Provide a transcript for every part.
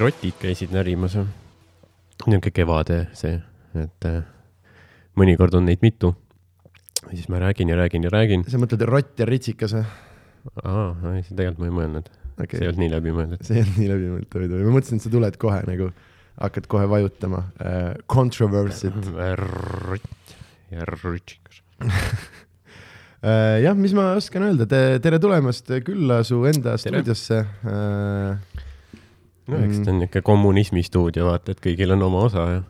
rotid käisid närimas. niisugune kevade see, et äh, mõnikord on neid mitu. ja siis ma räägin ja räägin ja räägin. sa mõtled rott ja ritsikas või? aa, see tegelikult ma ei mõelnud okay., see ei olnud nii läbimõeldud. see ei olnud nii läbimõeldud, või ma mõtlesin, et sa tuled kohe nagu, hakkad kohe vajutama uh,. Controversy't rott ja rutsikas. uh,. jah, mis ma oskan öelda, tere tulemast külla su enda Tere. stuudiosse uh,. No eks ta on niisugune kommunismi stuudio, vaata, et kõigil on oma osa ja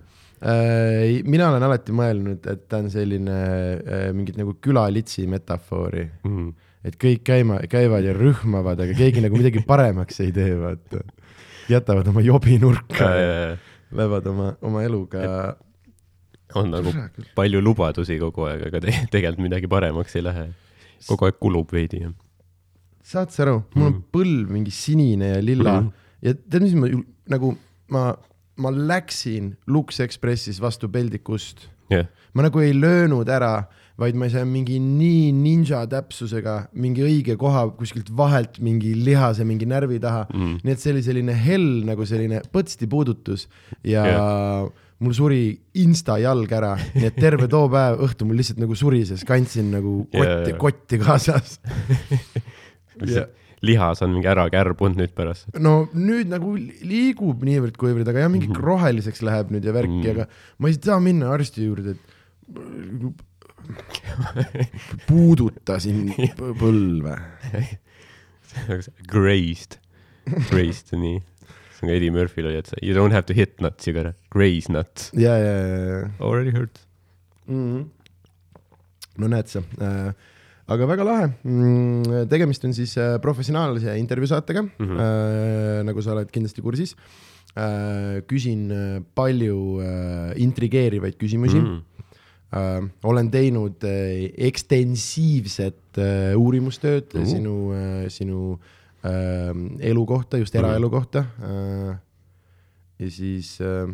Uh, mina olen alati mõelnud, et ta on selline uh, mingit nagu külalitsi metafoori, mm.. et kõik käima, käivad ja rühmavad, aga keegi nagu midagi paremaks ei tee, vaata. jätavad oma jobi nurka ja lähevad oma, oma eluga. on nagu palju lubadusi kogu aeg, aga te tegelikult midagi paremaks ei lähe. kogu aeg kulub veidi ja saad sa aru, mul on Mm. põlv mingi sinine ja lilla Mhm. Ja tead, mis ma nagu ma, ma läksin Lux Expressis vastu peldikust, jah, ma nagu ei löönud ära, vaid ma sain mingi nii ninja täpsusega mingi õige koha kuskilt vahelt mingi lihase mingi närvi taha Mm. nii et see oli selline hell nagu selline põtsti puudutus ja Jah. mul suri insta jalg ära, nii et terve too päev õhtu mul lihtsalt nagu surises, kandsin nagu kotti Jaa., kotti kaasas. Ja- lihas on mingi ära kärbunud nüüd pärast. no nüüd nagu liigub niivõrd-kuivõrd, aga jah, mingi Mhm. roheliseks läheb nüüd ja värki mm., Mm. aga ma ei saa minna arsti juurde, et puudutasin põlve. Grazed, grazed, nii. see on ka Eddie Murphy'l oli, et you don't have to hit nuts, you gotta graze nuts. ja, ja, ja, ja Already hurt. mm. -hmm. no näed sa äh,, aga väga lahe mm,. tegemist on siis äh, professionaalse intervjuusaatega mm, Mhm. -hmm. äh, nagu sa oled kindlasti kursis äh,. küsin palju intrigeerivaid küsimusi mm. Mm. äh, olen teinud äh, ekstensiivset äh, uurimustööd uh. sinu äh,, sinu äh, elu kohta, just Mhm. eraelu kohta äh,. ja siis äh,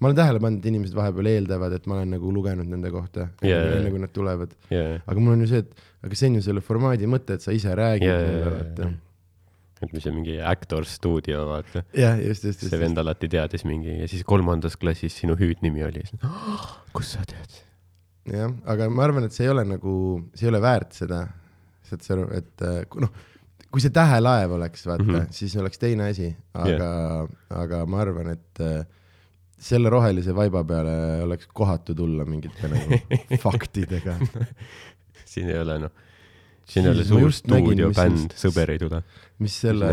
ma olen tähele pannud, et inimesed vahepeal eeldavad, et ma olen nagu lugenud nende kohta jaa, enne kui nad tulevad, Yeah. aga mul on ju see, et aga see on ju selle formaadi mõte, et sa ise räägid mulle, jaa, vaata jaa. et mis on mingi actor stuudio, vaata. jah, just, just, see just, vend alati teadis mingi ja siis kolmandas klassis sinu hüüdnimi oli. kus sa tead? jah, aga ma arvan, et see ei ole nagu, see ei ole väärt seda, saad sa aru, et äh, noh, kui see tähelaev oleks, vaata mm. -hmm. siis oleks teine asi, aga yeah., aga ma arvan, et äh, selle rohelise vaiba peale oleks kohatu tulla mingite nagu faktidega. siin ei ole noh, siin ei ole suur stuudiobänd, sõber ei tule. mis selle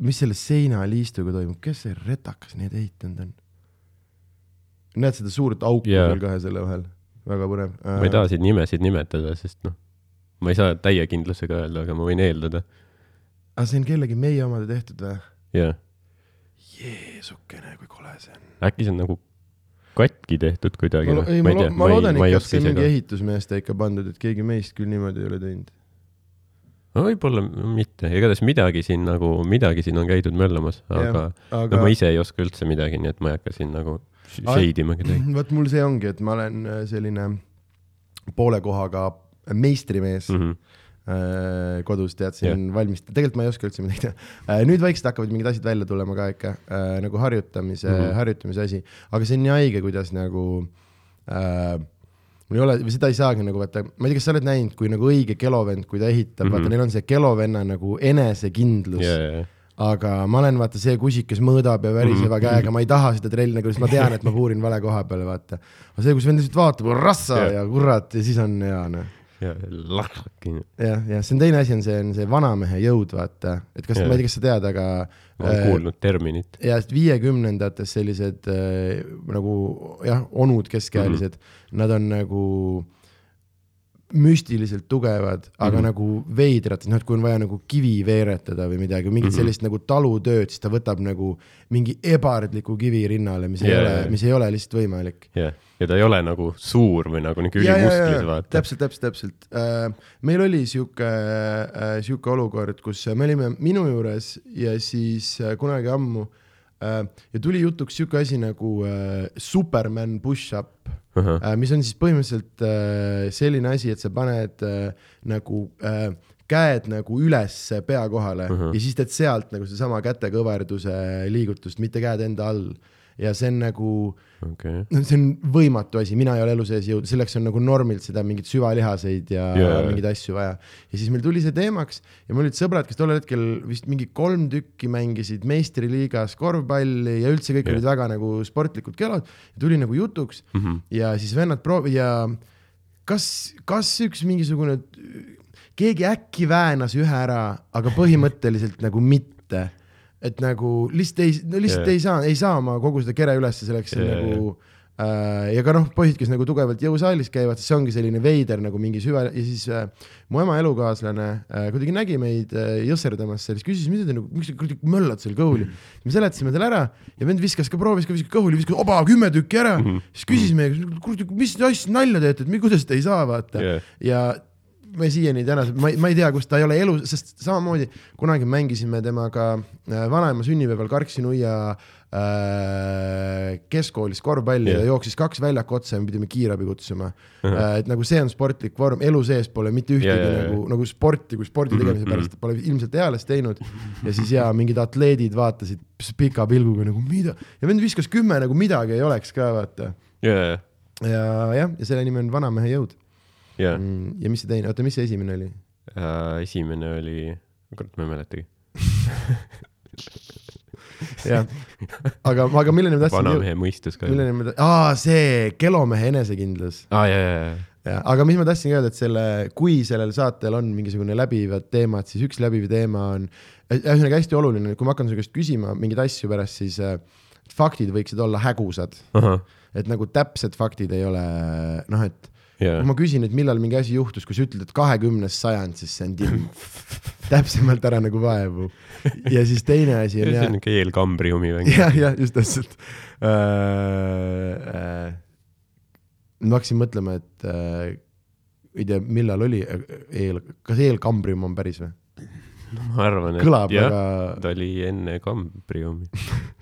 mis selle seinaliistuga toimub, kes see retakas neid ehitanud on? näed seda suurt auku Jaa. seal kahe selle vahel, väga põnev. ma ei taha siin nimesid nimetada, sest noh, ma ei saa täie kindlusega öelda, aga ma võin eeldada. aga see on kellegi meie omade tehtud või? jah, Jeesukene, kui kole see on. äkki see on nagu katki tehtud kuidagi. ma, ei, ma, lo- ma loodan ikka, et see on mingi ehitusmeeste ikka pandud, et keegi meist küll niimoodi ei ole teinud. no võib-olla mitte, igatahes midagi siin nagu, midagi siin on käidud möllamas, aga aga no ma ise ei oska üldse midagi, nii et ma ei hakka siin nagu shade ima kedagi. vot mul see ongi, et ma olen äh, selline poole kohaga meistrimees mm. -hmm. kodus, tead, siin yeah. valmist-, tegelikult ma ei oska üldse midagi teha. nüüd vaikselt hakkavad mingid asjad välja tulema ka ikka äh, nagu harjutamise mm, Mhm. -hmm. harjutamise asi, aga see on nii haige, kuidas nagu äh, mul ei ole, või seda ei saagi nagu vaata, ma ei tea, kas sa oled näinud, kui nagu õige kelovend, kui ta ehitab mm, -hmm. Mhm. vaata, neil on see kelovenna nagu enesekindlus yeah., ja, aga ma olen vaata see kusik, kes mõõdab ja väriseva Mhm. käega, ma ei taha seda trelli nagu, sest ma tean, et ma puurin vale koha peale, vaata. aga see, kus vend lihtsalt vaatab, rassa Jah. ja kurat ja siis on hea noh. ja jah, jah, see on teine asi, on see, on see vanamehe jõud, vaata, et kas, ma ei tea, kas sa tead, aga ma olen kuulnud terminit. ja viiekümnendates sellised äh, nagu jah, onud keskealised mm, -hmm. nad on nagu müstiliselt tugevad, aga mm. -hmm. nagu veidrad, noh, et kui on vaja nagu kivi veeretada või midagi, mingit mm. -hmm. sellist nagu talutööd, siis ta võtab nagu mingi ebardliku kivi rinnale, mis ei Jaa, ole jaa., mis ei ole lihtsalt võimalik. jah, ja ta ei ole nagu suur või nagu ja, ülimusklis, vaata. täpselt, täpselt, täpselt äh,. meil oli sihuke äh,, sihuke olukord, kus me olime minu juures ja siis äh, kunagi ammu äh, ja tuli jutuks sihuke asi nagu äh, Superman push-up äh,, mis on siis põhimõtteliselt äh, selline asi, et sa paned äh, nagu äh, käed nagu üles pea kohale uh. -huh. ja siis teed sealt nagu sedasama kätekõverduse liigutust, mitte käed enda all. ja see on nagu, okei, no see on võimatu asi, mina ei ole elu sees jõudnud, selleks on nagu normilt seda mingeid süvalihaseid ja yeah. mingeid asju vaja. ja siis meil tuli see teemaks ja mul olid sõbrad, kes tollel hetkel vist mingi kolm tükki mängisid meistriliigas korvpalli ja üldse kõik yeah. olid väga nagu sportlikud kelad. tuli nagu jutuks Mhm. ja siis vennad proovi- ja kas, kas üks mingisugune, keegi äkki väänas ühe ära, aga põhimõtteliselt nagu mitte. Et nagu lihtsalt ei, no lihtsalt yeah. ei saa, ei saa oma kogu seda kere ülesse selleks yeah, nagu äh, ja ka noh, poisid, kes nagu tugevalt jõusaalis käivad, siis see ongi selline veider nagu mingi süva ja siis äh, mu ema elukaaslane äh, kuidagi nägi meid äh, jõsserdamas seal, siis küsis, mida te nagu, miks te kuidagi möllate seal kõhuli. me seletasime talle ära ja vend viskas ka, proovis ka viskas kõhuli, viskas oba kümme tükki ära mm. -hmm. siis küsis meiega, kurat, mis asja nalja teete, et kuidas te ei saa vaata Jah. ja me siiani tänasel, ma ei, ma ei tea, kus ta ei ole elu, sest samamoodi kunagi mängisime temaga äh, vanaema sünnipäeval Karksi nuia äh, keskkoolis korvpalli yeah. ja jooksis kaks väljaku otsa ja me pidime kiirabi kutsuma uh. -huh. et nagu see on sportlik vorm, elu sees pole mitte ühtegi yeah, jaa. nagu, nagu sporti kui spordi tegemise Mhm, pärast pole ilmselt eales teinud. ja siis jaa, mingid atleedid vaatasid pika pilguga nagu mida ja vend viskas kümme nagu midagi ei oleks ka vaata. ja, ja jah, ja selle nimi on Vanamehe jõud. ja, ja mis see teine, oota, mis see esimene oli? ja esimene oli, kurat, ma ei mäletagi. jah, aga, aga milleni ma tahtsin, vanamehe mõistus ka. milleni ma tahtsin, aa see Kelomehe enesekindlus. aa, ja, ja, ja, Ja, aga mis ma tahtsin öelda, et selle, kui sellel saatel on mingisugune läbivad teemad, siis üks läbiv teema on, ühesõnaga hästi oluline, kui ma hakkan su käest küsima mingeid asju pärast, siis äh, faktid võiksid olla hägusad, et nagu täpsed faktid ei ole noh, et ja kui, ma küsin, et millal mingi asi juhtus, kui sa ütled, et kahekümnes sajand, siis see on timm. täpsemalt ära nagu vaevu. ja siis teine asi on see jah on, niuke eelkambriumi mäng. jah, jah, just täpselt äh,. Äh, ma hakkasin mõtlema, et äh, ei tea, millal oli eel, kas eelkambrium on päris või? ma arvan, et kõlab jah, väga, ta oli enne kambriumi.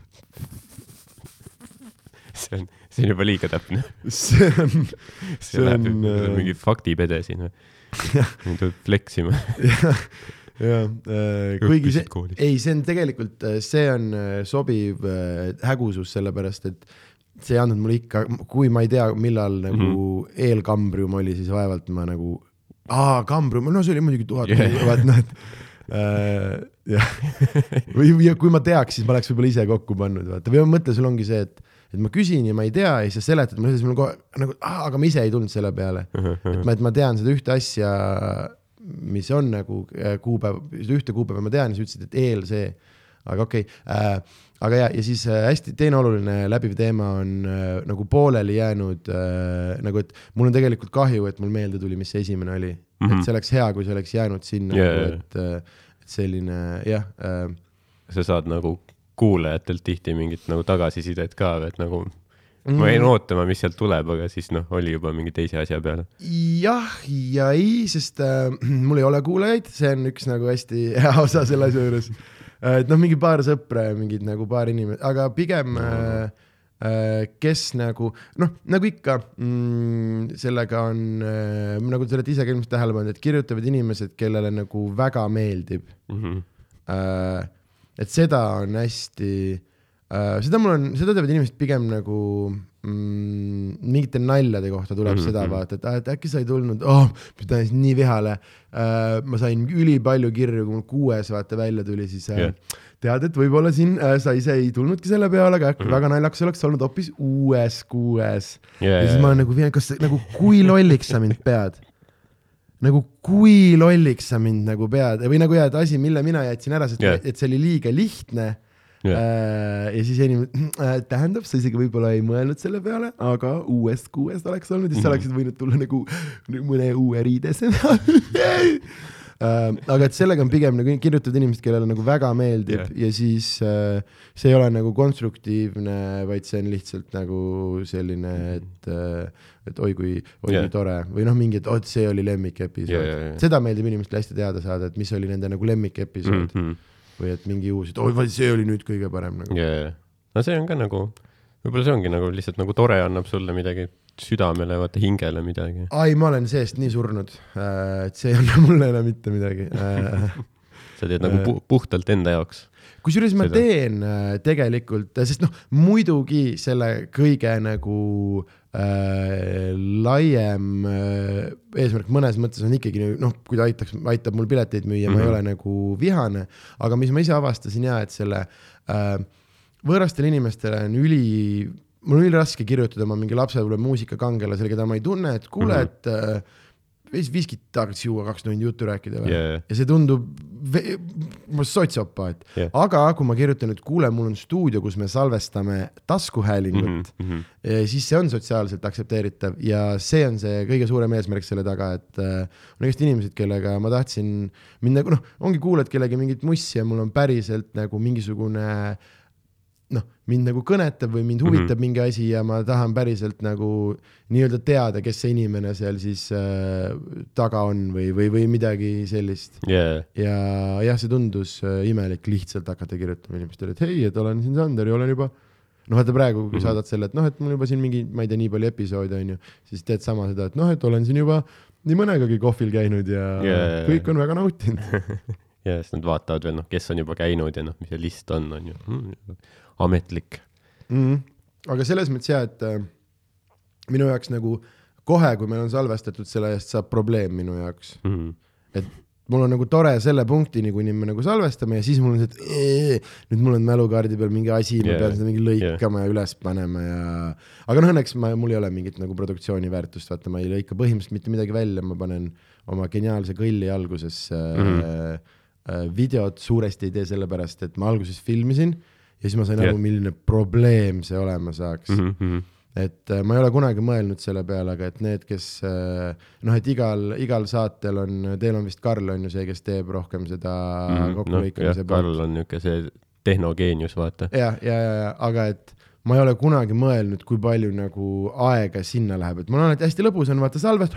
see on, see on juba liiga täpne. see on, see on, äh, mingi faktipede siin või? tuleb fleksima. jah, äh, kuigi see, ei, see on tegelikult, see on äh, sobiv äh, hägusus, sellepärast et see ei andnud mulle ikka, kui ma ei tea, millal nagu mm Mhm. -hmm. eelkambrium oli, siis vaevalt ma nagu, aa, kambrium, no see oli muidugi tuhat Yeah. vaat noh, et äh, jah, või, või kui ma teaks, siis ma oleks võib-olla ise kokku pannud, vaata, või ma mõtlen, sul ongi see, et et ma küsin ja ma ei tea ja siis sa seletad mulle, siis mul kohe nagu, aga ma ise ei tulnud selle peale et ma, et ma tean seda ühte asja, mis on nagu äh, kuupäev, seda ühte kuupäeva ma tean ja sa ütlesid, et eel see, aga okei okay, äh,. aga ja, ja siis äh, hästi teine oluline läbiv teema on äh, nagu pooleli jäänud äh, nagu, et mul on tegelikult kahju, et mul meelde tuli, mis see esimene oli mm, -hmm. Mhm. et see oleks hea, kui see oleks jäänud sinna yeah, nagu,, et äh, et selline jah äh,, sa saad nagu kuulajatelt tihti mingit nagu tagasisidet ka, et nagu Mm. ma jäin ootama, mis sealt tuleb, aga siis noh, oli juba mingi teise asja peale. jah ja ei, sest äh, mul ei ole kuulajaid, see on üks nagu hästi hea osa selle asja juures. et noh, mingi paar sõpra ja mingid nagu paar inimest, aga pigem äh, äh, kes nagu noh, nagu ikka mm, sellega on äh, nagu te olete ise ka ilmselt tähele pannud, et kirjutavad inimesed, kellele nagu väga meeldib Mhm. äh,. Et seda on hästi äh,, seda mul on, seda teevad inimesed pigem nagu mm, mingite naljade kohta tuleb mm -hmm. seda mhm. vaata, et et äkki sa ei tulnud oh,, olen nii vihale äh,. ma sain ülipalju kirju, kui mul kuues vaata välja tuli, siis äh, Jah. tead, et võib-olla siin äh, sa ise ei tulnudki selle peale, aga äkki mm. -hmm. väga naljakas oleks olnud hoopis uues kuues ja, ja siis ja ma, olen nagu, kas nagu kui lolliks sa mind pead? Nagu kui lolliks sa mind nagu pead või nagu jah, et asi, mille mina jätsin ära, sest yeah. et see oli liiga lihtne yeah.. ja siis inimene äh,, tähendab, sa isegi võib-olla ei mõelnud selle peale, aga uuest kuuest oleks olnud siis sa Mhm. oleksid võinud tulla nagu mõne uue riidesena äh,. aga et sellega on pigem nagu kirjutavad inimesed, kellele nagu väga meeldib yeah. ja siis äh, see ei ole nagu konstruktiivne, vaid see on lihtsalt nagu selline, et äh, et oi kui, oi Jah. kui tore või noh, mingi, et oot, see oli lemmikepisood Jah, jah, jah. seda meeldib inimestele hästi teada saada, et mis oli nende nagu lemmikepisood mm Mhm. -hmm. või et mingi uus, et oi, see oli nüüd kõige parem nagu. ja, ja, no see on ka nagu, võib-olla see ongi nagu lihtsalt nagu tore annab sulle midagi südamele, vaata hingele midagi. ai, ma olen seest nii surnud, et see ei anna mulle enam mitte midagi. sa teed nagu pu puhtalt enda jaoks. kusjuures ma Seda. teen äh, tegelikult, sest noh, muidugi selle kõige nagu äh, laiem äh, eesmärk mõnes mõttes on ikkagi noh, kui ta aitaks, aitab mul pileteid müüa mm, -hmm. ma ei Mhm. ole nagu vihane, aga mis ma ise avastasin ja et selle äh, võõrastele inimestele on üli, mul on üliraske kirjutada oma mingi lapsepõlve muusikakangelasele, keda ma ei tunne, et kuule mm. -hmm. et äh, veits viskit tahaks juua, kaks tundi juttu rääkida või Yeah. ja see tundub, sotsiopaat Jah. aga kui ma kirjutan, et kuule, mul on stuudio, kus me salvestame taskuhäälingut mm. -hmm. siis see on sotsiaalselt aktsepteeritav ja see on see kõige suurem eesmärk selle taga, et äh, on igast inimesed, kellega ma tahtsin mind nagu noh, ongi kuulad kellegi mingit mussi ja mul on päriselt nagu mingisugune noh, mind nagu kõnetab või mind huvitab mm -hmm. mingi asi ja ma tahan päriselt nagu nii-öelda teada, kes see inimene seal siis äh, taga on või, või, või midagi sellist Yeah. ja jah, see tundus äh, imelik lihtsalt hakata kirjutama inimestele, et hei, et olen siin Sander ja olen juba noh, vaata praegu, kui Mhm. saadad selle, et noh, et mul juba siin mingi, ma ei tea, nii palju episoode on ju, siis teed sama seda, et noh, et olen siin juba nii mõnegagi kohvil käinud ja Jaa. kõik on väga nautinud. ja siis nad vaatavad veel noh, kes on juba käinud ja noh, mis see list on, on ju mm,. ametlik. mm. aga selles mõttes ja, et äh, minu jaoks nagu kohe, kui meil on salvestatud, selle eest saab probleem minu jaoks, Mm. et mul on nagu tore selle punktini, kuni me nagu salvestame ja siis mul on see, et ee, nüüd mul on mälukaardi peal mingi asi, ma Jaa. pean seda mingi lõikama ja üles panema ja, aga noh, õnneks ma, mul ei ole mingit nagu produktsiooni väärtust, vaata, ma ei lõika põhimõtteliselt mitte midagi välja, ma panen oma geniaalse kõlli algusesse mm. -hmm. äh, videot suuresti ei tee sellepärast, et ma alguses filmisin ja siis ma sain Jah. aru, milline probleem see olema saaks mm. Mm -hmm. et äh, ma ei ole kunagi mõelnud selle peale, aga et need, kes äh, noh, et igal, igal saatel on, teil on vist Karl on ju see, kes teeb rohkem seda mm -hmm. noh, jah, kokkulõikamise Karl on niuke see tehnogeenius, vaata. ja, ja, ja, ja, aga et ma ei ole kunagi mõelnud, kui palju nagu aega sinna läheb, et mul on alati hästi lõbus on vaata salvest,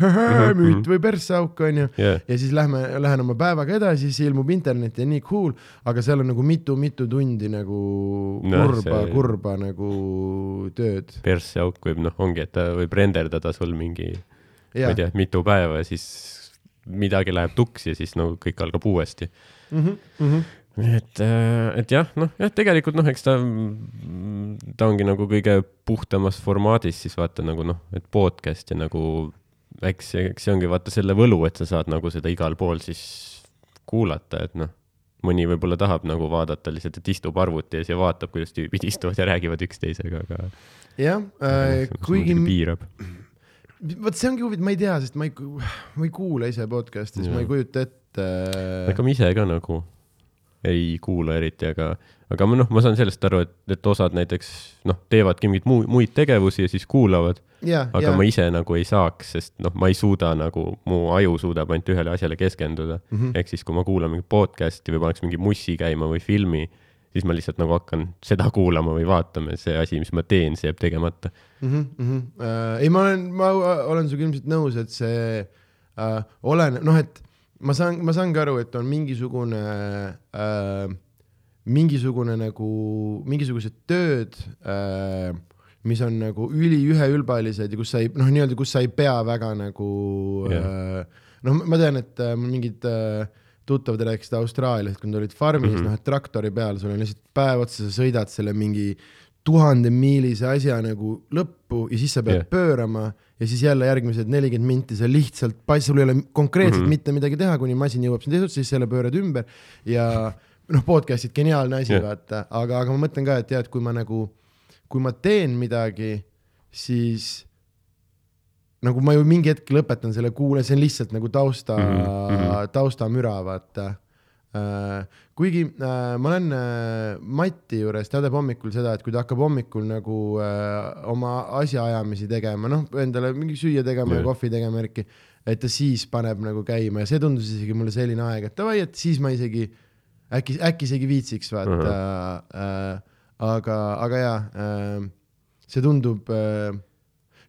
müüt või perssauk onju. jah, ja siis lähme, lähen oma päevaga edasi, siis ilmub internetti ja nii cool, aga seal on nagu mitu-mitu tundi nagu Noh, kurba see- kurba nagu tööd. persseauk võib noh, ongi, et ta võib renderdada sul mingi, ma ja ei, tea, mitu päeva ja siis midagi läheb tuksi ja siis no kõik algab uuesti. mm -hmm. et, et jah, noh, jah, tegelikult noh, eks ta, ta ongi nagu kõige puhtamas formaadis siis vaata nagu noh, et podcast ja nagu eks eks see ongi vaata selle võlu, et sa saad nagu seda igal pool siis kuulata, et noh, mõni võib-olla tahab nagu vaadata lihtsalt, et istub arvuti ees ja vaatab, kuidas tüübid istuvad ja räägivad üksteisega, aga jah äh,, kuigi piirab. vot see ongi huvitav, ma ei tea, sest ma ei, ma ei kuula ise podcast'is, ma Jaa. ei kujuta ette. ega ma ise ka nagu ei kuula eriti, aga, aga ma noh, ma saan sellest aru, et, et osad näiteks noh, teevadki mingeid muu, muid tegevusi ja siis kuulavad, ja, aga ja ma ise nagu ei saaks, sest noh, ma ei suuda nagu, mu aju suudab ainult ühele asjale keskenduda mm. -hmm. ehk siis, kui ma kuulan mingit podcast'i või paneks mingi mussi käima või filmi, siis ma lihtsalt nagu hakkan seda kuulama või vaatama ja see asi, mis ma teen, see jääb tegemata. mm. -hmm, mm -hmm. äh, ei, ma olen, ma olen sinuga ilmselt nõus, et see äh, oleneb, noh, et ma saan, ma saangi aru, et on mingisugune äh,, mingisugune nagu, mingisugused tööd äh,, mis on nagu üliüheülbalised ja kus sa ei, noh, nii-öelda, kus sa ei pea väga nagu Jah. äh, noh, ma tean, et äh, mingid äh, tuttavad rääkisid Austraaliast, kui nad olid farmis mm. -hmm. noh, et traktori peal sul on lihtsalt päev otsa, sa sõidad selle mingi tuhandemiilise asja nagu lõppu ja siis sa pead yeah. pöörama ja siis jälle järgmised nelikümmend minti sa lihtsalt, sul ei ole konkreetselt mm. -hmm. mitte midagi teha, kuni masin jõuab sinna teisest, siis jälle pöörad ümber ja noh, podcast'id geniaalne asi yeah. vaata, aga, aga ma mõtlen ka, et et kui ma nagu, kui ma teen midagi, siis nagu ma ju mingi hetk lõpetan selle kuule, see on lihtsalt nagu tausta mm, -hmm. taustamüra, vaata. Kuigi äh, ma olen äh, Mati juures, ta teeb hommikul seda, et kui ta hakkab hommikul nagu äh, oma asjaajamisi tegema, noh, endale mingi süüa tegema ja Jah. kohvi tegema, Erki, et ta siis paneb nagu käima ja see tundus isegi mulle selline aeg, et davai, et siis ma isegi äkki, äkki isegi viitsiks vaata uh, -huh. äh, aga, aga jaa äh,, see tundub äh,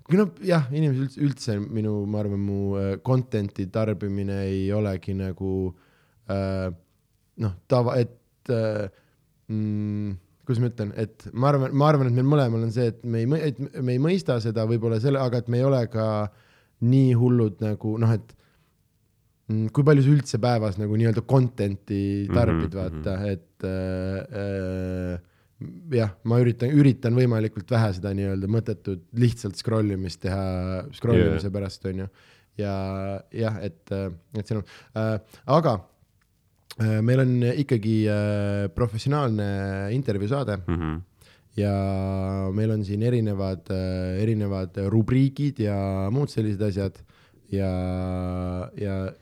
kui noh, jah, inimesed üldse, üldse minu, ma arvan, mu äh, content'i tarbimine ei olegi nagu äh, noh, tava, et äh, mm, kuidas ma ütlen, et ma arvan, ma arvan, et meil mõlemal on see, et me ei, et me ei mõista seda võib-olla selle, aga et me ei ole ka nii hullud nagu noh, et mm, kui palju sa üldse päevas nagu nii-öelda content'i tarbid Mhm, mm, -hmm, vaata, et äh, äh, jah, ma üritan, üritan võimalikult vähe seda nii-öelda mõttetut lihtsalt scroll imist teha, scroll imise yeah. pärast, onju. ja jah, et, et see on äh,, aga meil on ikkagi äh, professionaalne intervjuusaade Mhm. ja meil on siin erinevad, erinevad rubriigid ja muud sellised asjad ja, ja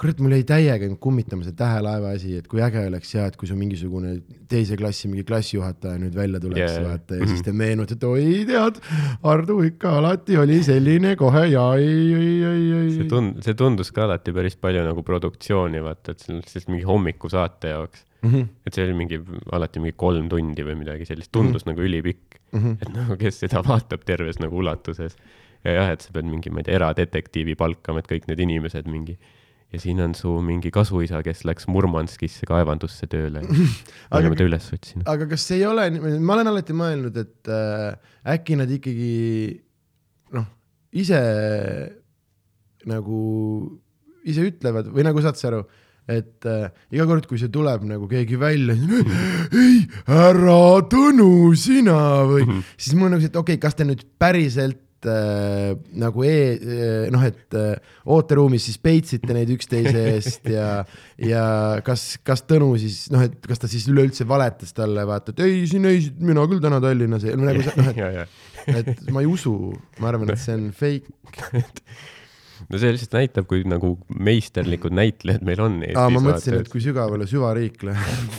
kurat, mul jäi täiega nüüd kummitama see tähelaeva asi, et kui äge oleks ja et kui sul mingisugune teise klassi mingi klassijuhataja nüüd välja tuleks yeah. vaata ja siis te meenutate, oi tead, Hardu ikka alati oli selline kohe ja ei, ei, ei, ei, see tund-, see tundus ka alati päris palju nagu produktsiooni, vaata, et see on siis mingi hommikusaate jaoks. Mhm, et see oli mingi, alati mingi kolm tundi või midagi sellist, tundus mm -hmm. nagu ülipikk. mhm. et nagu, kes seda vaatab terves nagu ulatuses. ja jah, et sa pead mingi, ma ei tea, eradetektiivi palkama, et kõik need inimesed mingi ja siin on su mingi kasuisa, kes läks Murmanskisse kaevandusse tööle. me Aga- oleme ta üles otsinud. aga kas ei ole, ma olen alati mõelnud, et äh, äkki nad ikkagi noh, ise nagu, ise ütlevad või nagu saad sa aru, et äh, iga kord, kui see tuleb nagu keegi välja, ei, härra Tõnu, sina või mm, -hmm. siis mul on nagu see, et okei okay,, kas te nüüd päriselt äh, nagu e-, noh, et äh, ooteruumis siis peitsite neid üksteise eest ja, ja kas, kas Tõnu siis noh, et kas ta siis üleüldse valetas talle, vaata, et ei, siin ei, mina küll täna Tallinnas ei, nagu noh, et, et ma ei usu, ma arvan, et see on fake. no see lihtsalt näitab, kui nagu meisterlikud näitlejad meil on Eestis. aa, ma mõtlesin, et kui sügavale süvariik läheb.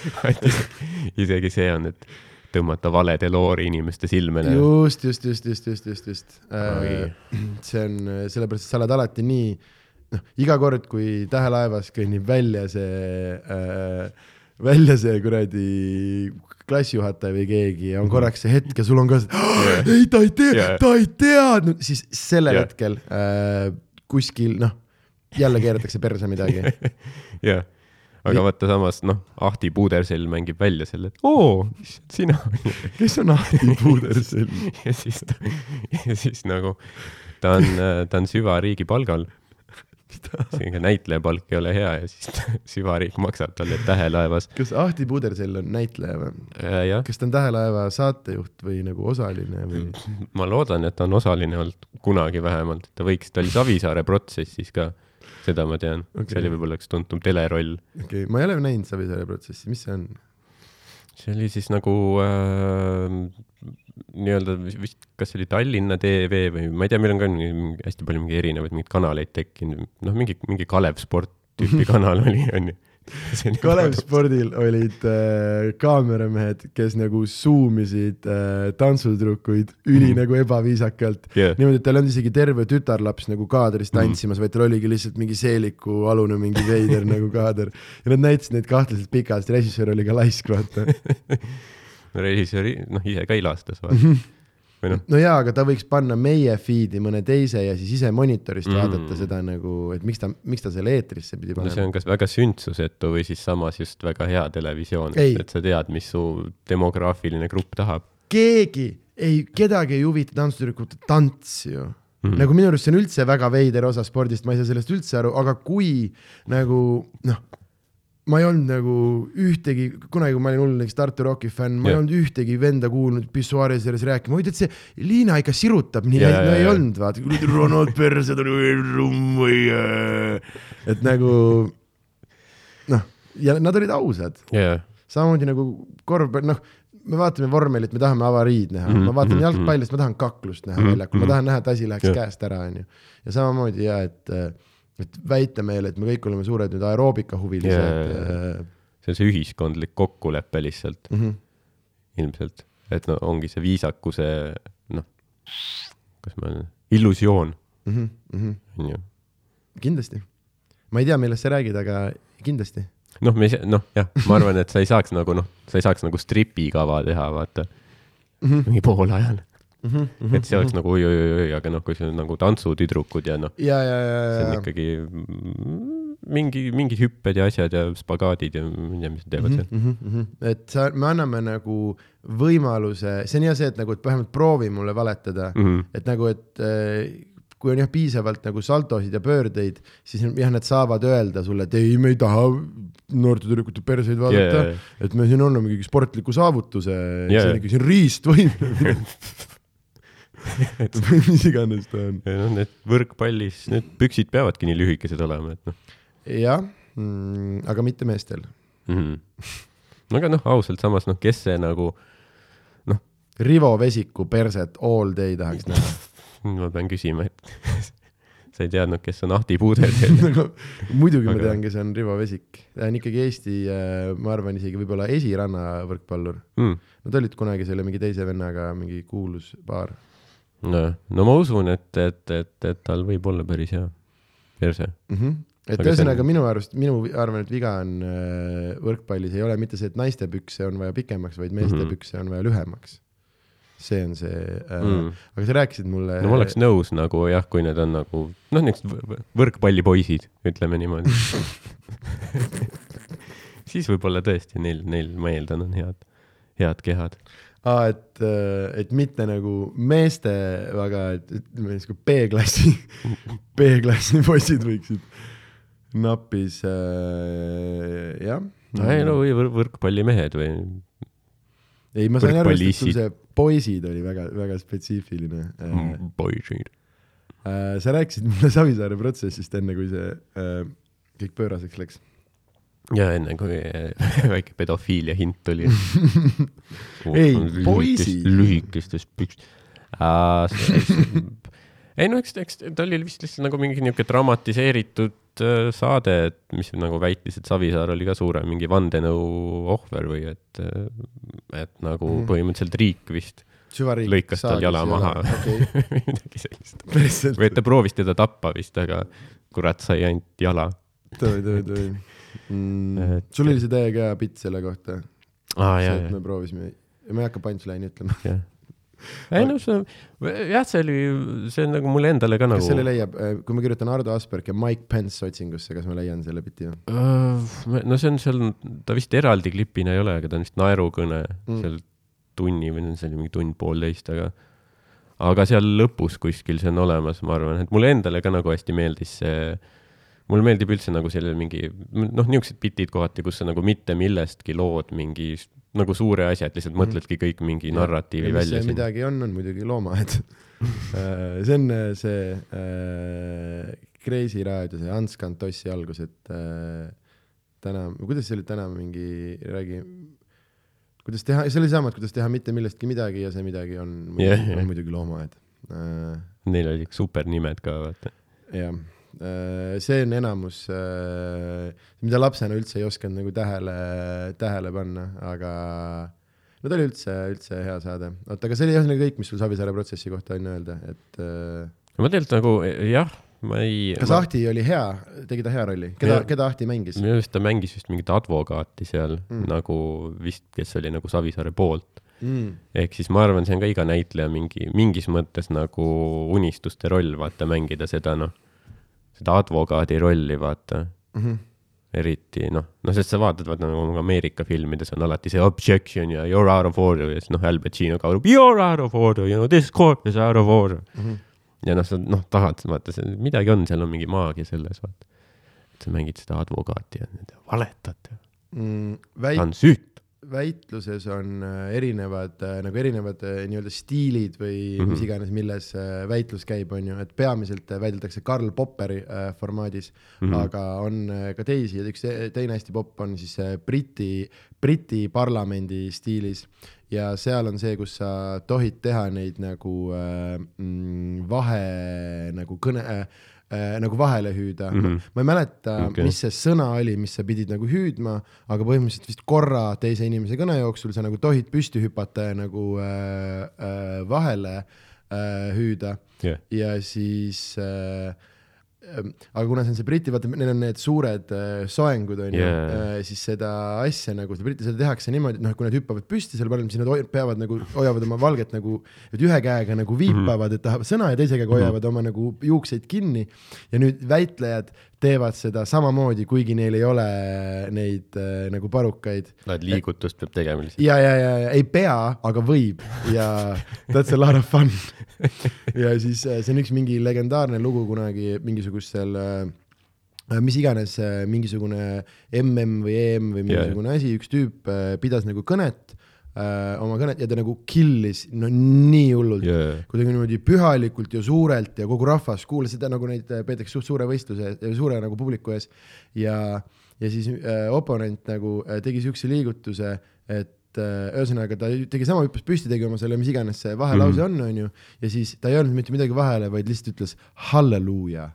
isegi see on, et tõmmata valede loori inimeste silmele. just, just, just, just, just, just, just. Oi. see on, sellepärast, et sa oled alati nii, noh, iga kord, kui tähelaevas kõnnib välja see äh,, välja see kuradi klassijuhataja või keegi ja on korraks see hetk ja sul on ka see oh,, ei ta ei tea Yeah. ta ei teadnud, siis sellel Yeah. hetkel äh, kuskil noh, jälle keeratakse perse midagi. jah, aga vaata samas noh, Ahti Puudersell mängib välja selle, et oo, sina. kes on Ahti Puudersell? ja siis ta, ja siis nagu ta on, ta on süvariigi palgal. seega näitleja palk ei ole hea ja siis süvariik maksab talle tähelaevas. kas Ahti Puudersell on näitleja või? jah, kas ta on Tähelaeva saatejuht või nagu osaline või? ma loodan, et ta on osaline olnud kunagi vähemalt, ta võiks, ta oli Savisaare protsessis ka, seda ma tean okay., see oli võib-olla üks tuntum teleroll. okei okay,, ma ei ole näinud Savisaare protsessi, mis see on? see oli siis nagu äh, nii-öelda vist, kas see oli Tallinna TV või ma ei tea, meil on ka hästi palju mingi erinevaid mingeid kanaleid tekkinud, noh, mingi, mingi Kalev Sport tüüpi kanal oli, onju. Kalev Spordil olid äh, kaameramehed, kes nagu zoom isid äh, tantsutüdrukuid üli Mhm. nagu ebaviisakalt. yeah.. niimoodi, et tal ei olnud isegi terve tütarlaps nagu kaadris Mhm. tantsimas, vaid tal oligi lihtsalt mingi seeliku alune mingi veider nagu kaader. ja nad näitasid neid kahtlaselt pikalt, režissöör oli ka laisk, vaata. režissöör, noh, ise ka ilastas, vaata. või noh, no jaa, aga ta võiks panna meie feed'i mõne teise ja siis ise monitorist mm. Vaadata seda nagu, et miks ta, miks ta selle eetrisse pidi no see panema. on kas väga sündsusetu või siis samas just väga hea televisioon, et sa tead, mis su demograafiline grupp tahab keegi ei, kedagi ei huvita tantsutüdrukute tants ju mm. -hmm. nagu minu arust see on üldse väga veider osa spordist, ma ei saa sellest üldse aru, aga kui nagu noh, ma ei olnud nagu ühtegi, kunagi kui ma olin hull näiteks Tartu Rocki fänn, ma yeah. ei olnud ühtegi venda kuulnud pissuaaris selles rääkima, ma ütlen, et see Liina ikka sirutab nii yeah,, no jaa, ei jaa. olnud, vaata, Ronald Perse tuli rumm või äh, et nagu noh, ja nad olid ausad yeah.. samamoodi nagu korvpall, noh, me vaatame vormelit, me tahame avariid näha mm, -hmm, Mhm, ma vaatan mhm, jalgpalli, siis ma tahan kaklust näha mm Mhm, -hmm, väljakul, ma mhm. tahan näha, et asi läheks yeah. käest ära, onju. ja samamoodi ja et, et väita meile, et me kõik oleme suured nüüd aeroobikahuvilised Jaa. see on see ühiskondlik kokkulepe lihtsalt mm. -hmm. ilmselt, et no ongi see viisakuse noh, kas ma illusioon Mm -hmm, mm -hmm. on ju. kindlasti. ma ei tea, millest sa räägid, aga kindlasti. noh, me noh jah, ma arvan, et sa ei saaks nagu noh, sa ei saaks nagu stripikava teha, vaata mm. -hmm, mingi poolajal, mm -hmm, et see oleks nagu oi-oi-oi, aga noh, kui see on nagu tantsutüdrukud ja noh, see on ikkagi mm, mingi, mingid hüpped ja asjad ja spagaadid ja ma ei tea, mis nad teevad seal. mm. -hmm. et sa, me anname nagu võimaluse, see on hea see, et nagu, et vähemalt proovi mulle valetada mm. -hmm. et nagu, et äh, kui on jah piisavalt nagu saltosid ja pöördeid, siis jah, nad saavad öelda sulle, et ei, me ei taha noorte tüdrukute perseid vaadata Yeah. yeah., et me siin anname mingi sportliku saavutuse yeah., Yeah. see on ikka siin riistvõim või mis iganes ta on. noh, need võrkpallis, need püksid peavadki nii lühikesed olema, et noh jah mm,, aga mitte meestel. mm -hmm.. aga noh, ausalt, samas noh, kes see nagu, Rivo Vesiku perset all day tahaks näha. ma pean küsima, et sa ei teadnud, kes on Ahti Puudel nagu muidugi ma Aga- tean, kes on Rivo Vesik, ta on ikkagi Eesti, ma arvan isegi võib-olla esiranna võrkpallur. mm.. Nad olid kunagi selle mingi teise vennaga mingi kuulus paar. No, no ma usun, et, et, et, et tal võib olla päris hea perse. mm. -hmm. et ühesõnaga on- minu arust, minu arvan, et viga on äh, võrkpallis ei ole mitte see, et naiste pükse on vaja pikemaks, vaid meeste mm. -hmm. pükse on vaja lühemaks. see on see äh, Mm. aga sa rääkisid mulle no ma oleks nõus nagu jah, kui need on nagu noh, niisugused võ- võrkpallipoisid, ütleme niimoodi. siis võib-olla tõesti neil, neil, ma eeldan, on head, head kehad. aa, et, et mitte nagu meeste väga, et ütleme siuke B-klassi, B-klassi poisid võiksid napis äh,, jah. ei no või võr- võrkpallimehed või ei, ma sain aru, et sul see poisid oli väga, väga spetsiifiline äh,. poisid. äh, sa rääkisid mulle Savisaare protsessist enne, kui see äh, kõik pööraseks läks. Ja enne kui äh, väike pedofiilia hint tuli. Ei, poisid. lühikestest pükst-. ei no eks, eks ta oli vist lihtsalt nagu mingi niisugune dramatiseeritud äh, saade, et mis nagu väitis, et Savisaar oli ka suurem mingi vandenõu ohver või et, et nagu Mhm. põhimõtteliselt riik vist süvariik lõikas tal jala maha okei, või midagi sellist. või et ta proovis teda tappa vist, aga kurat sai ainult jala. tõi, tõi, tõi mm, Et-. sul oli see täiega bitt selle kohta, aa see, et me proovisime, ma ei hakka punchline'i ütlema. ei no see, jah, see oli, see on nagu mulle endale ka kas selle nagu. leiab, kui ma kirjutan Ardo Asperg ja Mike Pence otsingusse, kas ma leian selle biti või? no see on seal, ta vist eraldi klipina ei ole, aga ta on vist naerukõne Mm. seal tunni või see oli mingi tund-poolteist, aga aga seal lõpus kuskil see on olemas, ma arvan, et mulle endale ka nagu hästi meeldis see mulle meeldib üldse nagu selle mingi noh, niisugused bitid kohati, kus sa nagu mitte millestki lood mingi nagu suure asja, et lihtsalt Mhm. mõtledki kõik mingi narratiivi välja siin. midagi on, on muidugi loomaaed. see on äh, see äh, Kreisi raadio, see Ants Kantossi algus, et äh, täna, kuidas see oli täna mingi, räägi, kuidas teha, see oli sama, et kuidas teha mitte millestki midagi ja see midagi on muidugi, Jah, jah. on muidugi loomaaed äh,. Neil olid supernimed ka, vaata. jah, see on enamus, mida lapsena üldse ei osanud nagu tähele, tähele panna, aga no ta oli üldse, üldse hea saade. oota, aga see oli ühesõnaga kõik, mis sul Savisaare protsessi kohta on öelda, et äh, ma tegelikult nagu jah, ma ei. kas Ahti oli hea, tegi ta hea rolli, keda keda Ahti mängis? minu arust ta mängis vist mingit advokaati seal mm. nagu vist, kes oli nagu Savisaare poolt. Mm. ehk siis ma arvan, see on ka iga näitleja mingi, mingis mõttes nagu unistuste roll, vaata, mängida seda noh, seda advokaadi rolli, vaata. Mm -hmm. eriti noh, noh, sest sa vaatad, vaata nagu Ameerika filmides on alati see objection ja you are out of order ja siis noh, Al Pacino kaob you are out of order, you know this court is out of order. Mm -hmm. ja noh, sa noh, tahad, vaata, midagi on, seal on mingi maagia selles, vaata. et sa mängid seda advokaati ja valetad, mm,. ta väit-, on süütu. Väitluses on äh, erinevad äh, nagu erinevad äh, nii-öelda stiilid või mm. -hmm. mis iganes, milles väitlus käib, on ju, et peamiselt väideldakse Karl Popperi formaadis mm. -hmm. aga on ka teisi ja üks te- teine hästi popp on siis Briti, Briti parlamendi stiilis ja seal on see, kus sa tohid teha neid nagu äh, mm, vahe nagu kõne äh, äh, nagu vahele hüüda mm. -hmm. ma ei mäleta okay., mis see sõna oli, mis sa pidid nagu hüüdma, aga põhimõtteliselt vist korra teise inimese kõne jooksul sa nagu tohid püsti hüpata ja nagu äh, äh, vahele äh, hüüda jah, ja siis äh, aga kuna see on see Briti, vaata, neil on need suured äh, soengud onju Jaa. äh,, siis seda asja nagu Briti, seda tehakse niimoodi, et noh, kui nad hüppavad püsti seal palju, siis nad peavad nagu, hoiavad oma valget nagu, et ühe käega nagu viipavad, et tahavad sõna ja teise käega hoiavad oma nagu juukseid kinni. ja nüüd väitlejad teevad seda samamoodi, kuigi neil ei ole neid äh, nagu parukaid. et liigutust peab tegema lihtsalt. ja, ja, ja, ja ei pea, aga võib ja that's a lot of fun. ja siis äh, see on üks mingi legendaarne lugu kunagi mingisugustel äh, mis iganes äh, mingisugune MM või EM või mingisugune asi, üks tüüp äh, pidas nagu kõnet äh,, oma kõnet ja ta nagu kill'is no nii hullult jaa, kuidagi niimoodi pühalikult ja suurelt ja kogu rahvas kuulas seda, nagu neid äh, peetakse suht suure võistluse, suure nagu publiku ees. ja, ja siis äh, oponent nagu äh, tegi siukse liigutuse, et äh, ühesõnaga ta tegi sama, hüppas püsti, tegi oma selle, mis iganes see vahelause on, onju. ja siis ta ei öelnud mitte midagi vahele, vaid lihtsalt ütles halleluuja.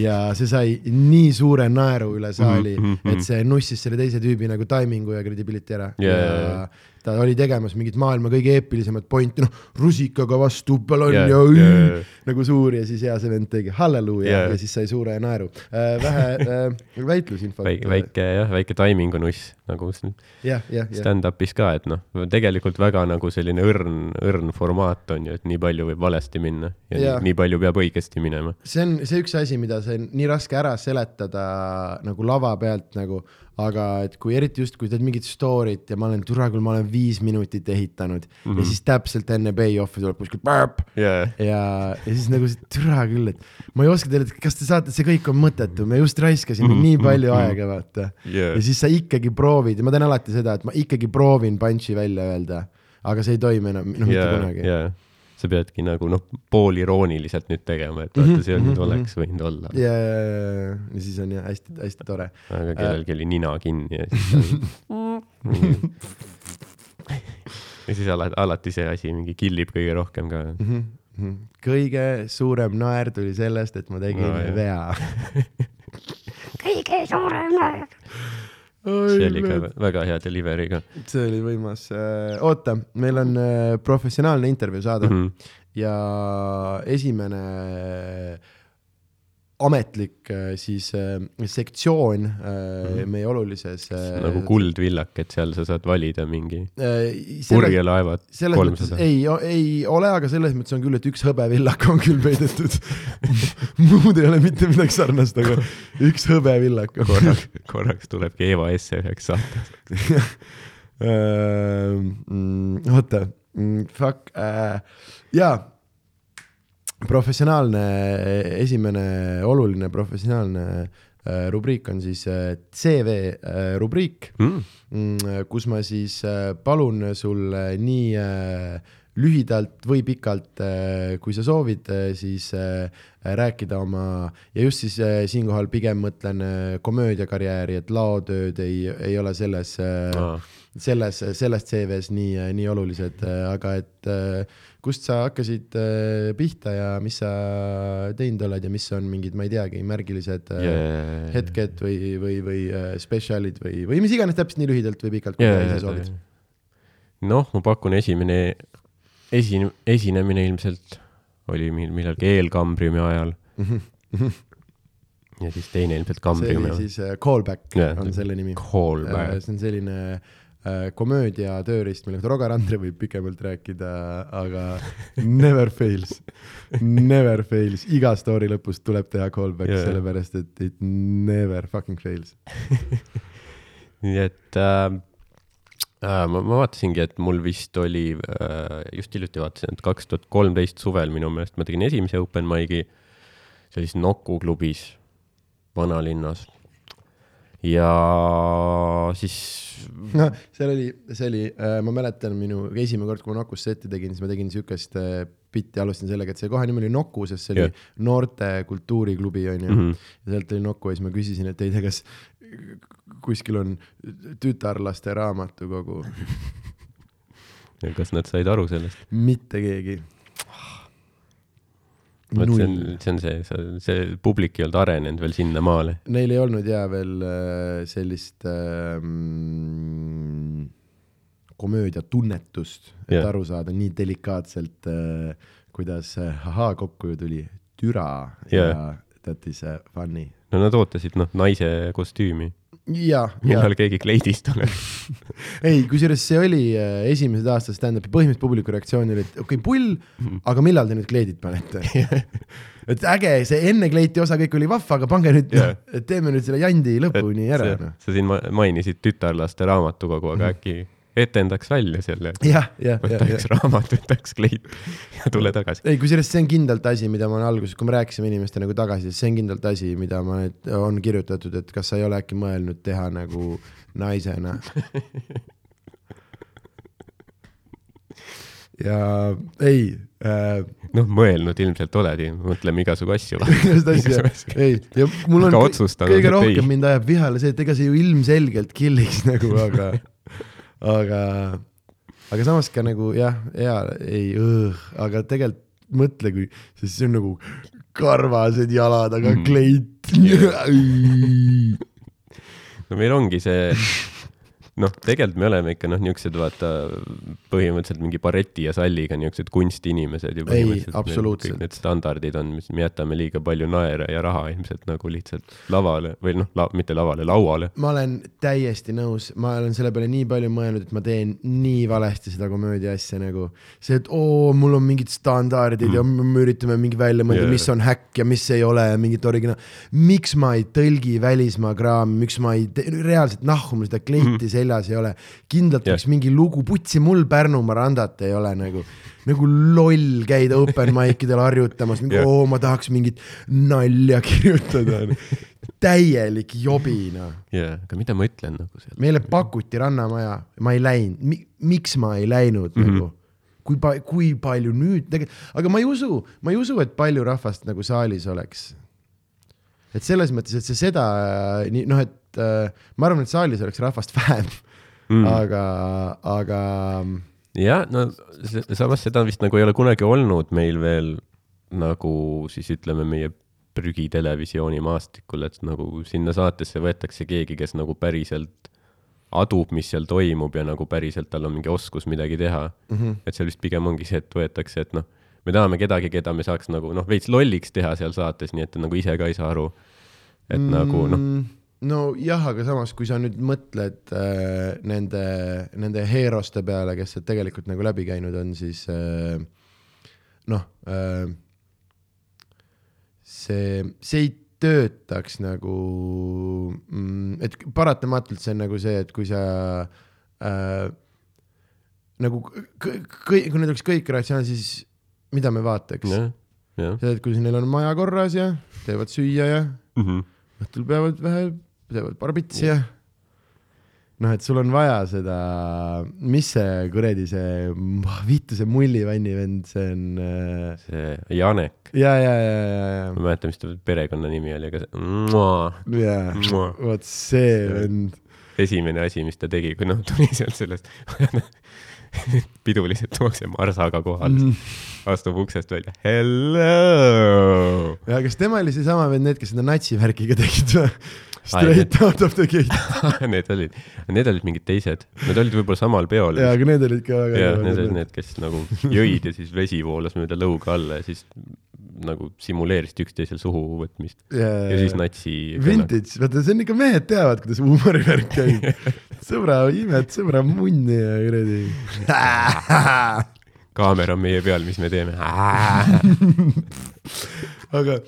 ja see sai nii suure naeru üle saali, et see nussis selle teise tüübi nagu taimingu ja credibility ära Jaa, ja. Ta oli tegemas mingit maailma kõige eepilisemat pointi, noh, rusikaga vastu ballon Jaa, ja õi, jaa. nagu suur ja siis ja see vend tegi halleluuja Jaa. ja siis sai suure naeru äh,. vähe äh, väitlusinfot. väike, väike jah, väike taimingu nuss nagu s- jah, jah, jah, stand-up'is ka, et noh, tegelikult väga nagu selline õrn, õrn formaat on ju, et nii palju võib valesti minna ja Jaa. nii, nii palju peab õigesti minema. see on see üks asi, mida see on nii raske ära seletada nagu lava pealt nagu, aga et kui eriti just, kui teed mingit story't ja ma olen, türa küll, ma olen viis minutit ehitanud mm Mhm. -hmm. ja siis täpselt enne payoff'i tuleb kuskilt pärp jaa, ja, ja siis nagu türa küll, et ma ei oska teile, kas te saate, see kõik on mõttetu, me just raiskasime nii palju aega, vaata. Jaa. ja siis sa ikkagi proovid ja ma teen alati seda, et ma ikkagi proovin punch'i välja öelda, aga see ei toimi enam, noh mitte jaa, kunagi. jaa. Sa peadki nagu noh, poolirooniliselt nüüd tegema, et vaata, see nüüd oleks võinud olla. ja, ja, ja, ja siis on jah hästi-hästi tore. aga kellelgi oli nina kinni ja siis ta- ja siis alati, alati see asi mingi killib kõige rohkem ka. Mhm, kõige suurem naer tuli sellest, et ma tegin No, vea. kõige suurem naer. See oli ka vä- väga hea delivery ka see oli võimas. oota, meil on äh, professionaalne intervjuu saade mm. -hmm. ja esimene ametlik äh, siis äh, sektsioon mm meie olulises nagu kuldvillak, et seal sa saad valida mingi purjelaevad ei, ei ole, aga selles mõttes on küll, et üks hõbevillak on küll peidetud. Muud ei ole mitte midagi sarnast, aga üks hõbevillak on korraks, korraks tulebki Eva Esse üheks saateks. mm, oota, fuck äh,, jaa, professionaalne, esimene oluline professionaalne äh, rubriik on siis äh, CV äh, rubriik Mm. mm,, kus ma siis palun sul nii lühidalt või pikalt, kui sa soovid, siis rääkida oma ja just siis siinkohal pigem mõtlen komöödiakarjääri, et laotööd ei, ei ole selles Aa. selles, selles CV-s nii, nii olulised, aga et kust sa hakkasid äh, pihta ja mis sa teinud oled ja mis on mingid, ma ei teagi, märgilised äh, Yeah. hetked või, või, või äh, spetsialid või, või mis iganes täpselt nii lühidalt või pikalt, kui Jaa, sa ise soovid. noh, ma pakun esimene, esine, esinemine ilmselt oli mil- millalgi eelkambriumi ajal ja siis teine ilmselt see kambriumi oli ajal. siis äh, Callback Jaa. on selle nimi. See on selline äh, komöödia tööriist, millega Roger Andre võib pikemalt rääkida, aga never fails, never fails, iga story lõpus tuleb teha callback yeah., sellepärast et it never fucking fails. nii et äh, äh, ma, ma vaatasingi, et mul vist oli äh,, just hiljuti vaatasin, et kaks tuhat kolmteist suvel minu meelest ma tegin esimese open mic'i, see oli siis Nuku klubis vanalinnas. Ja siis noh, seal oli, see oli äh,, ma mäletan minu esimene kord, kui ma Nokus seti tegin, siis ma tegin siukest äh, bitti, alustasin sellega, et see koha nimi oli Noku, sest see oli yeah. noorte kultuuriklubi onju mm. -hmm. ja sealt oli Noku ja siis ma küsisin, et ei tea, kas kuskil on tütarlaste raamatukogu, kas nad said aru sellest? mitte keegi. Vot see on see on see, see publik ei olnud arenenud veel sinnamaale. neil ei olnud ja veel äh, sellist ähm, komöödiatunnetust, et yeah. aru saada nii delikaatselt äh,, kuidas äh, ahaa kokku ju tuli türa Jah. ja that is funny. no nad ootasid noh, naise kostüümi. Millal keegi kleidist tuleb. ei, kusjuures see oli äh, esimesed aastad stand-up'i, põhimõtteliselt publiku reaktsioon oli, et okei okay,, pull, aga millal te nüüd kleidid panete? et äge, see enne kleiti osa kõik oli vahva, aga pange nüüd yeah. teeme nüüd selle jandi lõpuni ära, noh. sa siin ma- mainisid tütarlaste raamatukogu, aga äkki etendaks välja selle, jah, jah, võta jah, üks raamat, võta üks kleit ja tule tagasi. ei, kusjuures see on kindlalt asi, mida ma alguses, kui me rääkisime inimeste nagu tagasisides, see on kindlalt asi, mida ma nüüd, on kirjutatud, et kas sa ei ole äkki mõelnud teha nagu naisena. ja ei äh,, noh, mõelnud ilmselt oled, mõtleme igasugu asju. ei, ja mul on kõige et ei. rohkem mind ajab vihale see, et ega see ju ilmselgelt killiks nagu, aga, aga, aga samas ka nagu jah, hea, ei, aga tegelikult mõtle, kui, sest see on nagu karvased jalad, aga Mhm. kleit. no meil ongi see, noh, tegelikult me oleme ikka noh, niisugused vaata põhimõtteliselt mingi bareti ja salliga niisugused kunstiinimesed ju põhimõtteliselt. kõik need standardid on, mis me jätame liiga palju naera ja raha ilmselt nagu lihtsalt lavale või noh la,, mitte lavale, lauale. ma olen täiesti nõus, ma olen selle peale nii palju mõelnud, et ma teen nii valesti seda komöödia asja nagu see, et oo, mul on mingid standardid mm. ja me üritame mingi välja mõelda yeah., mis on häkk ja mis ei ole ja mingit originaal. miks ma ei tõlgi välismaa kraami, miks ma ei te..., reaalselt nahku mul seda kleiti mm. Seljas ei ole. kindlalt Jah. võiks mingi lugu, putsi mul Pärnumaa randat ei ole nagu, nagu loll käida open mic idel harjutamas, mingi Jah. oo, ma tahaks mingit nalja kirjutada. täielik jobi noh jaa, aga mida ma ütlen nagu seal? meile pakuti Rannamaja, ma ei läinud Mi,, miks ma ei läinud mm. -hmm. nagu, kui pa-, kui palju nüüd tegelikult, aga ma ei usu, ma ei usu, et palju rahvast nagu saalis oleks. et selles mõttes, et see seda nii noh, et äh, ma arvan, et saalis oleks rahvast vähem mm., aga, aga jah, no samas seda vist nagu ei ole kunagi olnud meil veel nagu siis ütleme, meie prügitelevisiooni maastikul, et nagu sinna saatesse võetakse keegi, kes nagu päriselt adub, mis seal toimub ja nagu päriselt tal on mingi oskus midagi teha mm. -hmm. et seal vist pigem ongi see, et võetakse, et noh, me tahame kedagi, keda me saaks nagu noh, veits lolliks teha seal saates, nii et ta nagu ise ka ei saa aru. et mm. nagu noh, mm, nojah, aga samas, kui sa nüüd mõtled äh, nende, nende heeroste peale, kes sealt tegelikult nagu läbi käinud on, siis äh, noh äh,, see, see ei töötaks nagu mm,, et paratamatult see on nagu see, et kui sa äh, nagu kõik, kui need oleks kõik ratsionaalsed, siis mida me vaataks? jah, jah see, et kui neil on maja korras ja teevad süüa ja mm. -hmm. õhtul peavad vähe, teevad barbitsi. Ja noh, et sul on vaja seda, mis see kuradi see, vittu see mullivanni vend, see on äh, see Janek, ja, ja, ja, ja, ma ei mäleta, mis ta perekonnanimi oli, aga see ja, ja Mua. vot see vend, esimene asi, mis ta tegi, kui noh, tuli sealt sellest piduliselt tuuakse marsaga kohale. Mm, astub uksest välja, hello. ja kas tema oli seesama vend, need, kes seda natsivärkiga tegid või? Straight out of the gate, Need olid, need olid mingid teised, need olid võib-olla samal peol. jaa, aga need olid ka väga jah, need olid need, kes nagu jõid ja siis vesi voolas mööda lõuga alla ja siis nagu simuleerisid üksteisel suhu võtmist ja siis natsi. Vintage, vaata see on ikka, mehed teavad, kuidas huumorivärk käib. sõbra, imed sõbra munni ja kuradi. kaamera on meie peal, mis me teeme? Aga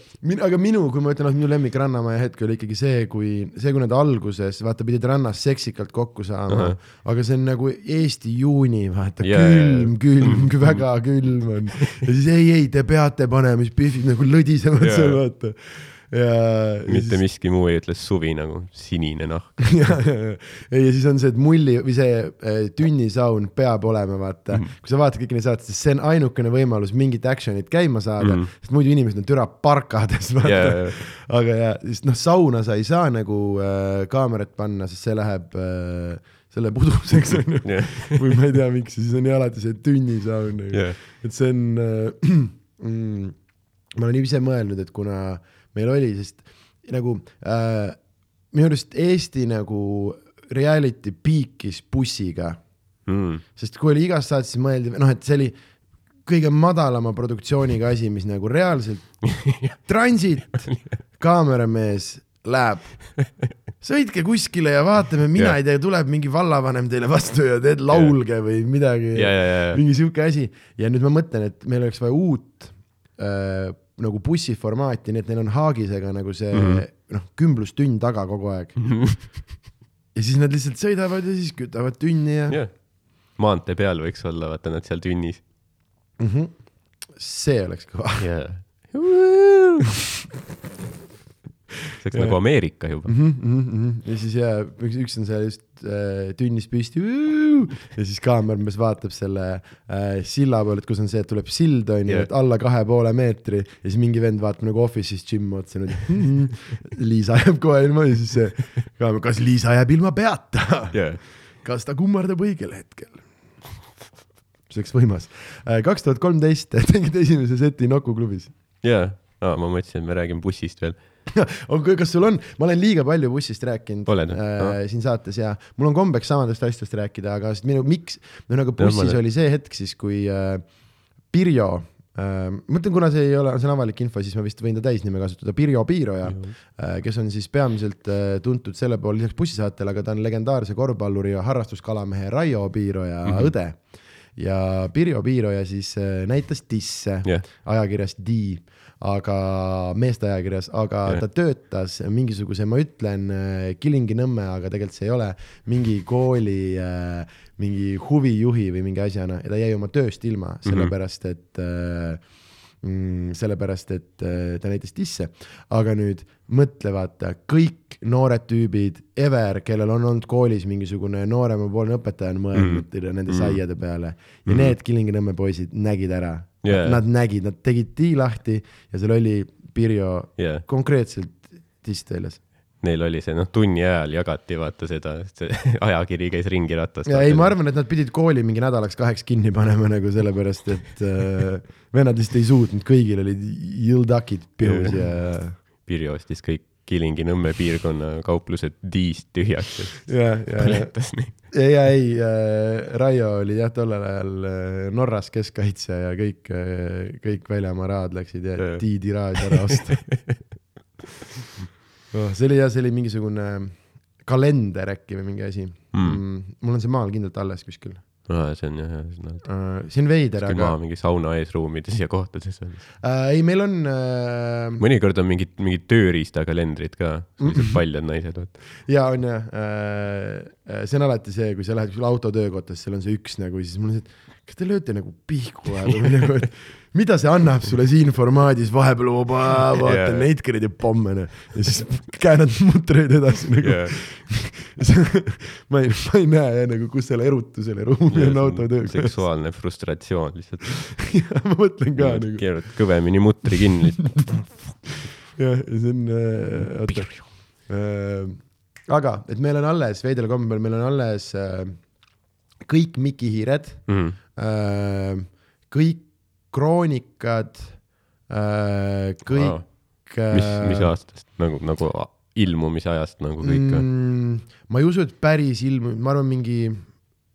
aga minu, kui ma ütlen, et minu lemmik Rannamaja hetk oli ikkagi see, kui, see, kui nad alguses, vaata, pidid rannas seksikalt kokku saama uh. -huh. aga see on nagu Eesti juuni, vaata yeah,, külm, külm, väga külm on. ja siis ei, ei, te peate panema, siis Biffid nagu lõdisevad Jaa. seal, vaata. Mitte miski muu ei ütle suvi nagu sinine nahk. ja, ja, ja, ja siis on see, et mulli või see äh, tünnisaun peab olema, vaata mm. -hmm. kui sa vaatad kõiki neid saateid, siis see on ainukene võimalus mingit action'it käima saada mm. -hmm. sest muidu inimesed on türa parkades, vaata yeah. jaa.. aga ja, siis noh, sauna sa ei saa nagu äh, kaamerat panna, sest see läheb äh, selle puduseks onju Jah. või ma ei tea, miks, siis on ju alati see tünnisaun Jah. et see on äh, mm, ma olen ise mõelnud, et kuna meil oli, sest nagu äh, minu arust Eesti nagu reality piikis bussiga, Mm. sest kui oli igas saates, siis mõeldi, noh, et see oli kõige madalama produktsiooniga asi, mis nagu reaalselt transit, kaameramees läheb. Sõitke kuskile ja vaatame, mina Jah. ei tea, tuleb mingi vallavanem teile vastu ja teed laulge või midagi. Ja, ja, ja, mingi sihuke asi. Ja nüüd ma mõtlen, et meil oleks vaja uut äh, nagu bussiformaati, nii et neil on Haagisega nagu see mm. -hmm. noh, kümblustünn taga kogu aeg. ja siis nad lihtsalt sõidavad ja siis kütavad tünni ja jah. maantee peal võiks olla, vaata nad seal tünnis. mm -hmm. see oleks kõva jaa. see oleks nagu Ameerika juba. mm. -hmm, mm -hmm. ja siis ja üks, üks on seal just äh, tünnis püsti ja siis kaamermees vaatab selle äh, silla poole, et kus on see, et tuleb sild on ju yeah., et alla kahe poole meetri ja siis mingi vend vaatab nagu Office'is Jim otsa niimoodi. -hmm. Liisa jääb kohe ilma ja siis see kaamer, kas Liisa jääb ilma peata? jaa. kas ta kummardab õigel hetkel? see oleks võimas. kaks tuhat kolmteist tegid esimese seti Nuku klubis. jaa, ma mõtlesin, et me räägime bussist veel. on, kas sul on, ma olen liiga palju bussist rääkinud Oled, äh, jah? siin saates ja mul on kombeks samadest asjadest rääkida, aga sest minu, miks, no nagu bussis ma- oli see hetk siis, kui äh, Pirjo äh,, ma mõtlen, kuna see ei ole, see on avalik info, siis ma vist võin ta täisnime kasutada, Pirjo Piiroja äh,, kes on siis peamiselt äh, tuntud selle poole lisaks bussisaatele, aga ta on legendaarse korvpalluri ja harrastuskalamehe Raio Piiroja mm -hmm. õde. ja Pirjo Piiroja siis äh, näitas disse jah, ajakirjas D, aga meeste ajakirjas, aga yeah. ta töötas mingisuguse, ma ütlen äh, Kilingi-Nõmme, aga tegelikult see ei ole, mingi kooli äh, mingi huvijuhi või mingi asjana ja ta jäi oma tööst ilma, sellepärast et äh, mm, sellepärast, et ta näitas disse, aga nüüd mõtle, vaata kõik noored tüübid ever, kellel on olnud koolis mingisugune nooremapoolne õpetaja on mõelnud mm. nende saiade peale ja mm. need Kilingi-Nõmme poisid nägid ära Jaa. Nad nägid, nad tegid tii lahti ja seal oli Pirjo jaa. konkreetselt dist väljas. Neil oli see, noh, tunni ajal jagati vaata seda, see ajakiri käis ringi ratast. ja ei, ma arvan, et nad pidid kooli mingi nädalaks kaheks kinni panema nagu sellepärast, et äh, vennad lihtsalt ei suutnud, kõigil olid jõldakid pihus ja, Pirjo ostis kõik Kilingi-Nõmme piirkonna kauplused diist tühjaks ja ja, ja, põletas neid. ja, ja ei äh,, Raio oli jah, tollel ajal äh, Norras keskkaitsja ja kõik äh,, kõik väljamaa rahad läksid ja tiidiraad ära osta oh,. see oli jah, see oli mingisugune kalender äkki või mingi asi Mm. mm.. mul on see maal kindlalt alles kuskil aa, see on jah, jah, on uh,. see on veider, aga mingi sauna eesruumides ja kohtades on. uh, ei, meil on uh, mõnikord on mingid, mingid tööriistakalendrid ka, sellised paljad naised, vaata. ja on jah uh,, see on alati see, kui sa lähed kuskile autotöökohtas, seal on see üks nagu, siis mul on see, et kas te lööte nagu pihku vahepeal või nagu, et mida see annab sulle siin formaadis, vahepeal oba, vaatan yeah. neid kuradi pomme ja siis käänad mutreid edasi nagu Jaa. ma ei, ma ei näe jah nagu, kus selle erutusele ruumi on autotöökohas. seksuaalne frustratsioon lihtsalt. ma mõtlen ka nagu, keerad kõvemini mutri kinni. jah, ja see on äh,, oota äh,. aga, et meil on alles, veidral kombel meil on alles äh, kõik mikihiired Mhm. äh,, kõik kroonikad äh,, kõik mis, mis aastast nagu, nagu ilmumise ajast nagu kõik mm,. ma ei usu, et päris ilmu-, ma arvan, mingi,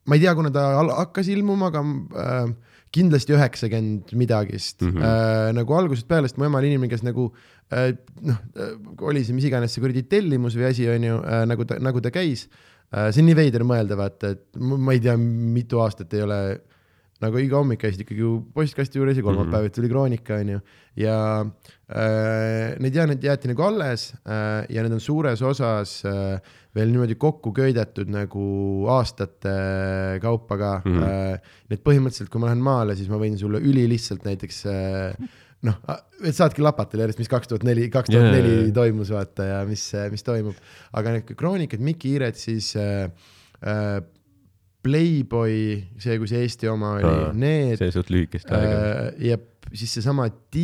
ma ei tea, kuna ta hakkas ilmuma, aga äh, kindlasti üheksakümmend midagist mm. -hmm. äh, nagu algusest peale, sest mu ema oli inimene, kes nagu äh, noh äh,, oli see mis iganes see kuradi tellimus või asi on ju äh,, nagu ta, nagu ta käis äh,. see on nii veider mõelda, vaata, et ma ma ei tea, mitu aastat ei ole nagu iga hommik käisid ikkagi ju postkasti juures ja kolmapäeviti tuli Kroonika onju ja äh, need ja need jäeti nagu alles äh, ja need on suures osas äh, veel niimoodi kokku köidetud nagu aastate kaupa ka mm. Mhm. -hmm. äh, nii et põhimõtteliselt, kui ma lähen maale, siis ma võin sulle ülilihtsalt näiteks äh, noh, saadki lapata järjest, mis kaks tuhat neli, kaks tuhat neli toimus vaata ja mis, mis toimub, aga need kroonikad, Mikki Hiired, siis äh, äh, Playboy, see, kui see Eesti oma oli Aa,, need see suht lühikest aega. äh, ja siis seesama D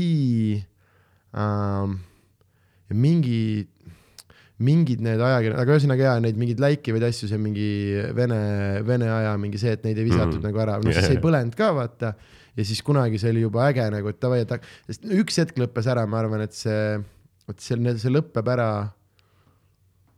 ähm, ja mingi, mingid need ajakirjad, aga ühesõnaga jaa, neid mingeid läikivaid asju, see mingi Vene, Vene aja mingi see, et neid ei visatud mm. nagu ära, noh Jaa, siis ei põlenud ka vaata. ja siis kunagi see oli juba äge nagu, et davai, et sest üks hetk lõppes ära, ma arvan, et see, vot see, see lõpeb ära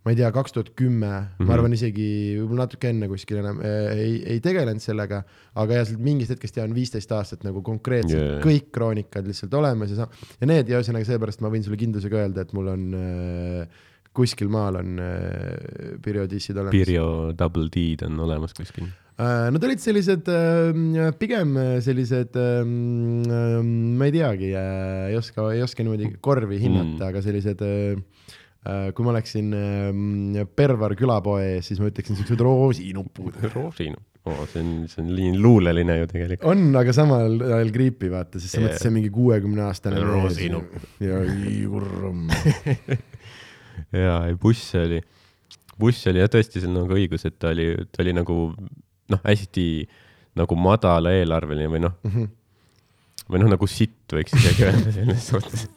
ma ei tea, kaks tuhat kümme, Mhm. ma arvan isegi võib-olla natuke enne kuskil enam äh, ei, ei tegelenud sellega, aga jah, mingist hetkest ja on viisteist aastat nagu konkreetselt yeah. kõik kroonikad lihtsalt olemas ja ja need ja ühesõnaga seepärast ma võin sulle kindlusega öelda, et mul on äh, kuskil maal on äh, Pirjo dissid olemas. Pirjo Double D-d on olemas kuskil. Äh, Nad olid sellised äh, pigem sellised äh,, ma ei teagi, ei oska, ei oska niimoodi korvi hinnata Mm. aga sellised äh, äh, kui ma oleksin äh, Pervar külapoe ees, siis ma ütleksin siuksed roosinupud. Roosinu oh,, see on, see on nii luuleline ju tegelikult. on, aga samal ajal creepy vaata, sest sa Jaa. mõtled, see on mingi kuuekümne aastane Roosinup.. ja kurm. jaa, ei buss oli, buss oli jah tõesti, sul on nagu õigus, et ta oli, ta oli nagu noh, hästi nagu madala eelarveline või noh, Mhm. või noh, nagu sitt võiks isegi öelda selles suhtes.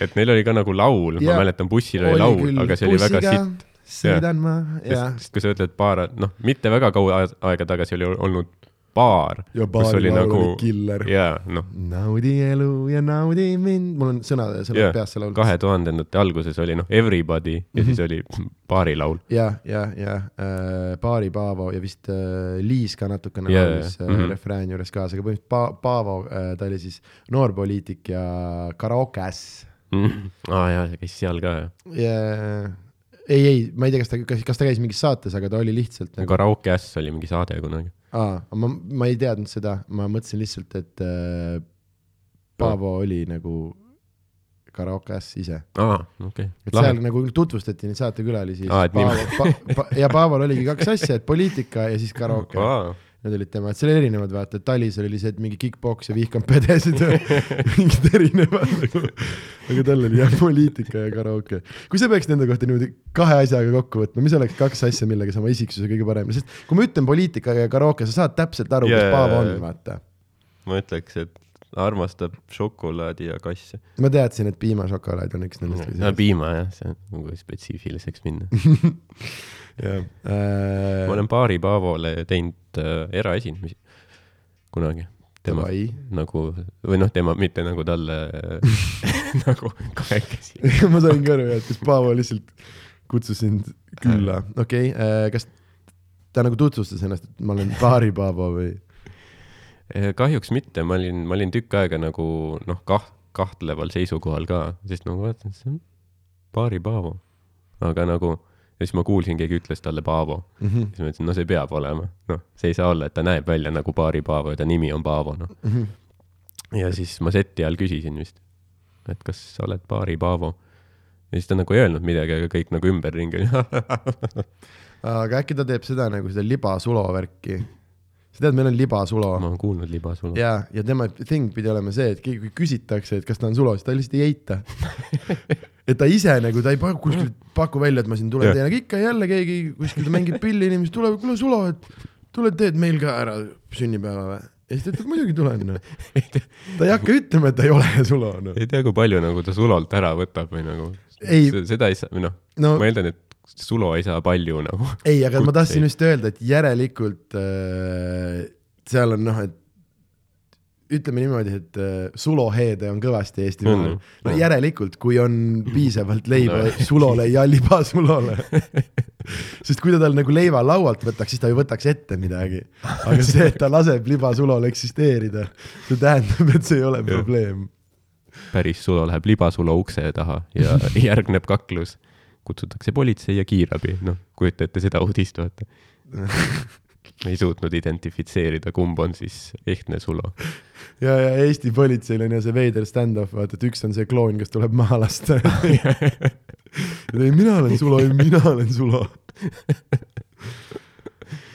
Et neil oli ka nagu laul, ma mäletan, bussil oli laul, aga see oli väga sitt. sõidan ma ja, sest, kui sa ütled paar, noh, mitte väga kaua aeg- aega tagasi oli olnud baar, ja baari oli laul nagu oli killer. jaa, noh, naudi elu ja naudi mind, mul on sõnad, sõnad Jaa, peas see laul. kahe tuhandendate alguses oli noh, Everybody ja Mhm. siis oli baarilaul. ja, ja, ja äh, Baari Paavo ja vist äh, Liis ka natukene Jaa, laulis äh, mhm. mm -hmm. refrääni juures kaasa, aga põhimõtteliselt pa, Paavo äh,, ta oli siis noorpoliitik ja karaokes aa jaa, see käis seal ka jah. ja ei, ei, ma ei tea, kas ta, kas, kas ta käis mingis saates, aga ta oli lihtsalt nagu, Karaoke Äss oli mingi saade kunagi. aa, ma, ma ei teadnud seda, ma mõtlesin lihtsalt, et äh, Paavo oli nagu karaokes ise, aa, okei et okay., seal nagu tutvustati neid saatekülalisi pa, pa, ja Paaval oligi kaks asja, et poliitika ja siis karaoke. Need olid tema, et seal oli erinevad, vaata, et Talis oli et mingi kick-poks ja vihkan pedesid ja mingid erinevad nagu. aga tal oli jah poliitika ja karaoke. kui sa peaksid enda kohta niimoodi kahe asjaga kokku võtma, mis oleks kaks asja, millega sa oma isiksuse kõige paremini, sest kui ma ütlen poliitika ja karaoke, sa saad täpselt aru, kes Jaa, Paavo on vaata. ma ütleks, et armastab šokolaadi ja kasse. ma teadsin, et piimašokolaad on üks nendest no piima jah, see on nagu spetsiifiliseks minna. jah. ma olen Baari Paavole teinud äh, eraesinemisi kunagi. tema Davai. nagu, või noh, tema mitte nagu talle nagu kahekesi. ma sain ka aru, et kas Paavo lihtsalt kutsus sind külla, okei okay,, kas ta nagu tutvustas ennast, et ma olen Baari Paavo või? Eh, kahjuks mitte, ma olin, ma olin tükk aega nagu noh, kah-, kahtleval seisukohal ka, sest nagu vaatasin, see on Baari Paavo. aga nagu, ja siis ma kuulsin, keegi ütles talle Paavo. Mhm. siis ma ütlesin, no see peab olema, noh, see ei saa olla, et ta näeb välja nagu Baari Paavo ja ta nimi on Paavo, noh. Mhm. ja siis ma seti all küsisin vist, et kas sa oled Baari Paavo. ja siis ta nagu ei öelnud midagi, aga kõik nagu ümberringi aga äkki ta teeb seda nagu seda libasulo värki? Sa tead, meil on libasulo ma olen kuulnud libasulo. ja, ja tema thing pidi olema see, et keegi, kui küsitakse, et kas ta on sulo, siis ta lihtsalt ei eita. et ta ise nagu, ta ei paku kuskilt, paku välja, et ma siin tulen teen, aga ikka jälle keegi kuskilt mängib pilli, inimesed tulevad, kuule Sulo, et tule teed meil ka ära sünnipäeva või? ja siis ta ütleb muidugi tulen noh. ta ei hakka ütlema, et ta ei ole Sulo noh. ei tea, kui palju nagu ta Sulolt ära võtab või nagu. Seda ei saa, või noh no ma eeldan, et Sulo ei saa palju nagu. ei, aga ma tahtsin kutseid. just öelda, et järelikult äh, seal on noh, et ütleme niimoodi, et äh, suloheede on kõvasti Eestimaal On, no jah. järelikult, kui on piisavalt leiba No. sulole ja libasulole. sest kui ta tal nagu leiva laualt võtaks, siis ta ju võtaks ette midagi. aga see, et ta laseb libasulol eksisteerida, see tähendab, et see ei ole probleem. päris Sulo läheb libasulo ukse taha ja järgneb kaklus. Kutsutakse politsei ja kiirabi, noh, kujuta ette seda uudist, vaata. ei suutnud identifitseerida, kumb on siis ehtne Sulo. ja, ja Eesti politseil on ju see veider stand-off, vaata, et üks on see kloon, kes tuleb maha lasta. ei, mina olen Sulo, ei mina olen Sulo.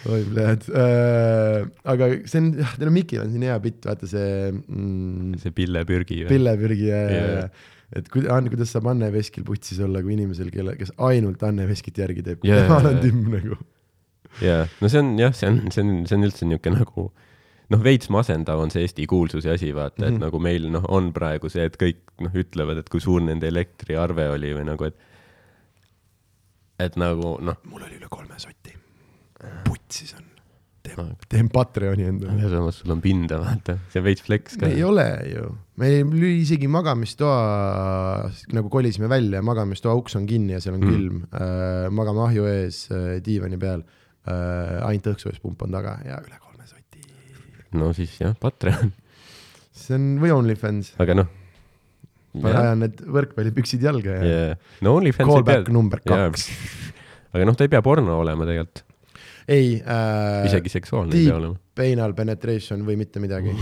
oi, pljääd äh,. aga see on, jah, teil on Mikil on siin hea bitt, vaata see mm, see Pille Pürgi. pillepürgi ja Jaa. yeah. Et kui, kuidas saab Anne Veskil putsis olla, kui inimesel, kelle, kes ainult Anne Veskit järgi teeb Jaa, yeah., jaa, tema on timm nagu. jaa, no see on jah, see on, see on, see on üldse niisugune nagu noh, veits masendav on see Eesti kuulsuse asi, vaata mm, -hmm. Mhm. et nagu meil noh, on praegu see, et kõik noh, ütlevad, et kui suur nende elektriarve oli või nagu, et et nagu noh, mul oli üle kolme soti. putsis on. teen, teen Patreoni endale. ja samas sul on pinda, vaata, see on veits flex ka. ei ole ju, me ei- isegi magamistoa, nagu kolisime välja, magamistoa uks on kinni ja seal on Mm. külm äh,, magame ahju ees äh, diivani peal äh,, ainult õhksoojuspump on taga ja üle kolme soti. no siis jah, Patreon, see on, või OnlyFans, aga noh, ma Jah. ajan need võrkpallipüksid jalga ja yeah. yeah. no OnlyFans ei callback pea, number Jaa. kaks. aga noh, ta ei pea porno olema tegelikult, ei äh,, isegi seksuaalne ei pea olema. penal penetration või mitte midagi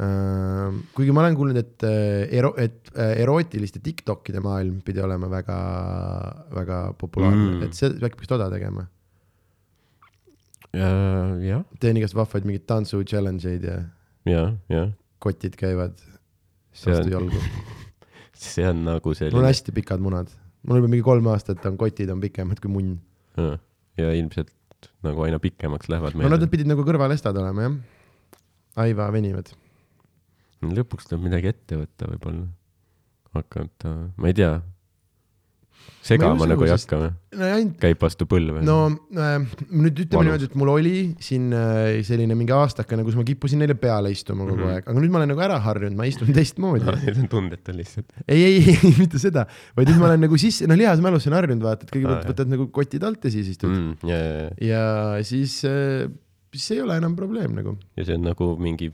äh,. kuigi ma olen kuulnud, et äh, ero-, et äh, erootiliste Tiktokide maailm pidi olema väga, väga populaarne Mm. et see äkki peaks toda tegema. jah, teen igast vahvaid mingeid tantsu challenge eid ja ja, ja kotid käivad vastu on, jalgu. see on nagu mul on selline hästi pikad munad, mul juba mingi kolm aastat on kotid on pikemad kui munn. ja, ja ilmselt nagu aina pikemaks lähevad no nad pidid nagu kõrvalestad olema jah. aiva venivad. lõpuks tuleb midagi ette võtta võib-olla, hakata, ma ei tea, segama usu, nagu ei hakka või? no ainult käib vastu põlve? no äh, nüüd ütleme niimoodi, et mul oli siin äh, selline mingi aastakene, kus ma kippusin neile peale istuma kogu mm. -hmm. aeg, aga nüüd ma olen nagu ära harjunud, ma istun teistmoodi. Need on tundetud lihtsalt. ei, ei, ei, mitte seda, vaid nüüd ma olen nagu sisse, no lihasmälus on harjunud, vaata, et Aa, kõigepealt jah. võtad nagu kotid alt ja siis istud mm. Mm, ja, ja, ja, siis äh,, siis ei ole enam probleem nagu ja see on nagu mingi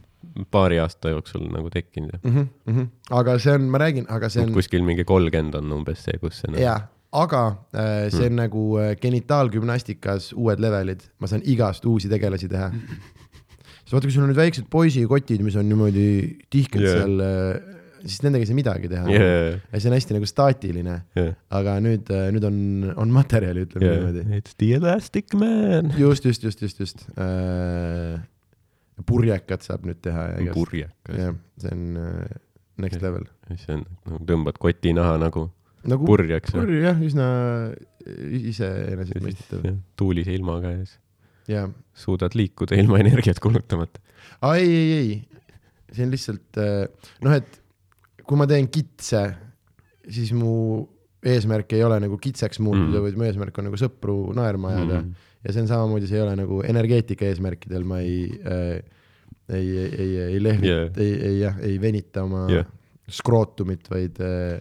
paari aasta jooksul nagu tekkinud mm. -hmm, mm -hmm. aga see on, ma räägin, aga see on kuskil mingi kolmkümmend on umbes see, kus see nagu- jaa, aga äh, see on mm. nagu äh, genitaalgümnastikas uued levelid, ma saan igast uusi tegelasi teha. sest vaata, kui sul on nüüd väiksed poisikotid, mis on niimoodi tihkelt Jaa. yeah. seal, siis nendega ei saa midagi teha yeah,. ja see on hästi nagu staatiline, yeah, aga nüüd, nüüd on, on materjali, ütleme yeah. niimoodi. It's the elastic man. just, just, just, just, just äh,. purjekat saab nüüd teha ja igast, purjekas. jah, see on äh, next level. see on, nagu tõmbad koti naha nagu nagu purjeks. purj jah, üsna iseenesestmõistetav tuulise ilmaga ja siis suudad liikuda ilma energiat kulutamata. aa ei, ei, ei, see on lihtsalt äh, noh, et kui ma teen kitse, siis mu eesmärk ei ole nagu kitseks muutuda Mm. vaid mu eesmärk on nagu sõpru naerma ajada mm.. ja see on samamoodi, see ei ole nagu energeetika eesmärkidel, ma ei äh,, ei, ei, ei, ei lehvita Yeah. ei, ei jah, ei venita oma yeah. skrootumit, vaid äh,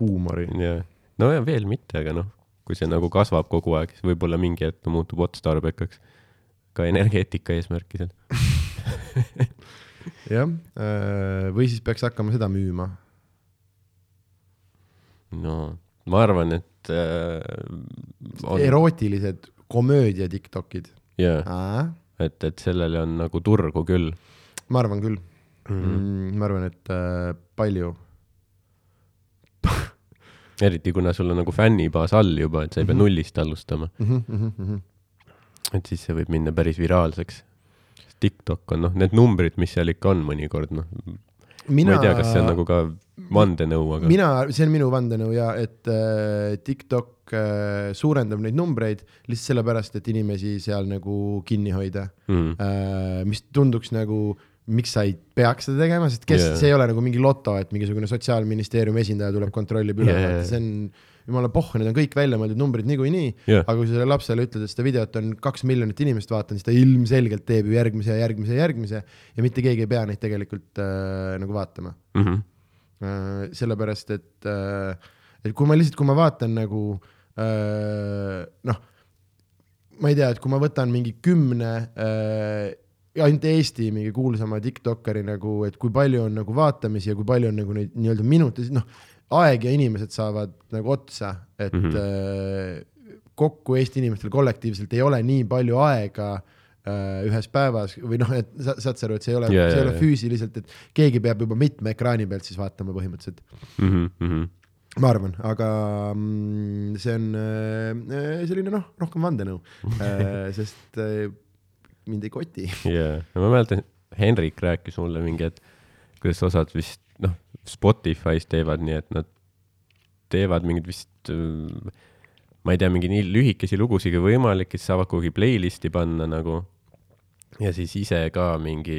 huumori. ja, no ja veel mitte, aga noh, kui see nagu kasvab kogu aeg, siis võib-olla mingi hetk ta muutub otstarbekaks ka energeetika eesmärkidel. jah, või siis peaks hakkama seda müüma. no ma arvan, et äh, on erootilised komöödia Tiktokid. jaa, et, et sellele on nagu turgu küll ma arvan küll mm. -hmm. mm,. ma arvan, et äh, palju eriti kuna sul on nagu fännibaas all juba, et sa ei pea Mhm. nullist alustama, mm. -hmm, mm -hmm. et siis see võib minna päris viraalseks. TikTok on noh, need numbrid, mis seal ikka on mõnikord noh, mina ma ei tea, kas see on nagu ka vandenõu, aga mina, see on minu vandenõu ja et äh, TikTok äh, suurendab neid numbreid lihtsalt sellepärast, et inimesi seal nagu kinni hoida mm, äh,, mis tunduks nagu, miks sa ei peaks seda tegema, sest kes yeah., see ei ole nagu mingi loto, et mingisugune sotsiaalministeeriumi esindaja tuleb, kontrollib üle yeah. see on jumala pohh, need on kõik välja mõeldud numbrid niikuinii jah, aga kui sa sellele lapsele ütled, et seda videot on kaks miljonit inimest vaadanud, siis ta ilmselgelt teeb ju järgmise ja järgmise ja järgmise ja mitte keegi ei pea neid tegelikult äh, nagu vaatama Mhm. äh,. sellepärast, et äh,, et kui ma lihtsalt, kui ma vaatan nagu äh, noh, ma ei tea, et kui ma võtan mingi kümne äh, ainult Eesti mingi kuulsama Tiktokeri nagu, et kui palju on nagu vaatamisi ja kui palju on nagu neid nii-öelda minuteid, noh, aeg ja inimesed saavad nagu otsa, et mm. -hmm. äh, kokku Eesti inimestel kollektiivselt ei ole nii palju aega äh, ühes päevas või noh, et sa saad sa aru, et see ei ole yeah,, see ei jaa, ole jaa. füüsiliselt, et keegi peab juba mitme ekraani pealt siis vaatama põhimõtteliselt, Mhm, mhm. ma arvan, aga mm, see on äh, selline noh, rohkem vandenõu äh, sest äh, mind ei koti. jaa, ma mäletan, Henrik rääkis mulle mingi, et kuidas osad vist noh, Spotify's teevad nii, et nad teevad mingid vist äh, ma ei tea, mingeid nii lühikesi lugusid kui võimalik, siis saavad kuhugi playlist'i panna nagu ja siis ise ka mingi,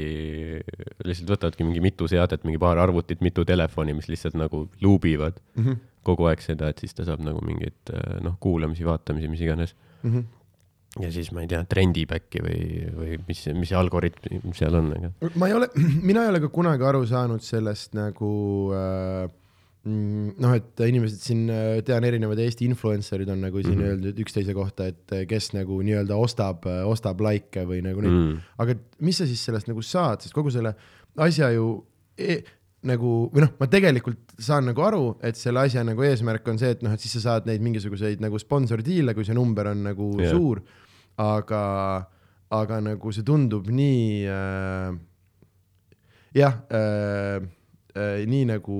lihtsalt võtavadki mingi mitu seadet, mingi paar arvutit, mitu telefoni, mis lihtsalt nagu luubivad Mhm, kogu aeg seda, et siis ta saab nagu mingeid äh, noh, kuulamisi, vaatamisi, mis iganes. mhm. Ja siis ma ei tea, trendib äkki või, või mis, mis see algoritm seal on, aga ma ei ole, mina ei ole ka kunagi aru saanud sellest nagu äh, mm, noh, et inimesed siin, tean erinevad Eesti influencer'id on nagu siin mm. -hmm. öeldud üksteise kohta, et äh, kes nagu nii-öelda ostab, ostab likee või nagu neid mm., mm, aga mis sa siis sellest nagu saad, sest kogu selle asja ju e nagu või noh, ma tegelikult saan nagu aru, et selle asja nagu eesmärk on see, et noh, et siis sa saad neid mingisuguseid nagu sponsordiile, kui see number on nagu yeah. suur, aga, aga nagu see tundub nii äh, jah äh,, äh, nii nagu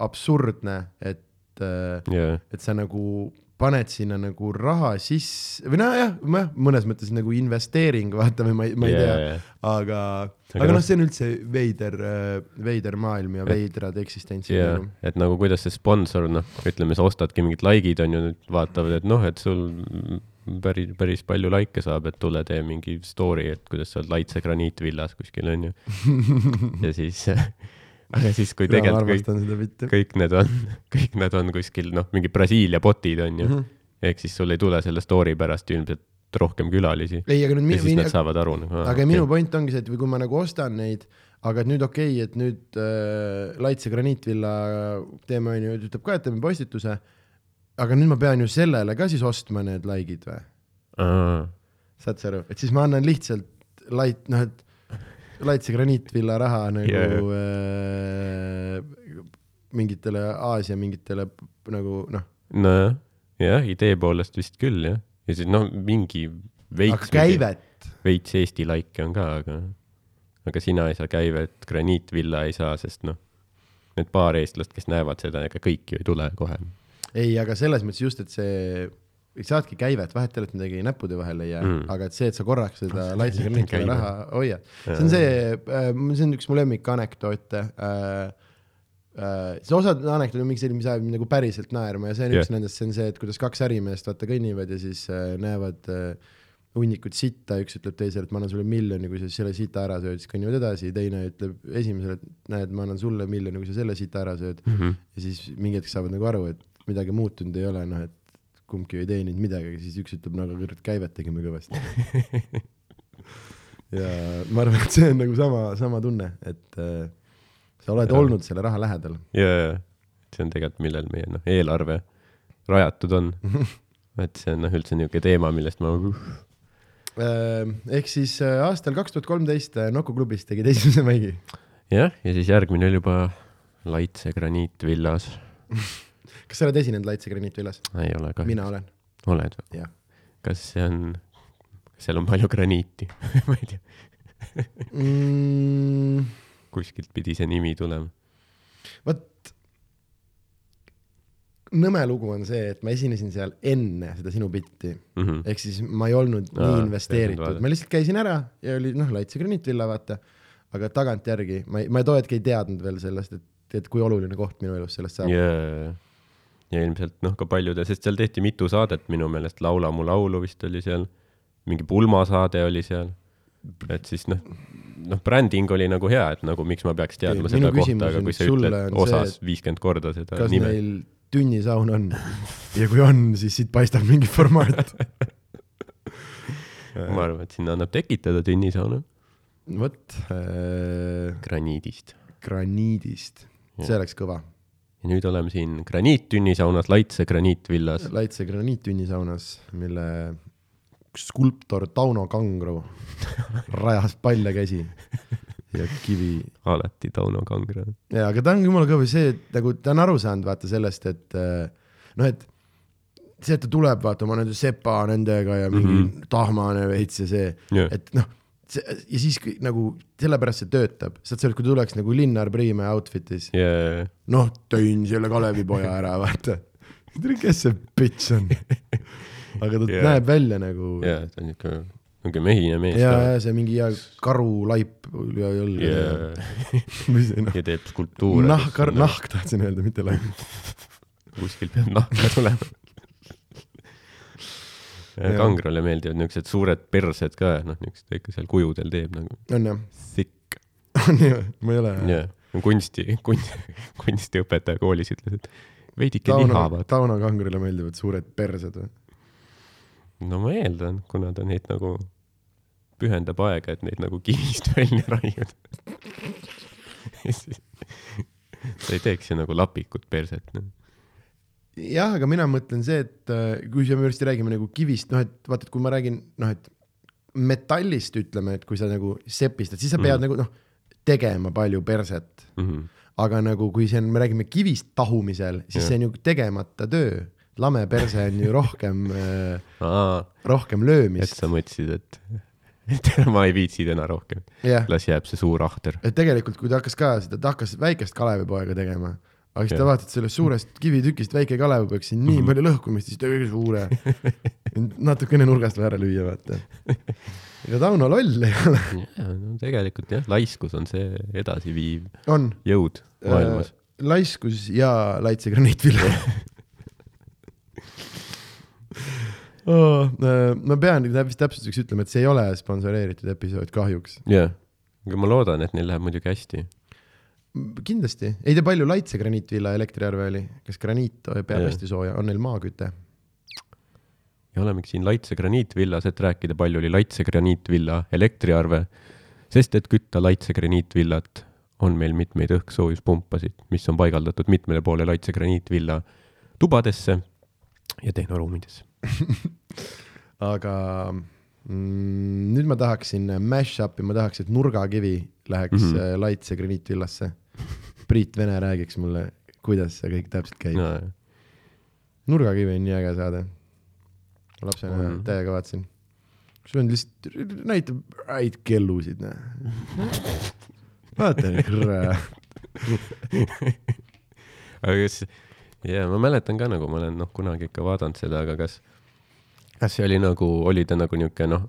absurdne, et äh, jaa, et sa nagu paned sinna nagu raha sisse või nojah, jah, mõnes mõttes nagu investeering, vaata või ma ei, ma ei Jaa, tea jaa., aga, Aga aga noh- noh, see on üldse veider, veider maailm ja veidrad eksistentsid jaa nagu., et nagu kuidas see sponsor, noh, ütleme, sa ostadki mingid like'id on ju, nüüd vaatavad, et noh, et sul päris, päris palju likee saab, et tule tee mingi story, et kuidas sa oled Laitse graniitvillas kuskil on ju. ja siis, aga siis, kui tegelikult kõik, kõik need on, kõik need on kuskil noh, mingi Brasiilia botid on ju mm. -hmm. ehk siis sul ei tule selle story pärast ilmselt rohkem külalisi. ei, aga nüüd minu nad, saavad aru nagu. aga minu point ongi see, et või kui ma nagu ostan neid, aga et nüüd okei okay,, et nüüd äh, Laitse graniitvilla teeme onju, ütleb ka, et teeme postituse. Aga nüüd ma pean ju sellele ka siis ostma need like'id või? saad sa aru, et siis ma annan lihtsalt lait, noh, et Laitse graniitvilla raha nagu yeah. äh, mingitele Aasia mingitele nagu noh, nojah, jah, idee poolest vist küll jah. ja siis noh, mingi veits, käivet, veits Eesti laike on ka, aga, aga sina ei saa käivet, graniitvilla ei saa, sest noh, need paar eestlast, kes näevad seda, ega kõik ju ei tule kohe. ei, aga selles mõttes just, et see, saadki käivet, vahet ei ole, et midagi näppude vahele ei jää Mm. mm., aga et see, et sa korraks seda graniitvilla Käive. raha hoiad, see on see, see on üks mu lemmikanekdoote äh,. Uh, see osad anekdoodid on mingi selline, mis ajab mind nagu päriselt naerma ja see on yeah. üks nendest, see on see, et kuidas kaks ärimeest vaata kõnnivad ja siis äh, näevad äh, hunnikut sitta, üks ütleb teisele, et ma annan sulle miljoni, kui sa selle sita ära sööd, siis kõnnivad edasi, teine ütleb esimesele, et näed, ma annan sulle miljoni, kui sa selle sita ära sööd. ja siis mingi hetk saavad nagu aru, et midagi muutunud ei ole, noh et kumbki ei teeninud midagi, siis üks ütleb, no aga kurat, käivet tegime kõvasti. ja ma arvan, et see on nagu sama, sama tunne, et äh, sa oled Ja. olnud selle raha lähedal. ja, ja, see on tegelikult, millel meie noh, eelarve rajatud on. et see on noh, üldse niisugune teema, millest ma Äh, ehk siis äh, aastal kaks tuhat kolmteist Nuku klubis tegid esimese maigi. jah, ja siis järgmine oli juba Laitse graniitvillas. kas sa oled esinenud Laitse graniitvillas? ei ole kahjuks. mina olen, oled või? kas see on, seal on palju graniiti ma ei tea, mm,. kuskilt pidi see nimi tulema. vot nõme lugu on see, et ma esinesin seal enne seda sinu bitti Mm -hmm. ehk siis ma ei olnud Aa, nii investeeritud ma lihtsalt käisin ära ja oli noh, Laitse graniitvilla vaata, aga tagantjärgi ma ei, ma too hetk ei teadnud veel sellest, et, et kui oluline koht minu elus sellest saab yeah.. ja, ilmselt noh, ka paljude, sest seal tehti mitu saadet minu meelest, Laula mu laulu vist oli seal, mingi pulmasaade oli seal, et siis noh, noh, bränding oli nagu hea, et nagu miks ma peaks teadma Minu seda kohta, aga kui sa ütled osas viiskümmend korda seda kas nime. neil tünnisaun on ja kui on, siis siit paistab mingi formaat. ma arvan, et sinna annab tekitada tünnisauna vot äh, graniidist. graniidist, see oleks kõva. Ja nüüd oleme siin graniittünnisaunas Laitse graniitvillas. Laitse graniittünnisaunas, mille skulptor Tauno Kangro rajas palja käsi ja kivi alati Tauno Kangro. ja, aga ta on jumala kõva see, et nagu ta on aru saanud vaata sellest, et äh, noh, et see, et ta tuleb vaata oma nende sepa nendega ja mingi mm. -hmm. tahmane veits ja see Jah. et noh, ja siis kui, nagu sellepärast see töötab, saad sa aru, kui tuleks nagu Linnar Priime outfit'is, ja, noh, tõin selle Kalevipoja ära, vaata. kes see bitch on? aga ta Jaa. yeah. näeb välja nagu ja ta on niuke, niuke mehine mees ja, ka. ja see mingi hea karulaip üle õlga see noh, ja teeb skulptuure. nahk, nahk tahtsin öelda, mitte laip. kuskilt peab nahka tulema. Kangrale meeldivad niuksed suured persed ka, noh, niuksed ikka seal kujudel teeb nagu on jah, thick. on ju, ma ei ole. jah, kunsti, kunsti, kunstiõpetaja koolis ütles, et veidike Tauno, lihavad. Tauno Kangrile meeldivad suured persed või? no ma eeldan, kuna ta neid nagu pühendab aega, et neid nagu kivist välja raiuda. sa ei teeks ju nagu lapikut perset, noh. jah, aga mina mõtlen see, et äh, kui me just räägime nagu kivist, noh, et vaata, et kui ma räägin, noh, et metallist ütleme, et kui sa nagu sepistad, siis sa pead mm. nagu noh, tegema palju perset. Mhm. aga nagu kui see on, me räägime kivist tahumisel, siis Jah. see on ju tegemata töö. lame perse on ju rohkem, aa, rohkem et löömist. sa mõtlesid, et, et ma ei viitsi täna rohkem, jah, las jääb see suur ahter. et tegelikult, kui ta hakkas ka seda, ta hakkas väikest Kalevipoega tegema, aga siis ta vaatas sellest suurest kivitükist väike Kalevipoeg, siin nii Mhm. palju lõhkumist, siis ta kõige suure. natukene nurgast ära lüüa, vaata. ega Tauno loll ei ole. no tegelikult jah, laiskus on see edasiviiv on. jõud maailmas. laiskus ja laitse graniitvill oh,. ma pean vist täpsustuseks ütlema, et see ei ole sponsoreeritud episood kahjuks. jah, aga ma loodan, et neil läheb muidugi hästi. kindlasti, ei tea palju laitse graniitvilla Elektrijärve oli, kas graniit peab hästi sooja, on neil maaküte? ja olemegi siin Laitse graniitvillas, et rääkida, palju oli Laitse graniitvilla elektriarve, sest et kütta Laitse graniitvillat on meil mitmeid õhkssoojuspumpasid, mis on paigaldatud mitmele poole Laitse graniitvilla tubadesse ja tehnoruumidesse. aga mm, nüüd ma tahaksin mash-up'i, ma tahaks, et nurgakivi läheks mm. -hmm. laitse graniitvillasse. Priit Vene räägiks mulle, kuidas see kõik täpselt käib no.. nurgakivi on nii äge saade. lapsena mm. -hmm. täiega vaatasin. sul on lihtsalt, näitab häid kellusid, näe. vaata nüüd, kurat. aga kas, jaa, ma mäletan ka nagu ma olen noh, kunagi ikka vaadanud seda, aga kas, kas see oli nagu, oli ta nagu niisugune noh,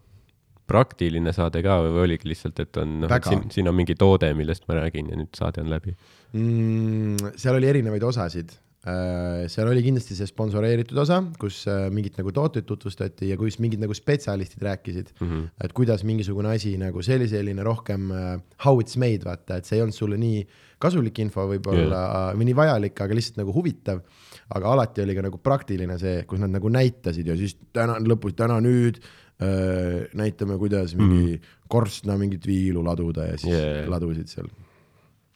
praktiline saade ka või oligi lihtsalt, et on noh, et siin, siin on mingi toode, millest ma räägin ja nüüd saade on läbi. mm,. seal oli erinevaid osasid. seal oli kindlasti see sponsoreeritud osa, kus äh, mingit nagu tooteid tutvustati ja kus mingid nagu spetsialistid rääkisid mm. -hmm. et kuidas mingisugune asi nagu see oli selline rohkem äh, how it's made, vaata, et see ei olnud sulle nii kasulik info võib-olla yeah. või nii vajalik, aga lihtsalt nagu huvitav. aga alati oli ka nagu praktiline see, kus nad nagu näitasid ja siis täna lõpus, täna nüüd näitame, kuidas mingi mm korstna mingit viilu laduda ja siis Yeah. ladusid seal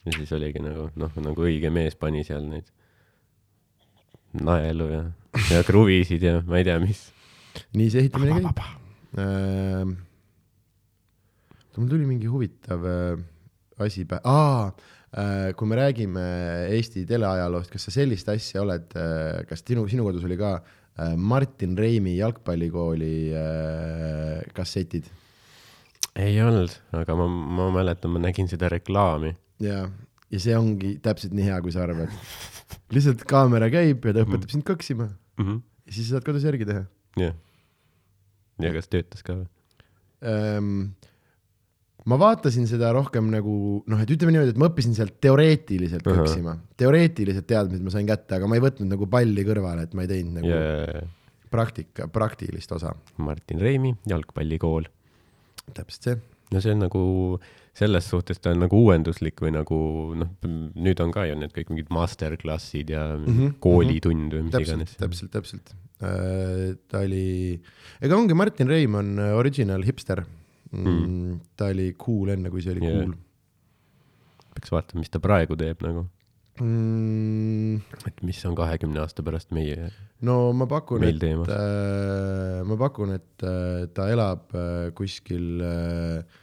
ja siis oligi nagu noh, nagu õige mees pani seal neid naelu ja, ja kruvisid ja ma ei tea, mis. nii see ehitamine käib. mul tuli mingi huvitav äh, asi pähe, aa, kui me räägime Eesti teleajaloost, kas sa sellist asja oled, kas sinu, sinu kodus oli ka äh, Martin Reimi jalgpallikooli äh, kassetid ei olnud, aga ma, ma mäletan, ma nägin seda reklaami. ja, ja see ongi täpselt nii hea, kui sa arvad. lihtsalt kaamera käib ja ta õpetab sind kõksima ja siis sa saad kodus järgi teha jah. ja kas töötas ka või? Ma vaatasin seda rohkem nagu noh, et ütleme niimoodi, et ma õppisin sealt teoreetiliselt Ahah. kõksima, teoreetilised teadmised ma sain kätte, aga ma ei võtnud nagu palli kõrvale, et ma ei teinud nagu yeah. praktika, praktilist osa. Martin Reimi jalgpallikool. täpselt see. no see on nagu selles suhtes ta on nagu uuenduslik või nagu noh, nüüd on ka ju need kõik mingid masterclass'id ja mm -hmm, koolitund või mis täpselt iganes,. täpselt, täpselt. ta oli, ega ongi Martin Reim on äh, original hipster mm, Mm.. ta oli cool enne, kui see oli yeah. cool peaks vaatama, mis ta praegu teeb nagu, mm,. et mis on kahekümne aasta pärast meie, no ma pakun, et äh, ma pakun, et äh, ta elab äh, kuskil äh,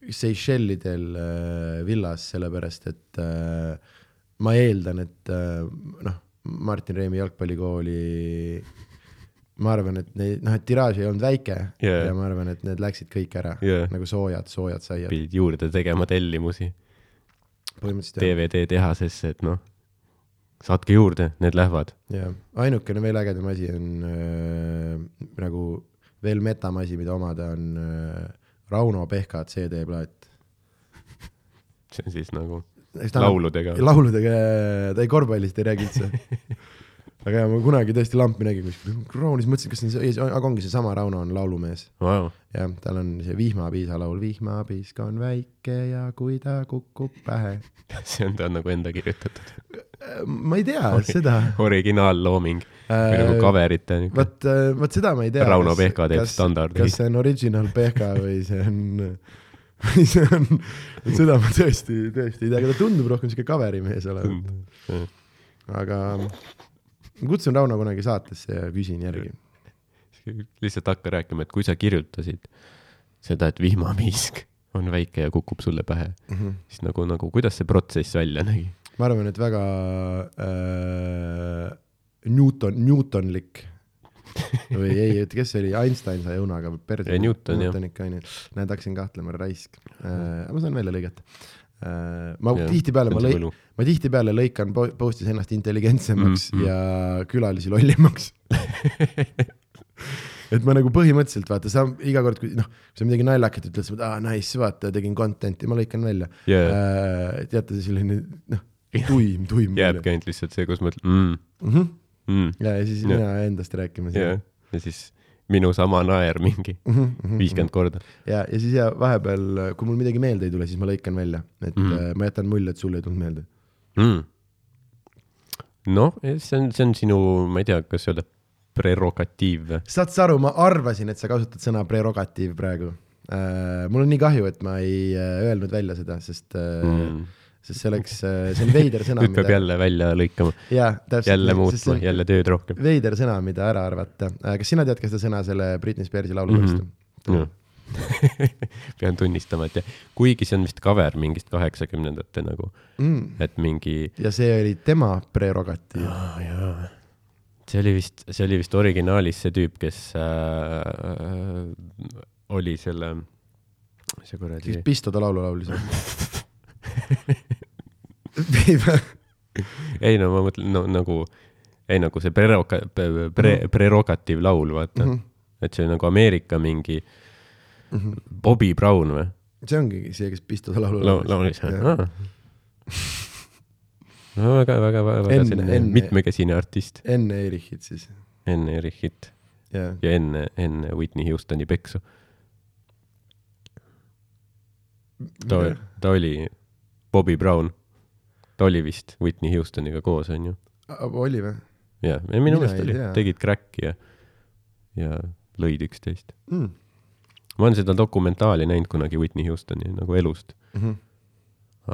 Seychellidel äh, villas, sellepärast et äh, ma eeldan, et äh, noh, Martin Reimi jalgpallikooli ma arvan, et neid, noh, et tiraaž ei olnud väike Jaa. ja ma arvan, et need läksid kõik ära Jaa. nagu soojad, soojad saiad. pidid juurde tegema tellimusi DVD tehasesse, et noh, saatke juurde, need lähevad. jah, ainukene veel ägedam asi on äh, nagu veel metam asi, mida omada, on äh, Rauno Pehka CD-plaat. see on siis nagu lauludega. lauludega, ta ei korvpallist ei räägi üldse. aga jaa, ma kunagi tõesti lampi nägin kuskil, siis mõtlesin, kas see on see, aga ongi seesama Rauno on laulumees. Wow. jah, tal on see Vihmapiisa laul, vihmapiisk on väike ja kui ta kukub pähe. see on ta nagu enda kirjutatud. ma ei tea seda. originaallooming või nagu cover'ite. vot, vot seda ma ei tea. Rauno Pehka teeb standardi. kas see on original Pehka või see on, või see on, seda ma tõesti, tõesti ei tea, aga ta tundub rohkem siuke cover'i mees olevat. aga kutsun Rauno kunagi saatesse ja küsin järgi. lihtsalt hakka rääkima, et kui sa kirjutasid seda, et vihmapiisk on väike ja kukub sulle pähe, Mhm. siis nagu, nagu kuidas see protsess välja nägi? ma arvan, et väga äh, Newton, Newtonlik või ei, oota, kes see oli, Einstein sai õunaga perse. Ei, Newton. Newton ikka onju, näed, hakkasin kahtlema, raisk äh,. ma saan välja lõigata äh,. ma tihtipeale, ma lõi- ma tihtipeale lõikan po- post'is ennast intelligentsemaks mm Mm, -hmm. mm. ja külalisi lollimaks et ma nagu põhimõtteliselt vaata, sa iga kord, kui noh, kui sa midagi naljakat ütled, sa mõtled, aa nice, vaata, tegin content'i, ma lõikan välja Jaa. äh,. teate, selline noh, tuim, tuim. jääbki ainult lihtsalt see, kus mõtled mm, mm. -hmm. mm, ja, ja siis Jah. mina endast rääkima siin. ja siis minu sama naer mingi Mhm, viiskümmend korda. ja, ja siis ja vahepeal, kui mul midagi meelde ei tule, siis ma lõikan välja, et mm Mhm. -hmm. ma jätan mulje, et sulle ei tulnud meelde. mm.. noh, see on, see on sinu, ma ei tea, kas öelda prerogatiiv või? saad sa aru, ma arvasin, et sa kasutad sõna prerogatiiv praegu äh,. mul on nii kahju, et ma ei äh, öelnud välja seda, sest äh, mm., sest see oleks, see on veider sõna. nüüd peab jälle välja lõikama, jälle muutma, jälle tööd rohkem. veider sõna, mida ära arvata. kas sina tead ka seda sõna selle Britney Spearsi laulu pärast mm? pean tunnistama, et jah, kuigi see on vist cover mingist kaheksakümnendate nagu, -hmm. et mingi Mm. ja see oli tema prerogatiiv. oh,. jaa, see oli vist, see oli vist originaalis see tüüp, kes äh, oli selle, see kes kuradi, Pisto ta laulu laulis ei no ma mõtlen no, nagu, ei nagu see preroga-, pre, prerogatiiv laul, vaata mm. -hmm. et see oli nagu Ameerika mingi Bobby Brown või? see ongi see, kes Pisto ta laulu Lau-, laulis Jah. ah.? no väga, väga, väga, väga selline mitmekesine artist, enne Erichit siis, enne Erichit jah. ja enne, enne Whitney Houstoni peksu. ta, ta oli Bobby Brown, ta oli vist Whitney Houstoniga koos, onju. oli või jah, ja minu meelest oli tegid crack'i ja, ja lõid üksteist. mm.? Ma olen seda dokumentaali näinud kunagi Whitney Houstoni nagu elust, Mm -hmm.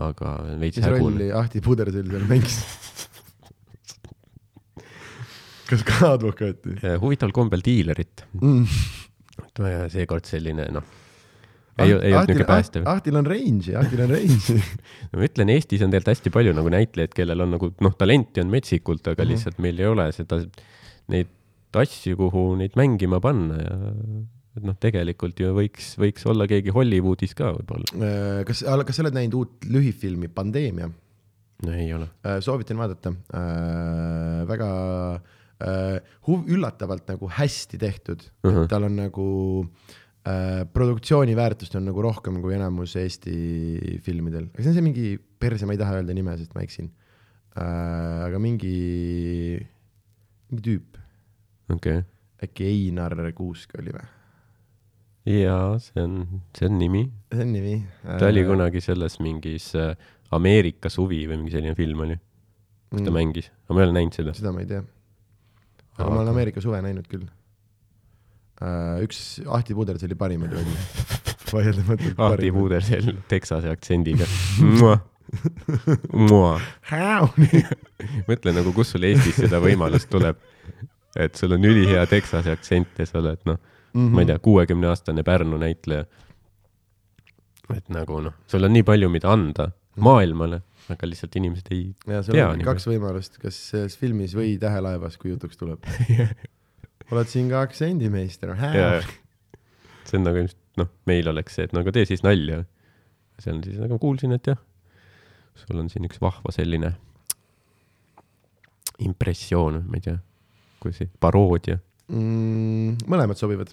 aga veits mis hägune. rolli Ahti Pudersill seal mängis? kas ka advokaati huvitaval kombel diilerit, mm.? seekord selline noh, ei, ei olnud niisugune päästev. Ahtil on range'i, Ahtil on range'i. ma ütlen, Eestis on tegelikult hästi palju nagu näitlejaid, kellel on nagu noh, talenti on metsikult, aga Mhm. lihtsalt meil ei ole seda, neid asju, kuhu neid mängima panna ja et noh, tegelikult ju võiks, võiks olla keegi Hollywoodis ka võib-olla. Äh, kas, kas sa oled näinud uut lühifilmi Pandeemia? no ei ole. soovitan vaadata äh,. väga äh, huv-, üllatavalt nagu hästi tehtud uh. -huh. tal on nagu äh, produktsiooni väärtust on nagu rohkem kui enamus Eesti filmidel, aga see on see mingi perse, ma ei taha öelda nime, sest ma eksin äh,. aga mingi, mingi tüüp, okei okay.. äkki Einar Kuusk oli või? jaa, see on, see on nimi. see on nimi äh,. ta oli kunagi selles mingis äh, Ameerika suvi või mingi selline film oli, kus ta Mm. mängis, aga ma ei ole näinud seda. seda ma ei tea. aga ma olen Ameerika suve näinud küll uh,. üks Ahti Puders oli parimaid rolle. vaieldamatult Ahti. Puudersell Texase aktsendiga. mõtle nagu, kus sul Eestis seda võimalust tuleb. et sul on ülihea Texase aktsent ja sa oled noh, Mhm. ma ei tea, kuuekümne aastane Pärnu näitleja. et nagu noh, sul on nii palju, mida anda maailmale, aga lihtsalt inimesed ei ja tea kaks võimalust, kas selles filmis või Tähelaevas, kui jutuks tuleb. oled siin ka aktsendimeister. ja see on nagu ilmselt noh, meil oleks see, et no aga tee siis nalja. see on siis nagu kuulsin, et jah, sul on siin üks vahva selline impressioon, ma ei tea, kuidas see, paroodia mm,. mõlemad sobivad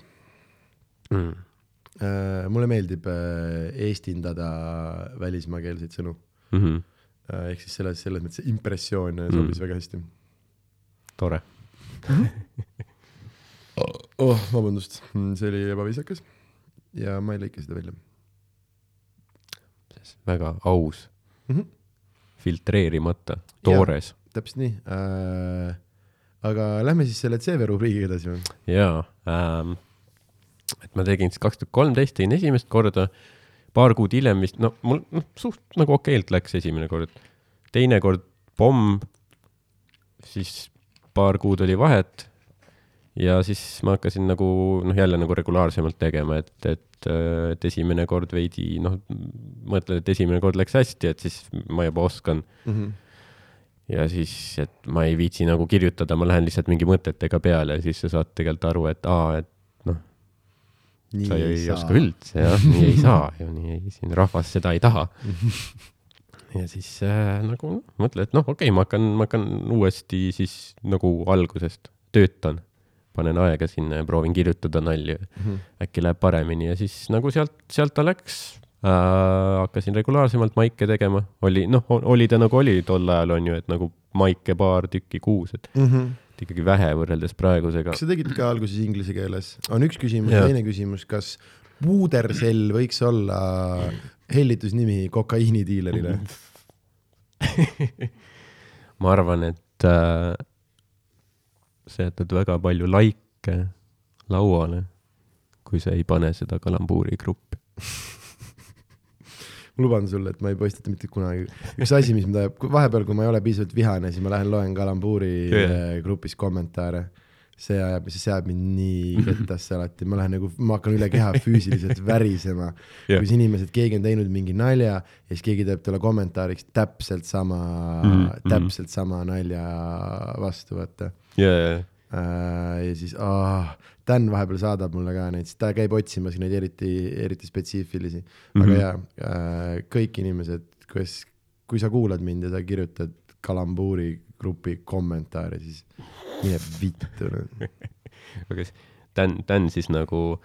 mm.. uh,. mulle meeldib uh, eestindada välismaakeelseid sõnu Mm -hmm. uh,. ehk siis selles, selles mõttes impressioon mm. sobis väga hästi tore. oh, vabandust, see oli ebaviisakas ja ma ei lõika seda välja väga aus mm. -hmm. filtreerimata, toores täpselt nii äh,. Aga lähme siis selle CV rubriigiga edasi või? ja ähm,. et ma tegin siis kaks tuhat kolmteist tegin esimest korda, paar kuud hiljem vist, no mul noh, suht nagu okeilt läks esimene kord, teine kord pomm, siis paar kuud oli vahet ja siis ma hakkasin nagu noh, jälle nagu regulaarsemalt tegema, et, et, et esimene kord veidi noh, mõtled, et esimene kord läks hästi, et siis ma juba oskan mm. -hmm. Ja siis, et ma ei viitsi nagu kirjutada, ma lähen lihtsalt mingi mõtetega peale ja siis sa saad tegelikult aru, et aa, et nii sa ju ei oska. üldse jah, nii ei saa ju, nii ei, siin rahvas seda ei taha. ja siis äh, nagu noh, mõtled, et noh, okei okay,, ma hakkan, ma hakkan uuesti siis nagu algusest töötan, panen aega sinna ja proovin kirjutada nalju, äkki läheb paremini ja siis nagu sealt, sealt ta läks äh,. hakkasin regulaarsemalt maike tegema, oli noh, oli ta nagu oli tol ajal on ju, et nagu maike paar tükki kuus, et ikkagi vähe võrreldes praegusega kas. sa tegid ka alguses inglise keeles? on üks küsimus ja teine küsimus, kas puudersell võiks olla hellitusnimi kokaiinidiilerile? ma arvan, et äh, sa jätad väga palju laike lauale, kui sa ei pane seda kalambuuri gruppi. ma luban sulle, et ma ei postita mitte kunagi. üks asi, mis mind ajab, vahepeal, kui ma ei ole piisavalt vihane, siis ma lähen loen kalambuuri yeah. grupis kommentaare. see ajab, see ajab mind nii kettasse alati, ma lähen nagu, ma hakkan üle keha füüsiliselt värisema Jah. kus inimesed, keegi on teinud mingi nalja ja siis keegi teeb talle kommentaariks täpselt sama mm, -hmm. täpselt sama nalja vastu, vaata. ja, ja, ja siis ah, Dan vahepeal saadab mulle ka neid, sest ta käib otsimas neid eriti, eriti spetsiifilisi mm. -hmm. aga Mhm. jaa, kõik inimesed, kes, kui sa kuulad mind ja sa kirjutad kalambuuri grupi kommentaare, siis mine vittu. aga siis Dan, Dan siis nagu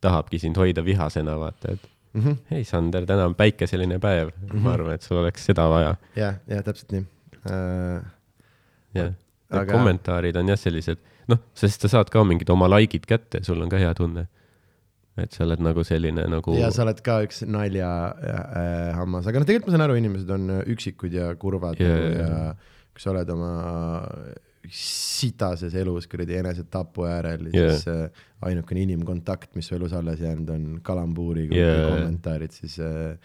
tahabki sind hoida vihasena, vaata, et Mhm. hei, Sander, täna on päikeseline päev mm, -hmm. ma arvan, et sul oleks seda vaja. jah, jah, täpselt nii uh,. jah, Aga- need kommentaarid on jah sellised, noh, sest sa saad ka mingid oma likeid kätte, sul on ka hea tunne. et sa oled nagu selline nagu ja sa oled ka üks nalja äh, hammas, aga noh, tegelikult ma saan aru, inimesed on üksikud ja kurvad yeah, jaa, ja kui sa oled oma sitases elus kuradi enesetapu äärel yeah., siis äh, ainukene inimkontakt, mis su elus alles jäänud on kalambuuri yeah. kommentaarid, siis äh,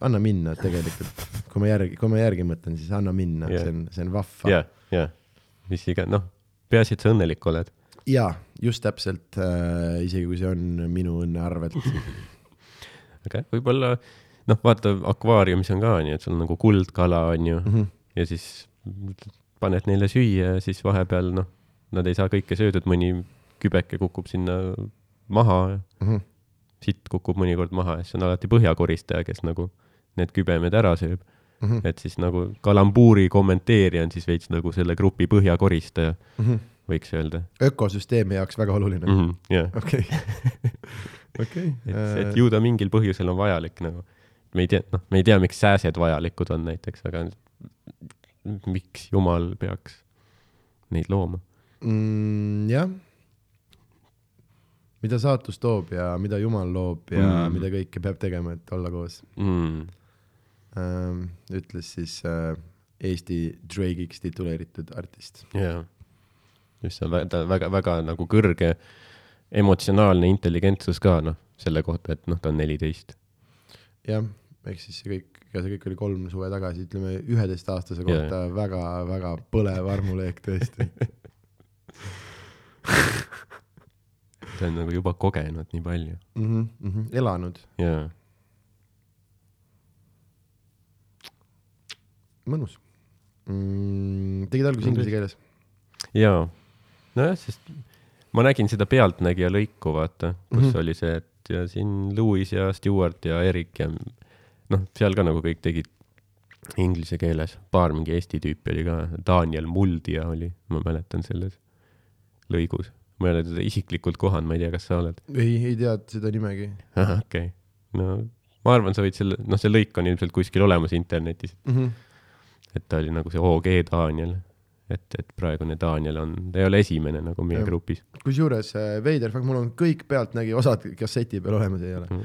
anna minna tegelikult. kui ma järgi, kui ma järgi mõtlen, siis anna minna yeah., see on, see on vahva jah, jah, mis iga, noh, peaasi, et sa õnnelik oled. jaa, just täpselt äh,, isegi kui see on minu õnne arvelt. aga jah, võib-olla noh, vaata akvaariumis on ka nii, et sul on nagu kuldkala on ju mm. -hmm. ja siis paned neile süüa ja siis vahepeal noh, nad ei saa kõike söödud, mõni kübeke kukub sinna maha, Mhm. sitt kukub mõnikord maha ja siis on alati põhjakoristaja, kes nagu need kübemed ära sööb. Mhm. et siis nagu kalambuuri kommenteerija on siis veits nagu selle grupi põhjakoristaja, võiks öelda ökosüsteemi jaoks väga oluline mm. -hmm, jah, okei, okei. et, Äh. et ju ta mingil põhjusel on vajalik nagu. me ei tea, noh, me ei tea, miks sääsed vajalikud on näiteks, aga miks jumal peaks neid looma mm,. jah. mida saatus toob ja mida Jumal loob ja Mm. mm. mida kõike peab tegema, et olla koos mm.? ähm,, ütles siis äh, Eesti Drake'iks tituleeritud artist. jaa, just see on väga, väga, väga nagu kõrge emotsionaalne intelligentsus ka noh, selle kohta, et noh, ta on neliteist. jah, ehk siis see kõik, ja see kõik oli kolm suve tagasi, ütleme üheteistaastase kohta väga-väga põlev armuleek tõesti. ta on nagu juba kogenud nii palju mm. -hmm, mm -hmm. elanud, jaa, mõnus mm,. tegid alguses inglise keeles? jaa, nojah, sest ma nägin seda Pealtnägija lõiku, vaata, kus mm. -hmm. oli see, et ja siin Louis ja Stewart ja Erik ja noh, seal ka nagu kõik tegid inglise keeles, paar mingi Eesti tüüpi oli ka, Daniel Muldia oli, ma mäletan selles lõigus, ma ei ole teda isiklikult kohanud, ma ei tea, kas sa oled. ei, ei teadnud seda nimegi ahah, okei okay., no ma arvan, sa võid selle, noh, see lõik on ilmselt kuskil olemas internetis, mm. -hmm. Et ta oli nagu see OG Daniel, et, et praegune Daniel on, ta ei ole esimene nagu meie Jah. grupis. kusjuures äh, veider fakt, mul on kõik Pealtnägija osad kasseti peal olemas, ei ole.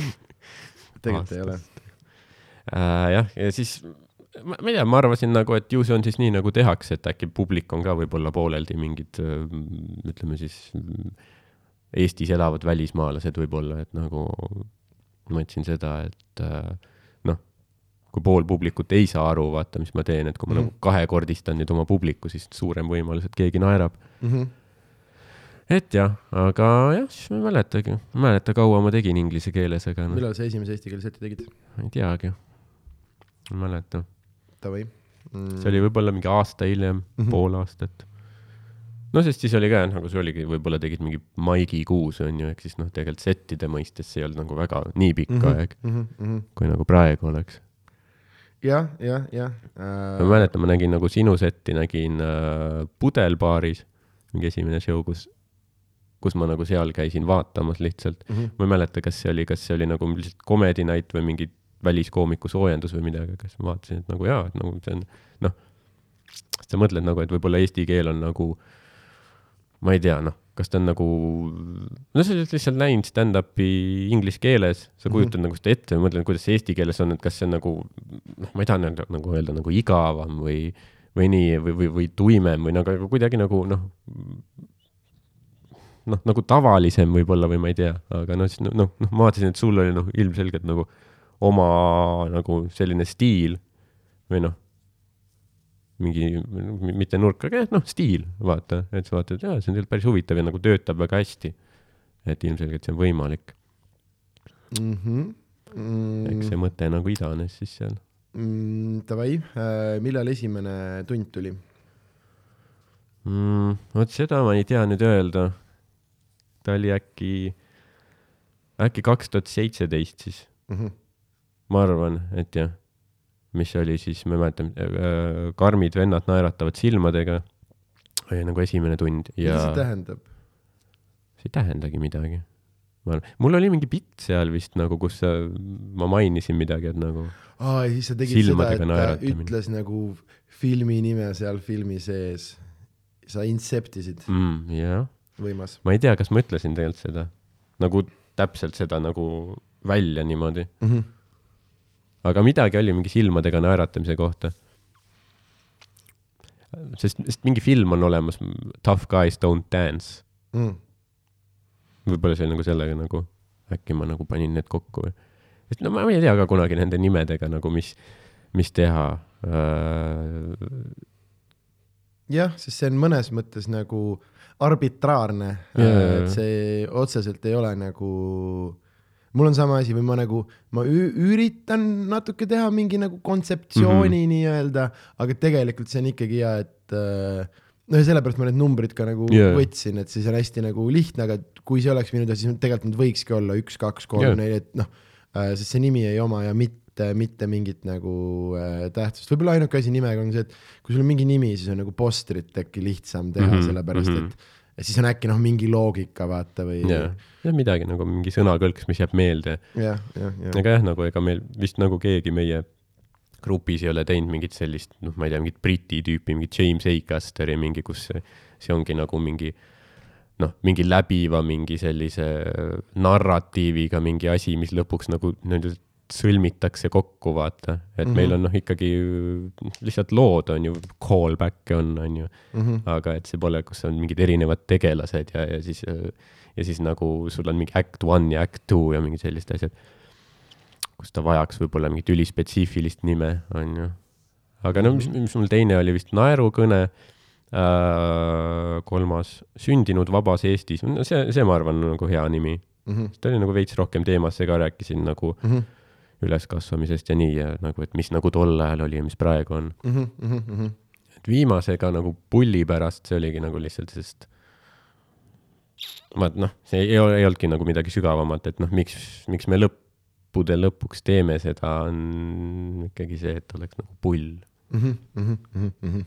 tegelikult ei ole. äh,. jah, ja siis ma, ma ei tea, ma arvasin nagu, et ju see on siis nii nagu tehakse, et äkki publik on ka võib-olla pooleldi mingid, ütleme siis Eestis elavad välismaalased võib-olla, et nagu mõtlesin seda, et äh, kui pool publikut ei saa aru, vaata, mis ma teen, et kui ma mm Mhm. -hmm. nagu kahekordistan nüüd oma publiku, siis suurem võimalus, et keegi naerab. Mhm. et jah, aga jah, siis ma ei mäletagi, ma ei mäleta, kaua ma tegin inglise keeles, aga noh, millal sa esimese eesti keele seti tegid? ma ei teagi. ma ei mäleta. davai mm.. see oli võib-olla mingi aasta hiljem mm, Mhm. -hmm. pool aastat. no sest siis oli ka nagu see oligi, võib-olla tegid mingi maigikuus onju, ehk siis noh, tegelikult settide mõistes see ei olnud nagu väga nii pikk mm Mhm. -hmm. aeg, mm. -hmm. kui nagu praegu oleks. jah, jah, jah ma äh,. mäletan, ma nägin nagu sinu setti nägin äh, Pudelbaaris, mingi esimene show, kus, kus ma nagu seal käisin vaatamas lihtsalt. Mm -hmm. ma ei mäleta, kas see oli, kas see oli nagu lihtsalt comedy night või mingi väliskoomiku soojendus või midagi, aga siis ma vaatasin, et nagu jaa, et nagu see on noh, sa mõtled nagu, et võib-olla eesti keel on nagu, ma ei tea, noh, kas ta on nagu, no sa oled lihtsalt näinud stand-up'i inglise keeles, sa kujutad mm -hmm. nagu seda ette ja mõtled, kuidas see eesti keeles on, et kas see on nagu noh, ma ei taha nagu, nagu öelda nagu igavam või, või nii või, või, või tuimem või nagu aga kuidagi nagu noh, noh, nagu tavalisem võib-olla või ma ei tea, aga noh, siis noh, noh, ma vaatasin, et sul oli noh, ilmselgelt nagu oma nagu selline stiil või noh, mingi mitte nurk, aga jah, noh, stiil, vaata, et sa vaatad, jaa, see on tegelikult päris huvitav ja nagu töötab väga hästi. et ilmselgelt see on võimalik, mm. -hmm. eks see mõte nagu idanes siis seal. mm,. Davai äh,, millal esimene tund tuli mm,. vot seda ma ei tea nüüd öelda. ta oli äkki, äkki kaks tuhat seitseteist siis, mm? -hmm. ma arvan, et jah. Mis oli siis, ma ei mäleta äh,, karmid vennad naeratavad silmadega. oli nagu esimene tund ja mida see tähendab? see ei tähendagi midagi. ma arvan, mul oli mingi bitt seal vist nagu, kus sa, ma mainisin midagi, et nagu aa, ja siis sa tegid seda, et ta ütles nagu filmi nime seal filmi sees. sa inceptisid, mm,, jah, võimas ma ei tea, kas ma ütlesin tegelikult seda nagu täpselt seda nagu välja niimoodi, mm. -hmm. Aga midagi oli mingi silmadega naeratamise kohta. sest, sest mingi film on olemas, Tough guys don't dance, Mm. võib-olla see oli nagu sellega nagu, äkki ma nagu panin need kokku või, sest no ma ei tea ka kunagi nende nimedega nagu, mis, mis teha äh,. jah, sest see on mõnes mõttes nagu arbitraarne jaa, jaa. et see otseselt ei ole nagu, mul on sama asi või ma nagu, ma üritan natuke teha mingi nagu kontseptsiooni mm -hmm. nii-öelda, aga tegelikult see on ikkagi hea, et äh, no ja sellepärast ma need numbrid ka nagu yeah. võtsin, et siis on hästi nagu lihtne, aga kui see oleks minu teada, siis tegelikult nad võikski olla üks, kaks, kolm yeah., neli, et noh, sest see nimi ei oma ja mitte, mitte mingit nagu äh, tähtsust, võib-olla ainuke asi nimega on see, et kui sul on mingi nimi, siis on nagu postrit äkki lihtsam teha mm, Mhm, -hmm, sellepärast mhm. et ja siis on äkki noh, mingi loogika vaata või jah, ja midagi nagu mingi sõnakõlks, mis jääb meelde. Jah, jah, jah. aga jah, nagu ega meil vist nagu keegi meie grupis ei ole teinud mingit sellist, noh, ma ei tea, mingit Briti tüüpi, mingit James Acasteri mingi, kus see, see ongi nagu mingi noh, mingi läbiva mingi sellise narratiiviga mingi asi, mis lõpuks nagu nii-öelda sõlmitakse kokku, vaata. et mm -hmm. meil on noh, ikkagi lihtsalt lood on ju, callback'e on, on ju, Mhm. aga et see pole, kus on mingid erinevad tegelased ja, ja siis, ja siis nagu sul on mingi act one ja act two ja mingid sellised asjad, kus ta vajaks võib-olla mingit ülispetsiifilist nime, on ju. aga no mis, mis mul teine oli vist naerukõne äh,, kolmas Sündinud vabas Eestis, no see, see ma arvan, on nagu hea nimi. Mhm. ta oli nagu veits rohkem teemasse ka, rääkisin nagu Mhm. Üleskasvamisest ja nii ja nagu, et mis nagu tol ajal oli ja mis praegu on. Mhm, et viimasega nagu pulli pärast, see oligi nagu lihtsalt, sest ma, noh, see ei, ei olnudki nagu midagi sügavamat, et noh, miks, miks me lõppude lõpuks teeme seda, on ikkagi see, et oleks nagu pull, Mhm,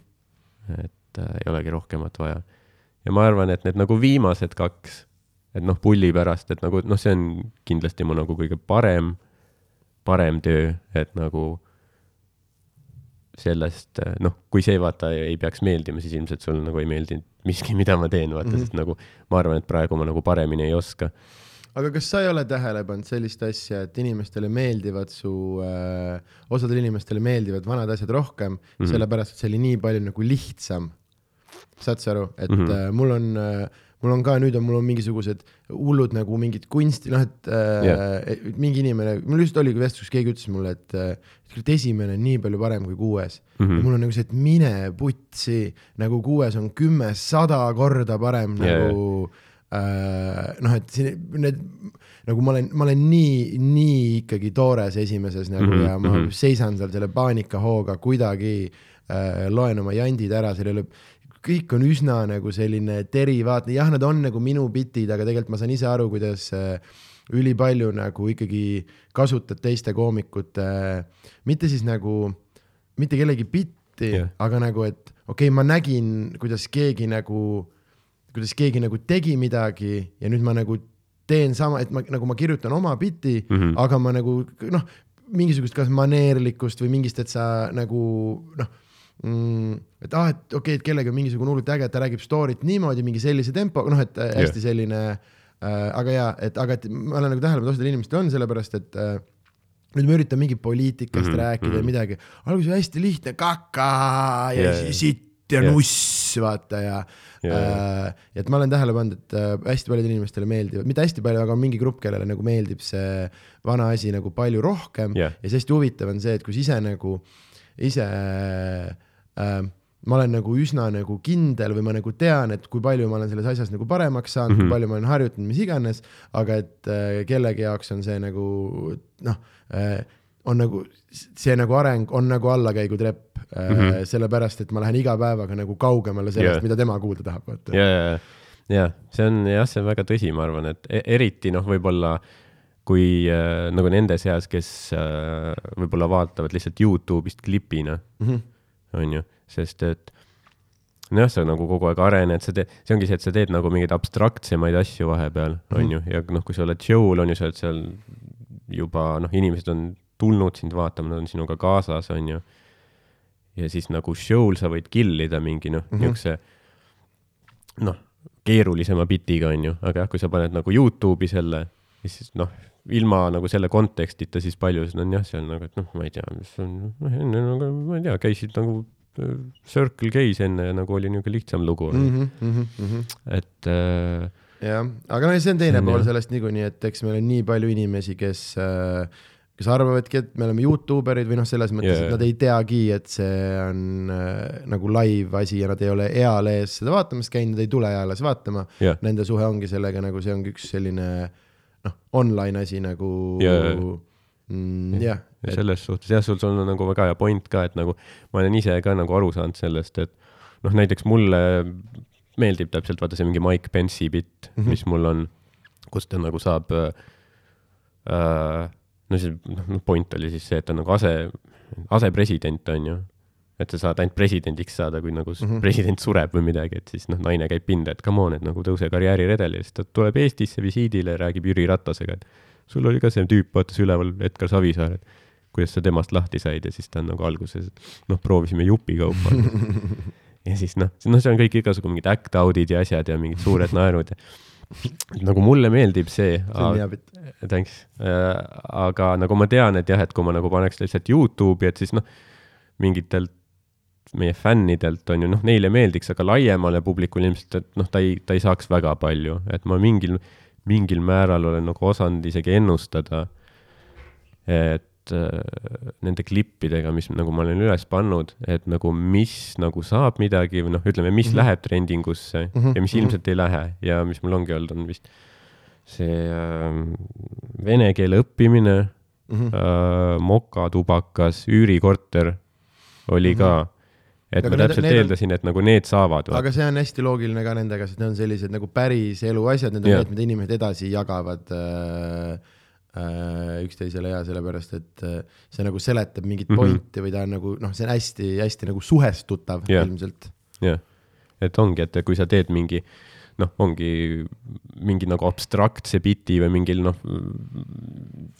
et äh, ei olegi rohkemat vaja. ja ma arvan, et need nagu viimased kaks, et noh, pulli pärast, et nagu noh, see on kindlasti mu nagu kõige parem, parem töö, et nagu sellest, noh, kui see vaata ei peaks meeldima, siis ilmselt sul nagu ei meeldinud miski, mida ma teen, vaata mm. -hmm. sest nagu ma arvan, et praegu ma nagu paremini ei oska. aga kas sa ei ole tähele pannud sellist asja, et inimestele meeldivad su äh,, osadele inimestele meeldivad vanad asjad rohkem mm. -hmm., sellepärast et see oli nii palju nagu lihtsam. saad sa aru, et mm. -hmm. äh, mul on äh, mul on ka nüüd on mul on mingisugused hullud nagu mingid kunsti, noh, et äh, yeah. mingi inimene, mul just oligi vestlus, keegi ütles mulle, et äh, et esimene on nii palju parem kui kuues mm. -hmm. ja mul on nagu see, et mine putsi, nagu kuues on kümme, sada korda parem Jaa, nagu äh, noh, et siin need nagu ma olen, ma olen nii, nii ikkagi toores esimeses nagu mm -hmm, ja ma mm. -hmm. seisan seal selle paanikahooga kuidagi äh,, loen oma jandid ära, seal ei ole kõik on üsna nagu selline derivaatne, jah, nad on nagu minu bitid, aga tegelikult ma saan ise aru, kuidas äh, ülipalju nagu ikkagi kasutad teiste koomikute, mitte siis nagu, mitte kellegi bitti yeah., aga nagu, et okei okay,, ma nägin, kuidas keegi nagu, kuidas keegi nagu tegi midagi ja nüüd ma nagu teen sama, et ma nagu ma kirjutan oma biti mm. -hmm. aga ma nagu noh, mingisugust kas maneerlikkust või mingist, et sa nagu noh mm,, et ah, et okei okay,, et kellegi on mingisugune hullult äge, et ta räägib story't niimoodi mingi sellise tempo, noh, et yeah. hästi selline äh,, aga jaa, et aga et ma olen nagu tähele pannud, osadel inimestel on sellepärast, et äh, nüüd ma üritan mingi poliitikast mm Mhm, -hmm, rääkida mhm. ja midagi, alguses hästi lihtne, kaka ja yeah, sitt ja Jaa. nuss, vaata ja yeah. äh,, et ma olen tähele pannud, et äh, hästi paljudele inimestele meeldivad, mitte hästi palju, aga on mingi grupp, kellele nagu meeldib see vana asi nagu palju rohkem Jah. ja siis hästi huvitav on see, et kus ise nagu, ise äh, ma olen nagu üsna nagu kindel või ma nagu tean, et kui palju ma olen selles asjas nagu paremaks saanud mm, -hmm. Mhm. kui palju ma olen harjutanud, mis iganes, aga et äh, kellegi jaoks on see nagu noh äh,, on nagu see nagu areng on nagu allakäigutrepp äh, mm, Mhm. -hmm. sellepärast et ma lähen iga päevaga nagu kaugemale sellest yeah., mida tema kuulda tahab, vaata. ja, ja, ja see on jah, see on väga tõsi, ma arvan, et e- eriti noh, võib-olla kui äh, nagu nende seas, kes äh, võib-olla vaatavad lihtsalt Youtube'ist klipina, Mhm. on ju, sest et nojah, sa nagu kogu aeg arened, sa teed, see ongi see, et sa teed nagu mingeid abstraktsemaid asju vahepeal, on ju, ja noh, kui sa oled show'l, on ju, sa oled seal juba noh, inimesed on tulnud sind vaatama, nad on sinuga kaasas, on ju. ja siis nagu show'l sa võid kill ida mingi noh mm -hmm., niisuguse noh, keerulisema bitiga, on ju, aga jah, kui sa paned nagu Youtube'i selle, siis noh, ilma nagu selle kontekstita, siis paljud on jah, seal nagu, et noh, ma ei tea, mis on, noh enne nagu ma ei tea, käisid nagu äh, Circle K-s enne ja nagu oli niisugune lihtsam lugu mm, Mm -hmm, mm -hmm. et äh, jah, aga no see on teine on pool jah. sellest niikuinii, et eks meil on nii palju inimesi, kes, kes arvavadki, et me oleme Youtube erid või noh, selles mõttes yeah., et nad ei teagi, et see on äh, nagu live asi ja nad ei ole eales seda vaatamas käinud, nad ei tule eales vaatama jah, Nende suhe ongi sellega nagu see ongi üks selline noh, online asi nagu jaa. mm, jah, ja selles suhtes jah, sul on nagu väga hea point ka, et nagu ma olen ise ka nagu aru saanud sellest, et noh, näiteks mulle meeldib täpselt vaata see mingi Mike Pence'i bitt mm. -hmm. mis mul on, kus ta nagu saab äh,. no see noh, point oli siis see, et ta on nagu ase, asepresident on ju. Et sa saad ainult presidendiks saada, kui nagu mm. -hmm. president sureb või midagi, et siis noh, naine käib pinda, et come on, et nagu tõuse karjääriredelile, siis ta tuleb Eestisse visiidile, räägib Jüri Ratasega, et sul oli ka see tüüp, vaatas üleval Edgar Savisaar, et kuidas sa temast lahti said ja siis ta on nagu alguses, noh, proovisime jupikaupa. ja siis noh, noh, see on kõik igasugu mingid act out'id ja asjad ja mingid suured naerud ja nagu mulle meeldib see, see on hea bitt. thanks äh,, aga nagu ma tean, et jah, et kui ma nagu paneks lihtsalt Youtube'i, et siis noh, mingitelt meie fännidelt on ju noh, neile meeldiks, aga laiemale publikule ilmselt, et noh, ta ei, ta ei saaks väga palju, et ma mingil, mingil määral olen nagu osanud isegi ennustada, et äh, nende klippidega, mis nagu ma olen üles pannud, et nagu mis nagu saab midagi või noh, ütleme, mis mm. -hmm. läheb trendingusse mm -hmm. ja mis mhm. ilmselt ei lähe ja mis mul ongi olnud, on vist see äh, vene keele õppimine Mhm. äh, mokatubakas, üürikorter oli ka. Et Aga ma täpselt need eeldasin, et nagu need saavad. aga see on hästi loogiline ka nendega, sest need on sellised nagu päris elu asjad, need on Jah. need, mida inimesed edasi jagavad äh, äh, üksteisele ja sellepärast, et äh, see nagu seletab mingit Mhm. pointi või ta on nagu noh, see on hästi-hästi nagu suhestutav Jah. ilmselt. jah, et ongi, et kui sa teed mingi noh, ongi mingi nagu abstraktse biti või mingil noh,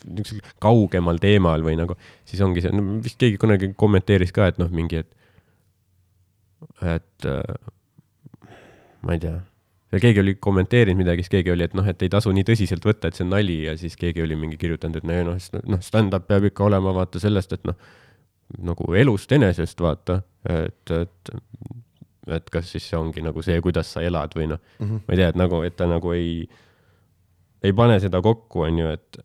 niisugusel kaugemal teemal või nagu, siis ongi see, no vist keegi kunagi kommenteeris ka, et noh, mingi, et, et äh, ma ei tea, keegi oli kommenteerinud midagi, siis keegi oli, et noh, et ei tasu nii tõsiselt võtta, et see on nali ja siis keegi oli mingi kirjutanud, et no noh, noh, stand-up peab ikka olema vaata sellest, et noh, nagu elust enesest vaata, et, et et kas siis see ongi nagu see, kuidas sa elad või noh, Mhm. ma ei tea, et nagu, et ta nagu ei, ei pane seda kokku, on ju, et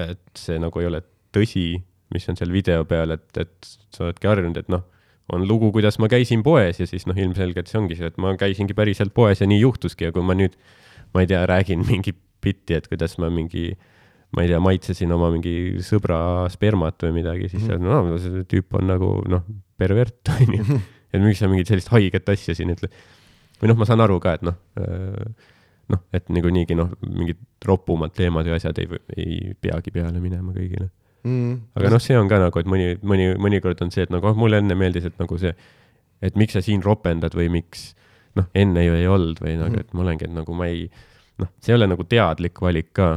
et see nagu ei ole tõsi, mis on seal video peal, et, et sa oledki harjunud, et noh, on lugu, kuidas ma käisin poes ja siis noh, ilmselgelt see ongi see, et ma käisingi päriselt poes ja nii juhtuski ja kui ma nüüd, ma ei tea, räägin mingi bitti, et kuidas ma mingi, ma ei tea, maitsesin oma mingi sõbra spermat või midagi, siis mm -hmm. no see tüüp on nagu noh, pervert onju. et miks sa mingit sellist haiget asja siin ütled. või noh, ma saan aru ka, et noh, noh, et niikuinii noh, mingid ropumad teemad ja asjad ei, ei peagi peale minema kõigile mm.. aga noh, see on ka nagu, et mõni, mõni, mõnikord on see, et nagu oh, mulle enne meeldis, et nagu see, et miks sa siin ropendad või miks noh, enne ju ei olnud või nagu, et ma olengi, et nagu ma ei noh, see ei ole nagu teadlik valik ka.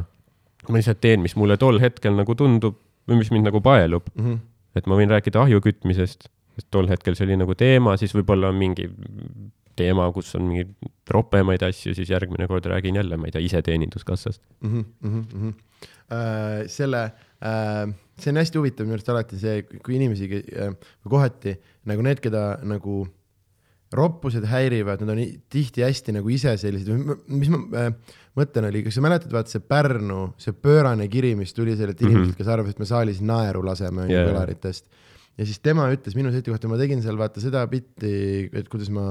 ma lihtsalt teen, mis mulle tol hetkel nagu tundub või mis mind nagu paelub, Mm -hmm. et ma võin rääkida ahju kütmisest, sest tol hetkel see oli nagu teema, siis võib-olla on mingi teema, kus on mingeid ropemaid asju, siis järgmine kord räägin jälle, ma ei tea, iseteeninduskassast. mm. -hmm, mm -hmm. äh, selle see on hästi huvitav minu arust alati see, kui inimesi äh, kohati nagu need, keda nagu roppused häirivad, nad on tihti hästi nagu ise sellised, mis ma äh, mõtlen, oli, kas sa mäletad, vaata see Pärnu, see pöörane kiri, mis tuli sellelt Mhm. inimeselt, kes arvas, et me saalis naeru laseme Jaa. kõlaritest ja siis tema ütles minu seti kohta, ma tegin seal vaata seda bitti, et kuidas ma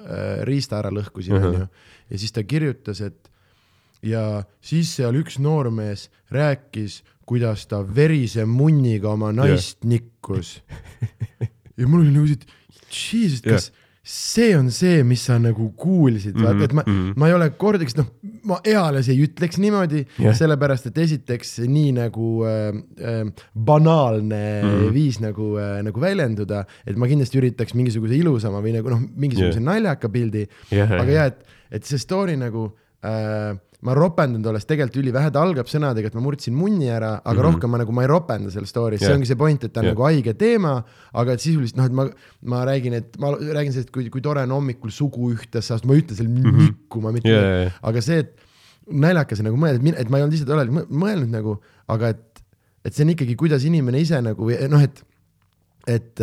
äh, riista ära lõhkusin Mhm. onju ja siis ta kirjutas, et ja siis seal üks noormees rääkis, kuidas ta verise munniga oma naist yeah. nikkus. ja mul oli nagu siit, jesus, kas yeah. see on see, mis sa nagu kuulsid, vaata, et ma mm. -hmm. ma ei ole kordagi, noh, ma eales ei ütleks niimoodi yeah., sellepärast et esiteks nii nagu äh, äh, banaalne mm. -hmm. viis nagu äh,, nagu väljenduda, et ma kindlasti üritaks mingisuguse ilusama või nagu noh, mingisuguse yeah. naljaka pildi Jah, aga jah. jah, et, et see story nagu äh, ma ropendanud olles tegelikult ülivähe, ta algab sõnadega, et ma murdsin munni ära, aga mm. -hmm. rohkem ma nagu, ma ei ropenda selles story's yeah., see ongi see point, et ta on yeah. nagu haige teema, aga et sisuliselt noh, et ma, ma räägin, et ma räägin sellest, kui, kui tore on hommikul sugu ühtesse astuda, ma ei ütle seal mm -hmm. nikkuma, mitte yeah, jaa, jaa. aga see, et naljakas nagu mõelda, et ma ei olnud ise tollal mõ- mõelnud nagu, aga et, et see on ikkagi, kuidas inimene ise nagu noh, et et,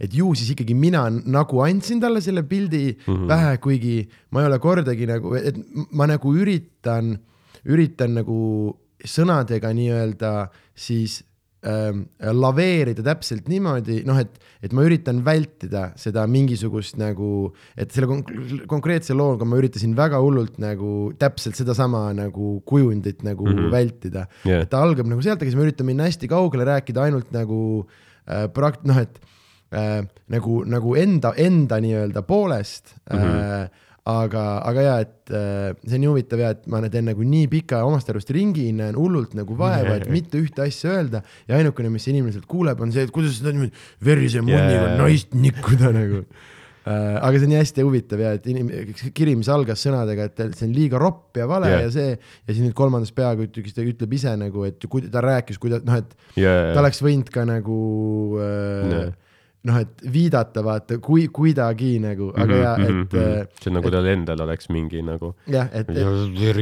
et ju siis ikkagi mina nagu andsin talle selle pildi mm. -hmm. pähe, kuigi ma ei ole kordagi nagu, et ma nagu üritan, üritan nagu sõnadega nii-öelda siis ähm, laveerida täpselt niimoodi, noh, et, et ma üritan vältida seda mingisugust nagu, et selle konk- konkreetse looga ma üritasin väga hullult nagu täpselt sedasama nagu kujundit nagu mm. -hmm. vältida Jah. et ta algab nagu sealt, aga siis ma üritan minna hästi kaugele, rääkida ainult nagu äh, prakt-, noh, et äh, nagu, nagu enda, enda nii-öelda poolest mm. Mhm. -hmm. Äh, aga, aga ja, et äh, see on nii huvitav ja, et ma teen nagu nii pika omast arust ringi, näen hullult nagu vaeva, et mitte ühte asja öelda ja ainukene, mis sealt kuuleb, on see, et kuidas seda niimoodi verise munniga yeah. naist nikkuda nagu äh, aga see on nii hästi huvitav ja et inim-, kiri, mis algas sõnadega, et see on liiga ropp ja vale yeah. ja see ja siis nüüd kolmandas peatükis ta ütleb ise nagu, et kui ta rääkis, kuidas noh, et ja ta, oleks võinud ka nagu äh, Jah. noh, et viidata vaata, kui kuidagi nagu, aga Mhm, ja et äh, see on nagu tal endal oleks mingi nagu jah, et, et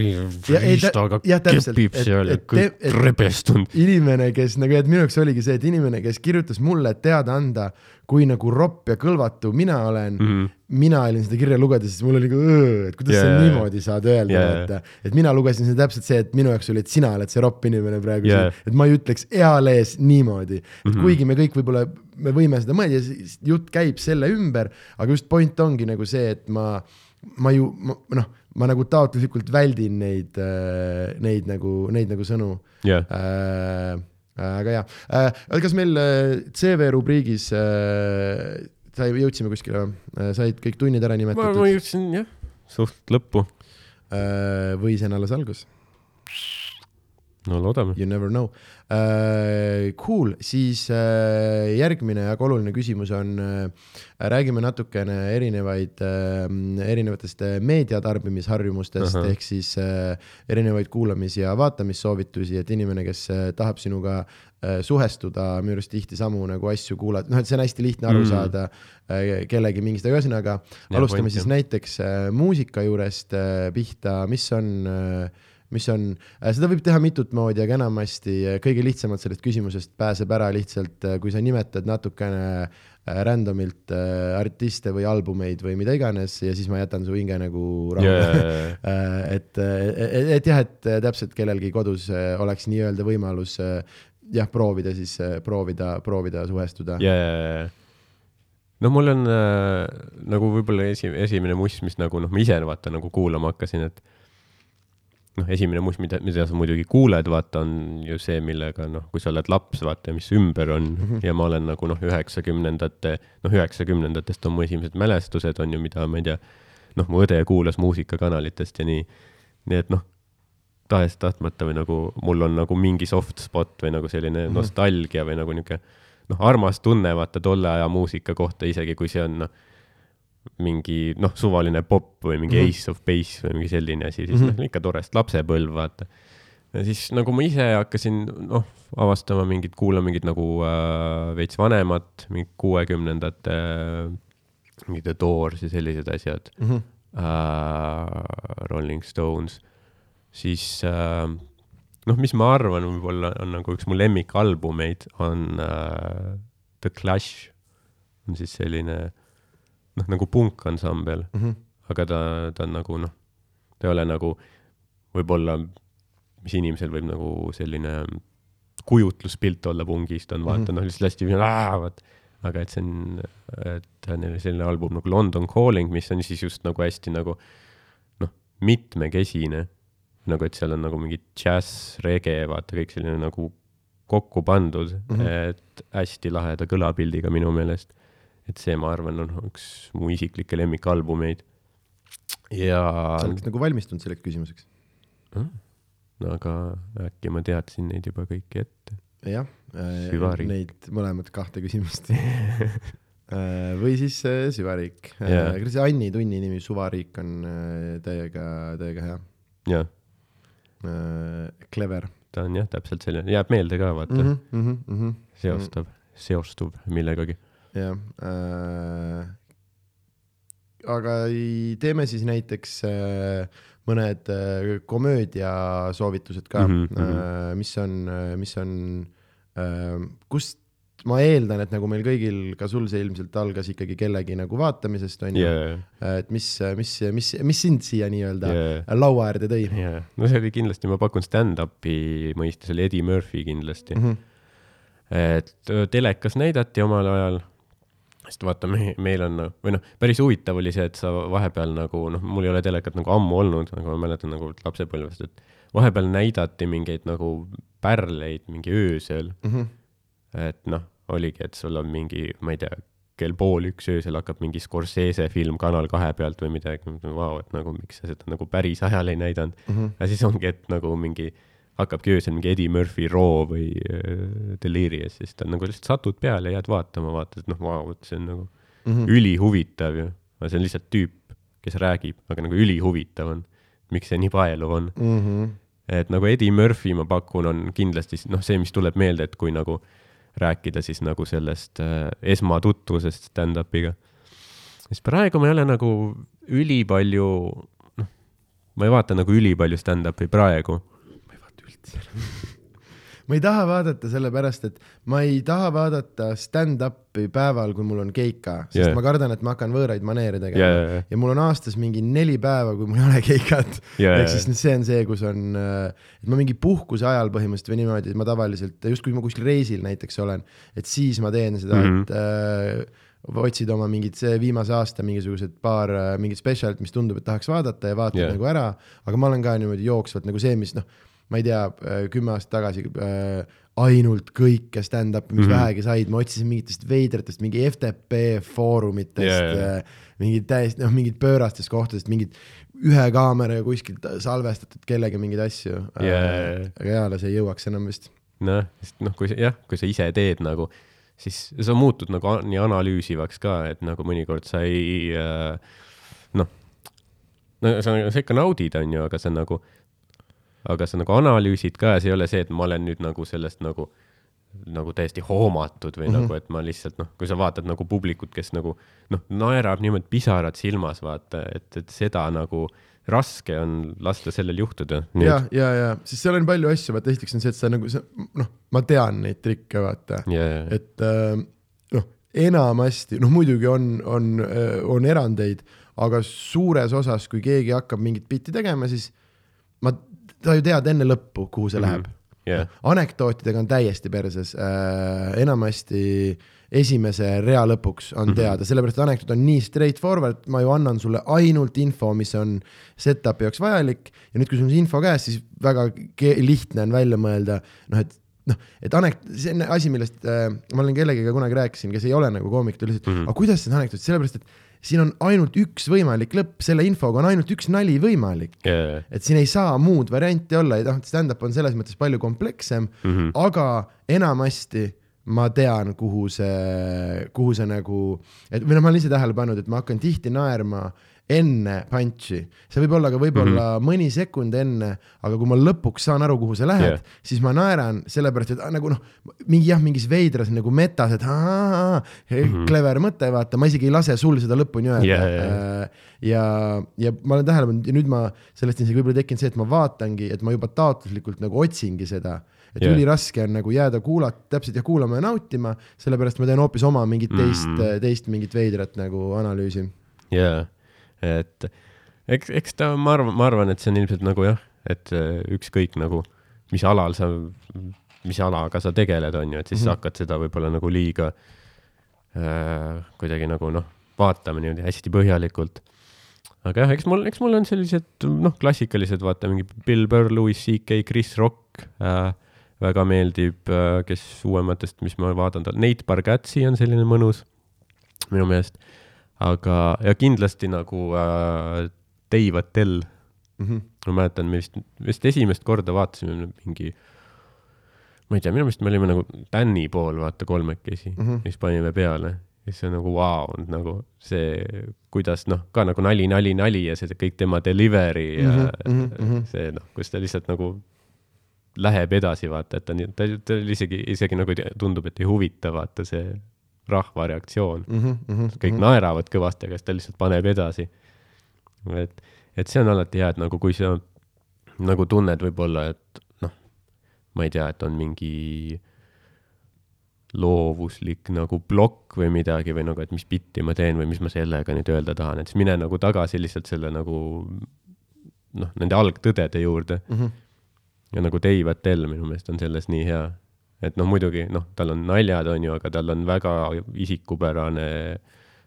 riistaga kepib et- seal ja et- kõik et- rebestunud. inimene, kes nagu, et minu jaoks oligi see, et inimene, kes kirjutas mulle teada anda, kui nagu ropp ja kõlvatu mina olen mm. -hmm. mina olin seda kirja lugedes, siis mul oli nagu, et kuidas yeah. sa niimoodi saad öelda yeah., vaata. et mina lugesin seda täpselt see, et minu jaoks oli, et sina oled see ropp inimene praegu yeah., et ma ei ütleks ealees niimoodi. et mm. -hmm. kuigi me kõik võib-olla, me võime seda mõelda ja siis jutt käib selle ümber, aga just point ongi nagu see, et ma, ma ju, noh, ma nagu taotluslikult väldin neid, neid nagu, neid nagu sõnu jah, äh,. aga jaa äh,, kas meil äh, CV rubriigis äh, sai, jõudsime kuskile või äh,, said kõik tunnid ära ma, ma nimetatud jõudsin jah, suht lõppu. äh, või see on alles algus? No loodame. You never know uh,. Cool, siis uh, järgmine väga oluline küsimus on uh,, räägime natukene erinevaid uh,, erinevatest uh, meediatarbimisharjumustest Ahah. ehk siis uh, erinevaid kuulamis- ja vaatamissoovitusi, et inimene, kes uh, tahab sinuga uh, suhestuda, minu arust tihti samu nagu asju kuulata, noh, et see on hästi lihtne aru Mm. saada uh, kellegi mingist, aga ühesõnaga alustame point, siis jah. näiteks äh, muusika juurest äh, pihta, mis on äh, mis on äh,, seda võib teha mitut moodi, aga enamasti äh, kõige lihtsamalt sellest küsimusest pääseb ära lihtsalt, kui sa nimetad natukene äh, random'ilt äh, artiste või albumeid või mida iganes ja siis ma jätan su hinge nagu rahule Äh, et, et, et jah, et äh, täpselt kellelgi kodus äh, oleks nii-öelda võimalus äh, jah, proovida siis, proovida, proovida suhestuda. ja, no mul on äh, nagu võib-olla esi-, esimene muss, mis nagu noh, ma ise vaata nagu kuulama hakkasin, et noh, esimene muss, mida, mida sa muidugi kuuled, vaata, on ju see, millega noh, kui sa oled laps, vaata, mis ümber on mm -hmm. ja ma olen nagu noh, üheksakümnendate, noh, üheksakümnendatest on mu esimesed mälestused on ju, mida ma ei tea, noh, mu õde kuulas muusikakanalitest ja nii, nii et noh, tahes-tahtmata või nagu mul on nagu mingi soft spot või nagu selline mm -hmm. nostalgia või nagu niisugune noh, armas tunne vaata tolle aja muusika kohta, isegi kui see on noh, mingi noh, suvaline popp või mingi mm -hmm. Ace of Base või mingi selline asi, siis mm -hmm. noh, ikka tore, sest lapsepõlv vaata. ja siis nagu ma ise hakkasin noh, avastama mingit, kuulama mingit nagu äh, veits vanemat, mingit kuuekümnendate äh, mingid The Doors ja sellised asjad mm. -hmm. äh, Rolling Stones, siis äh, noh, mis ma arvan, võib-olla on nagu üks mu lemmikalbumeid on äh, The Clash, on siis selline noh, nagu punkansambel, Mm -hmm. aga ta, ta on nagu noh, ta ei ole nagu võib-olla, mis inimesel võib nagu selline kujutluspilt olla pungist, on vaata mm. -hmm. noh, lihtsalt hästi vaat, aga et see on, et neil on selline album nagu London Calling, mis on siis just nagu hästi nagu noh, mitmekesine. nagu, et seal on nagu mingi džäss, rege, vaata kõik selline nagu kokku pandud mm. -hmm. et hästi laheda kõlapildiga minu meelest. Et see, ma arvan, on üks mu isiklikke lemmikalbumeid. ja sa oled nagu valmistunud selleks küsimuseks? no aga äkki ma teadsin neid juba kõiki ette. jah, Süvariik. neid mõlemat kahte küsimust. või siis äh, süvariik yeah.. kuidas see Anni Tunni nimi Suvariik on äh, täiega, täiega hea. jah, Clever ta on jah, täpselt selline, jääb meelde ka vaata mm, mm. -hmm. -hmm, mm -hmm. seostab, seostub millegagi. Jah äh,. aga ei- teeme siis näiteks äh, mõned äh, komöödiasoovitused ka mm, Mhm, -hmm, äh, mis on, mis on äh,, kust ma eeldan, et nagu meil kõigil, ka sul see ilmselt algas ikkagi kellegi nagu vaatamisest onju ja, et mis, mis, mis, mis sind siia nii-öelda ja, laua äärde tõi ja, no see oli kindlasti, ma pakun stand-up'i mõistes oli Eddie Murphy kindlasti mm? mm. -hmm. et öö, telekas näidati omal ajal, sest vaata, me, meil on, või noh, päris huvitav oli see, et sa vahepeal nagu noh, mul ei ole telekat nagu ammu olnud, aga ma mäletan nagu lapsepõlvest, et vahepeal näidati mingeid nagu pärleid mingi öösel, Mm -hmm. et noh, oligi, et sul on mingi, ma ei tea, kell pool üks öösel hakkab mingi Scorsese film Kanal kahe pealt või midagi, vau, et nagu miks sa seda nagu päris ajal ei näidanud Mm -hmm. ja siis ongi, et nagu mingi, hakkabki öösel mingi Eddie Murphy Raw või äh, Delirious, siis ta nagu lihtsalt satud peale ja jääd vaatama, vaatad, et noh, vau, see on nagu Mm -hmm. ülihuvitav ju. aga see on lihtsalt tüüp, kes räägib, aga nagu ülihuvitav on. miks see nii paeluv on? Mm -hmm. et nagu Eddie Murphy ma pakun, on kindlasti noh, see, mis tuleb meelde, et kui nagu rääkida siis nagu sellest äh, esmatutvusest stand-up'iga. siis praegu ma ei ole nagu ülipalju, noh, ma ei vaata nagu ülipalju stand-up'i praegu. Ma ei vaata üldse ma ei taha vaadata sellepärast, et ma ei taha vaadata stand-up'i päeval, kui mul on keika, sest yeah. ma kardan, et ma hakkan võõraid maneere tegema yeah, jaa, jaa. ja mul on aastas mingi neli päeva, kui mul ei ole keikat Jaa, ehk siis see on see, kus on, et ma mingi puhkuse ajal põhimõtteliselt või niimoodi, et ma tavaliselt justkui ma kuskil reisil näiteks olen, et siis ma teen seda mm, Mhm. -hmm. et äh, otsid oma mingid see viimase aasta mingisugused paar äh, mingit spetsialit, mis tundub, et tahaks vaadata ja vaatad yeah. nagu ära, aga ma olen ka niimoodi jooksvalt nagu see, mis noh, ma ei tea, kümme aastat tagasi äh, ainult kõike stand-up'i, mis mm. -hmm. vähegi said, ma otsisin mingitest veidratest, mingi FTP foorumitest jaa. yeah,, mingid täiesti, noh, mingid pöörastest kohtadest, mingid ühe kaameraga kuskilt salvestatud kellegi mingeid asju jaa, jaa. aga eales ei jõuaks enam vist. noh, sest noh, kui sa jah, kui sa ise teed nagu, siis sa muutud nagu nii analüüsivaks ka, et nagu mõnikord sa ei äh, noh, no sa, sa ikka naudid, on ju, aga sa nagu, aga sa nagu analüüsid ka ja see ei ole see, et ma olen nüüd nagu sellest nagu nagu täiesti hoomatud või mm -hmm. nagu, et ma lihtsalt noh, kui sa vaatad nagu publikut, kes nagu noh, naerab niimoodi pisarad silmas, vaata, et, et seda nagu raske on lasta sellel juhtuda. ja, ja, ja, sest seal on palju asju, vaata esiteks on see, et sa nagu sa noh, ma tean neid trikke, vaata ja, et äh, noh, enamasti, noh muidugi on, on, on erandeid, aga suures osas, kui keegi hakkab mingit bitti tegema, siis ma, sa ju tead enne lõppu, kuhu see mm. -hmm. läheb. Jah. anekdootidega on täiesti perses äh,, enamasti esimese rea lõpuks on Mhm. teada, sellepärast et anekdoot on nii straightforward, ma ju annan sulle ainult info, mis on setup'i jaoks vajalik ja nüüd, kui sul on see info käes, siis väga lihtne on välja mõelda, noh et noh, et anek-, see on asi, millest äh, ma olen kellegagi kunagi rääkisin, kes ei ole nagu koomik, ta lihtsalt mm, Mhm. -hmm. aga kuidas see anekdoot, sellepärast et siin on ainult üks võimalik lõpp, selle infoga on ainult üks nali võimalik. jaa, et siin ei saa muud varianti olla ja noh, stand-up on selles mõttes palju komplekssem mm. -hmm. aga enamasti ma tean, kuhu see, kuhu see nagu, et või noh, ma olen ise tähele pannud, et ma hakkan tihti naerma enne punch'i, see võib olla ka võib-olla mm -hmm. mõni sekund enne, aga kui ma lõpuks saan aru, kuhu sa lähed Jah. yeah., siis ma naeran sellepärast, et ah, nagu noh, mingi jah, mingis veidras nagu metas, et aa, mm -hmm. clever mõte, vaata, ma isegi ei lase sul seda lõpuni öelda Jaa, jaa, jaa. Äh, ja, ja ma olen tähele pannud ja nüüd ma, sellest on isegi võib-olla tekkinud see, et ma vaatangi, et ma juba taotluslikult nagu otsingi seda. et Jah. yeah. üliraske on nagu jääda kuulata, täpselt ja kuulama ja nautima, sellepärast ma teen hoopis oma mingit teist Mm. teist mingit veidrat nagu analüüsi. jaa, et eks, eks ta, ma arvan, ma arvan, et see on ilmselt nagu jah, et äh, ükskõik nagu, mis alal sa, mis alaga sa tegeled, on ju, et siis mm -hmm. sa hakkad seda võib-olla nagu liiga äh, kuidagi nagu noh, vaatama niimoodi hästi põhjalikult. aga jah, eks mul, eks mul on sellised noh, klassikalised, vaata mingi Bill Burr, Louis CK, Chris Rock äh, väga meeldib äh,, kes uuematest, mis ma vaatan, Nate Bargatsi on selline mõnus minu meelest. aga, ja kindlasti nagu äh, Dave Attell, Mm -hmm. ma mäletan, me vist, vist esimest korda vaatasime mingi, ma ei tea, minu meelest me olime nagu Tänni pool, vaata kolmekesi mm. -hmm. siis panime peale ja siis on nagu vau wow,, nagu see, kuidas noh, ka nagu nali, nali, nali ja see kõik tema delivery ja mm -hmm, mhm, mhm. see noh, kus ta lihtsalt nagu läheb edasi, vaata, et ta, ta, ta isegi, isegi nagu tundub, et ei huvita, vaata see rahva reaktsioon Mm -hmm. kõik naeravad kõvasti, aga siis ta lihtsalt paneb edasi. et, et see on alati hea, et nagu kui sa nagu tunned võib-olla, et noh, ma ei tea, et on mingi loovuslik nagu plokk või midagi või nagu, et mis bitti ma teen või mis ma sellega nüüd öelda tahan, et siis mine nagu tagasi lihtsalt selle nagu noh, nende algtõdede juurde Mm -hmm. ja nagu Dave Attell minu meelest on selles nii hea, et noh, muidugi noh, tal on naljad, on ju, aga tal on väga isikupärane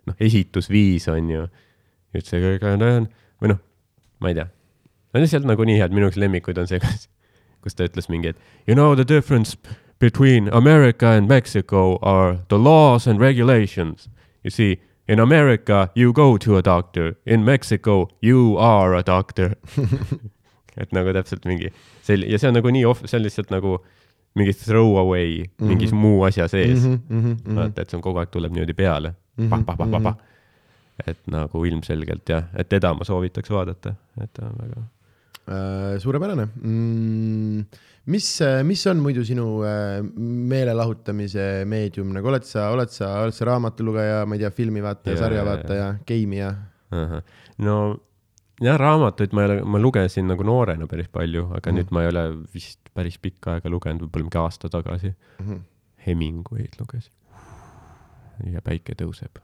noh, esitusviis on ju. et see kõik on või noh, ma ei tea, nad on lihtsalt nagu nii head, minu üks lemmikuid on see, kus, kus ta ütles mingi, et you know the difference between America and Mexico are the laws and regulations. You see, in America you go to a doctor, in Mexico you are a doctor et nagu täpselt mingi sel- ja see on nagu nii off, see on lihtsalt nagu mingi throwaway mm -hmm. mingis muu asja sees mm. Mm -hmm. -hmm. vaata, et see on kogu aeg tuleb niimoodi peale Mhm, pah,. pah, pah, pah, pah. et nagu ilmselgelt jah, et teda ma soovitaks vaadata, et ta on väga. Äh, suurepärane mm,. mis, mis on muidu sinu äh, meelelahutamise meedium, nagu oled sa, oled sa, oled sa raamatulugeja, ma ei tea, filmivaataja, sarjavaataja, geimija? no jah, raamatuid ma ei ole, ma lugesin nagu noorena päris palju, aga mm. nüüd ma ei ole vist päris pikka aega lugenud, võib-olla mingi aasta tagasi. Mhm. Hemingway'd lugesin. ja päike tõuseb.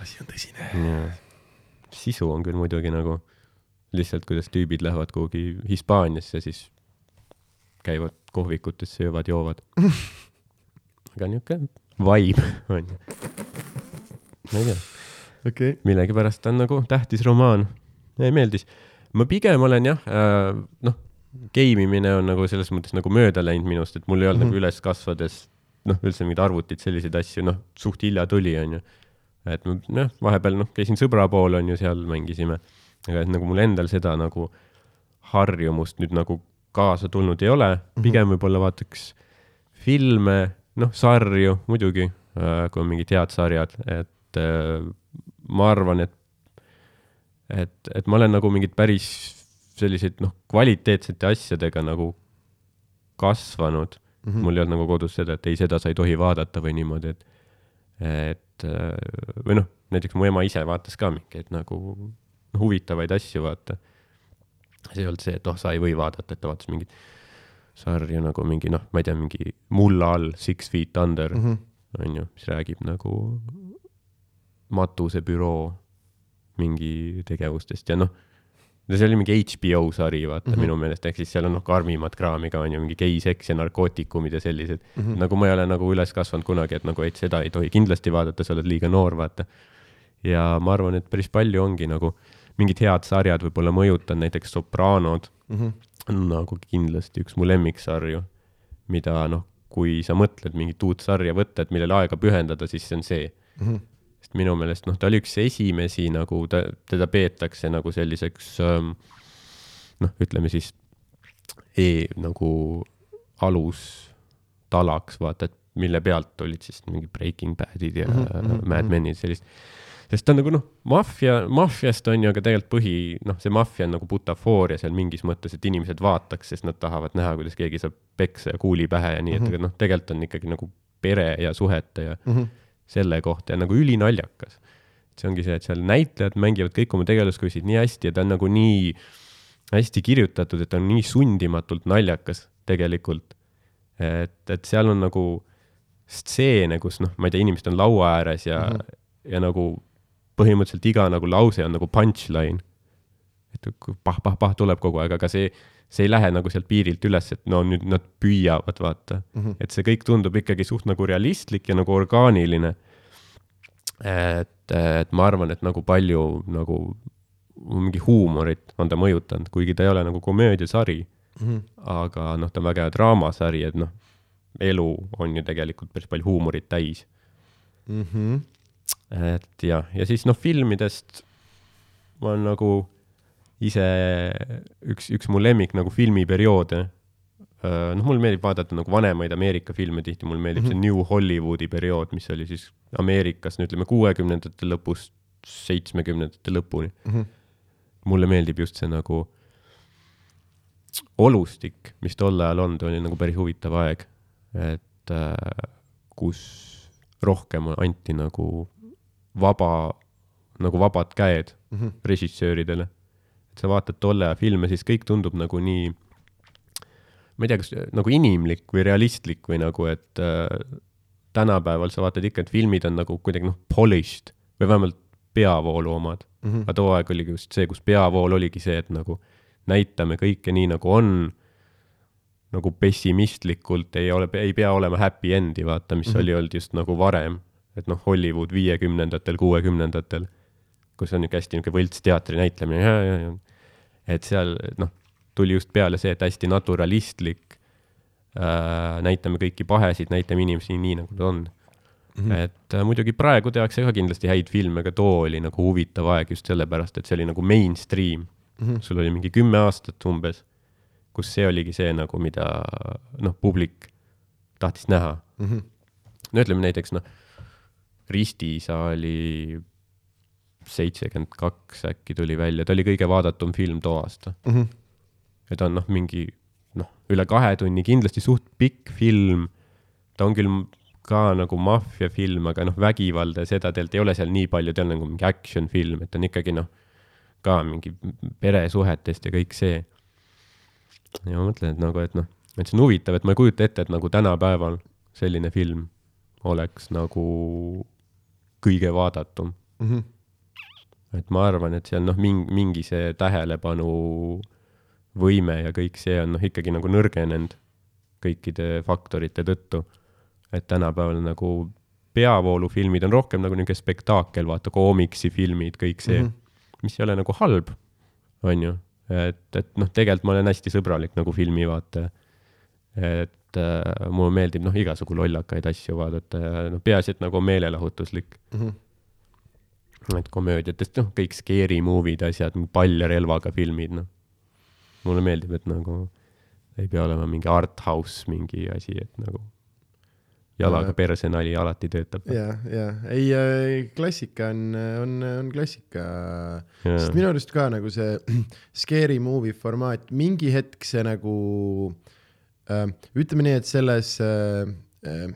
asi on tõsine. sisu on küll muidugi nagu lihtsalt, kuidas tüübid lähevad kuhugi Hispaaniasse, siis käivad kohvikutes, söövad, joovad. aga niisugune vibe on ju. ma ei tea, okei. millegipärast ta on nagu tähtis romaan. meeldis. ma pigem olen jah äh,, noh, geimimine on nagu selles mõttes nagu mööda läinud minust, et mul ei olnud mm -hmm. nagu üles kasvades noh, üldse mingeid arvutid, selliseid asju, noh, suht hilja tuli, onju. et ma noh, vahepeal noh, käisin sõbra pool onju, seal mängisime. aga et nagu mul endal seda nagu harjumust nüüd nagu kaasa tulnud ei ole, pigem võib-olla vaataks filme, noh, sarju muidugi, kui on mingid head sarjad, et äh, ma arvan, et et, et ma olen nagu mingid päris selliseid noh, kvaliteetsete asjadega nagu kasvanud mm. -hmm. mul ei olnud nagu kodus seda, et ei, seda sa ei tohi vaadata või niimoodi, et et äh, või noh, näiteks mu ema ise vaatas ka mingeid nagu noh, huvitavaid asju, vaata. see ei olnud see, et oh, sa ei või vaadata, et ta vaatas mingit sarja nagu mingi noh, ma ei tea, mingi mulla all, Six Feet Under mm. -hmm. on ju, mis räägib nagu matusebüroo mingi tegevustest ja noh, see oli mingi HBO sari, vaata mm -hmm. minu meelest, ehk siis seal on noh, karmimat kraami ka on ju, mingi geiseks ja narkootikumid ja sellised mm. -hmm. nagu ma ei ole nagu üles kasvanud kunagi, et nagu, et seda ei tohi kindlasti vaadata, sa oled liiga noor, vaata. ja ma arvan, et päris palju ongi nagu mingid head sarjad võib-olla mõjutanud, näiteks Sopranod mm. -hmm. on nagu kindlasti üks mu lemmiksarju, mida noh, kui sa mõtled mingit uut sarja võtta, et millele aega pühendada, siis see on see Mm -hmm. Sest minu meelest noh, ta oli üks esimesi nagu ta, teda peetakse nagu selliseks ähm, noh, ütleme siis e nagu alustalaks, vaata, et mille pealt olid siis mingi Breaking Badid ja mm mhm, Mad. Menid, sellist. sest ta on nagu noh, maffia, maffiast on ju, aga tegelikult põhi, noh, see maffia on nagu butafooria seal mingis mõttes, et inimesed vaataks, sest nad tahavad näha, kuidas keegi saab peksa ja kuuli pähe ja nii, et Mhm. aga noh, tegelikult on ikkagi nagu pere ja suhete ja Mm -hmm. Selle kohta ja nagu ülinaljakas. see ongi see, et seal näitlejad mängivad kõik oma tegelaskusid nii hästi ja ta on nagu nii hästi kirjutatud, et ta on nii sundimatult naljakas tegelikult. et, et seal on nagu stseene, kus noh, ma ei tea, inimesed on laua ääres ja mm. -hmm. ja nagu põhimõtteliselt iga nagu lause on nagu punchline. et pah-pah-pah tuleb kogu aeg, aga see, see ei lähe nagu sealt piirilt üles, et no nüüd nad püüavad, vaata Mm -hmm. et see kõik tundub ikkagi suht nagu realistlik ja nagu orgaaniline. et, et ma arvan, et nagu palju nagu mingi huumorit on ta mõjutanud, kuigi ta ei ole nagu komöödiasari, Mm -hmm. aga noh, ta on väga hea draamasari, et noh, elu on ju tegelikult päris palju huumorit täis. Mm -hmm. et jah, ja siis noh, filmidest ma olen nagu ise üks, üks mu lemmik nagu filmiperioode. noh, mulle meeldib vaadata nagu vanemaid Ameerika filme tihti, mulle meeldib mm -hmm. see New Hollywoodi periood, mis oli siis Ameerikas, no ütleme kuuekümnendate lõpust seitsmekümnendate lõpuni. Mm -hmm. mulle meeldib just see nagu olustik, mis tol ajal on, ta oli nagu päris huvitav aeg, et äh, kus rohkem anti nagu vaba, nagu vabad käed Mm -hmm. režissööridele. Sa vaatad tolle aja filme, siis kõik tundub nagu nii, ma ei tea, kas nagu inimlik või realistlik või nagu, et äh, tänapäeval sa vaatad ikka, et filmid on nagu kuidagi noh, polished või vähemalt peavoolu omad. Mm -hmm. aga too aeg oligi just see, kus peavool oligi see, et nagu näitame kõike nii, nagu on, nagu pessimistlikult ei ole, ei pea olema happy end'i, vaata, mis mm -hmm. oli olnud just nagu varem, et noh, Hollywood viiekümnendatel, kuuekümnendatel, kus on niisugune hästi niisugune võltsteatri näitlemine ja, ja, ja et seal noh, tuli just peale see, et hästi naturalistlik äh,, näitame kõiki pahesid, näitame inimesi nii, nagu nad on mm. -hmm. et äh, muidugi praegu tehakse ka kindlasti häid filme, aga too oli nagu huvitav aeg just sellepärast, et see oli nagu mainstream mm. -hmm. sul oli mingi kümme aastat umbes, kus see oligi see nagu, mida noh, publik tahtis näha. Mm -hmm. no ütleme näiteks noh, Ristisaali seitsekümmend kaks äkki tuli välja, ta oli kõige vaadatum film too aasta. Mm -hmm. ja ta on noh, mingi noh, üle kahe tunni, kindlasti suht pikk film. ta on küll ka nagu maffiafilm, aga noh, vägivalda ja seda tegelikult ei ole seal nii palju, ta on nagu mingi action film, et on ikkagi noh, ka mingi peresuhetest ja kõik see. ja ma mõtlen, et nagu, et noh, et see on huvitav, et ma ei kujuta ette, et nagu tänapäeval selline film oleks nagu kõige vaadatum. Mm -hmm. Et ma arvan, et seal noh, mingi, mingi see tähelepanu võime ja kõik see on noh, ikkagi nagu nõrgenenud kõikide faktorite tõttu. et tänapäeval nagu peavoolufilmid on rohkem nagu niisugune spektaakel, vaata koomiksifilmid, kõik see mm. -hmm. mis ei ole nagu halb, on ju. et, et noh, tegelikult ma olen hästi sõbralik nagu filmivaataja. et äh, mulle meeldib noh, igasugu lollakaid asju vaadata ja noh, peaasi, et nagu meelelahutuslik Mm -hmm. Et komöödiatest, noh, kõik scary movie'd, asjad, pall ja relvaga filmid, noh. mulle meeldib, et nagu ei pea olema mingi art house mingi asi, et nagu jalaga Jaa. perse nali alati töötab. ja, ja ei äh, klassika on, on, on klassika. sest minu arust ka nagu see scary movie formaat, mingi hetk see nagu äh,, ütleme nii, et selles äh, äh,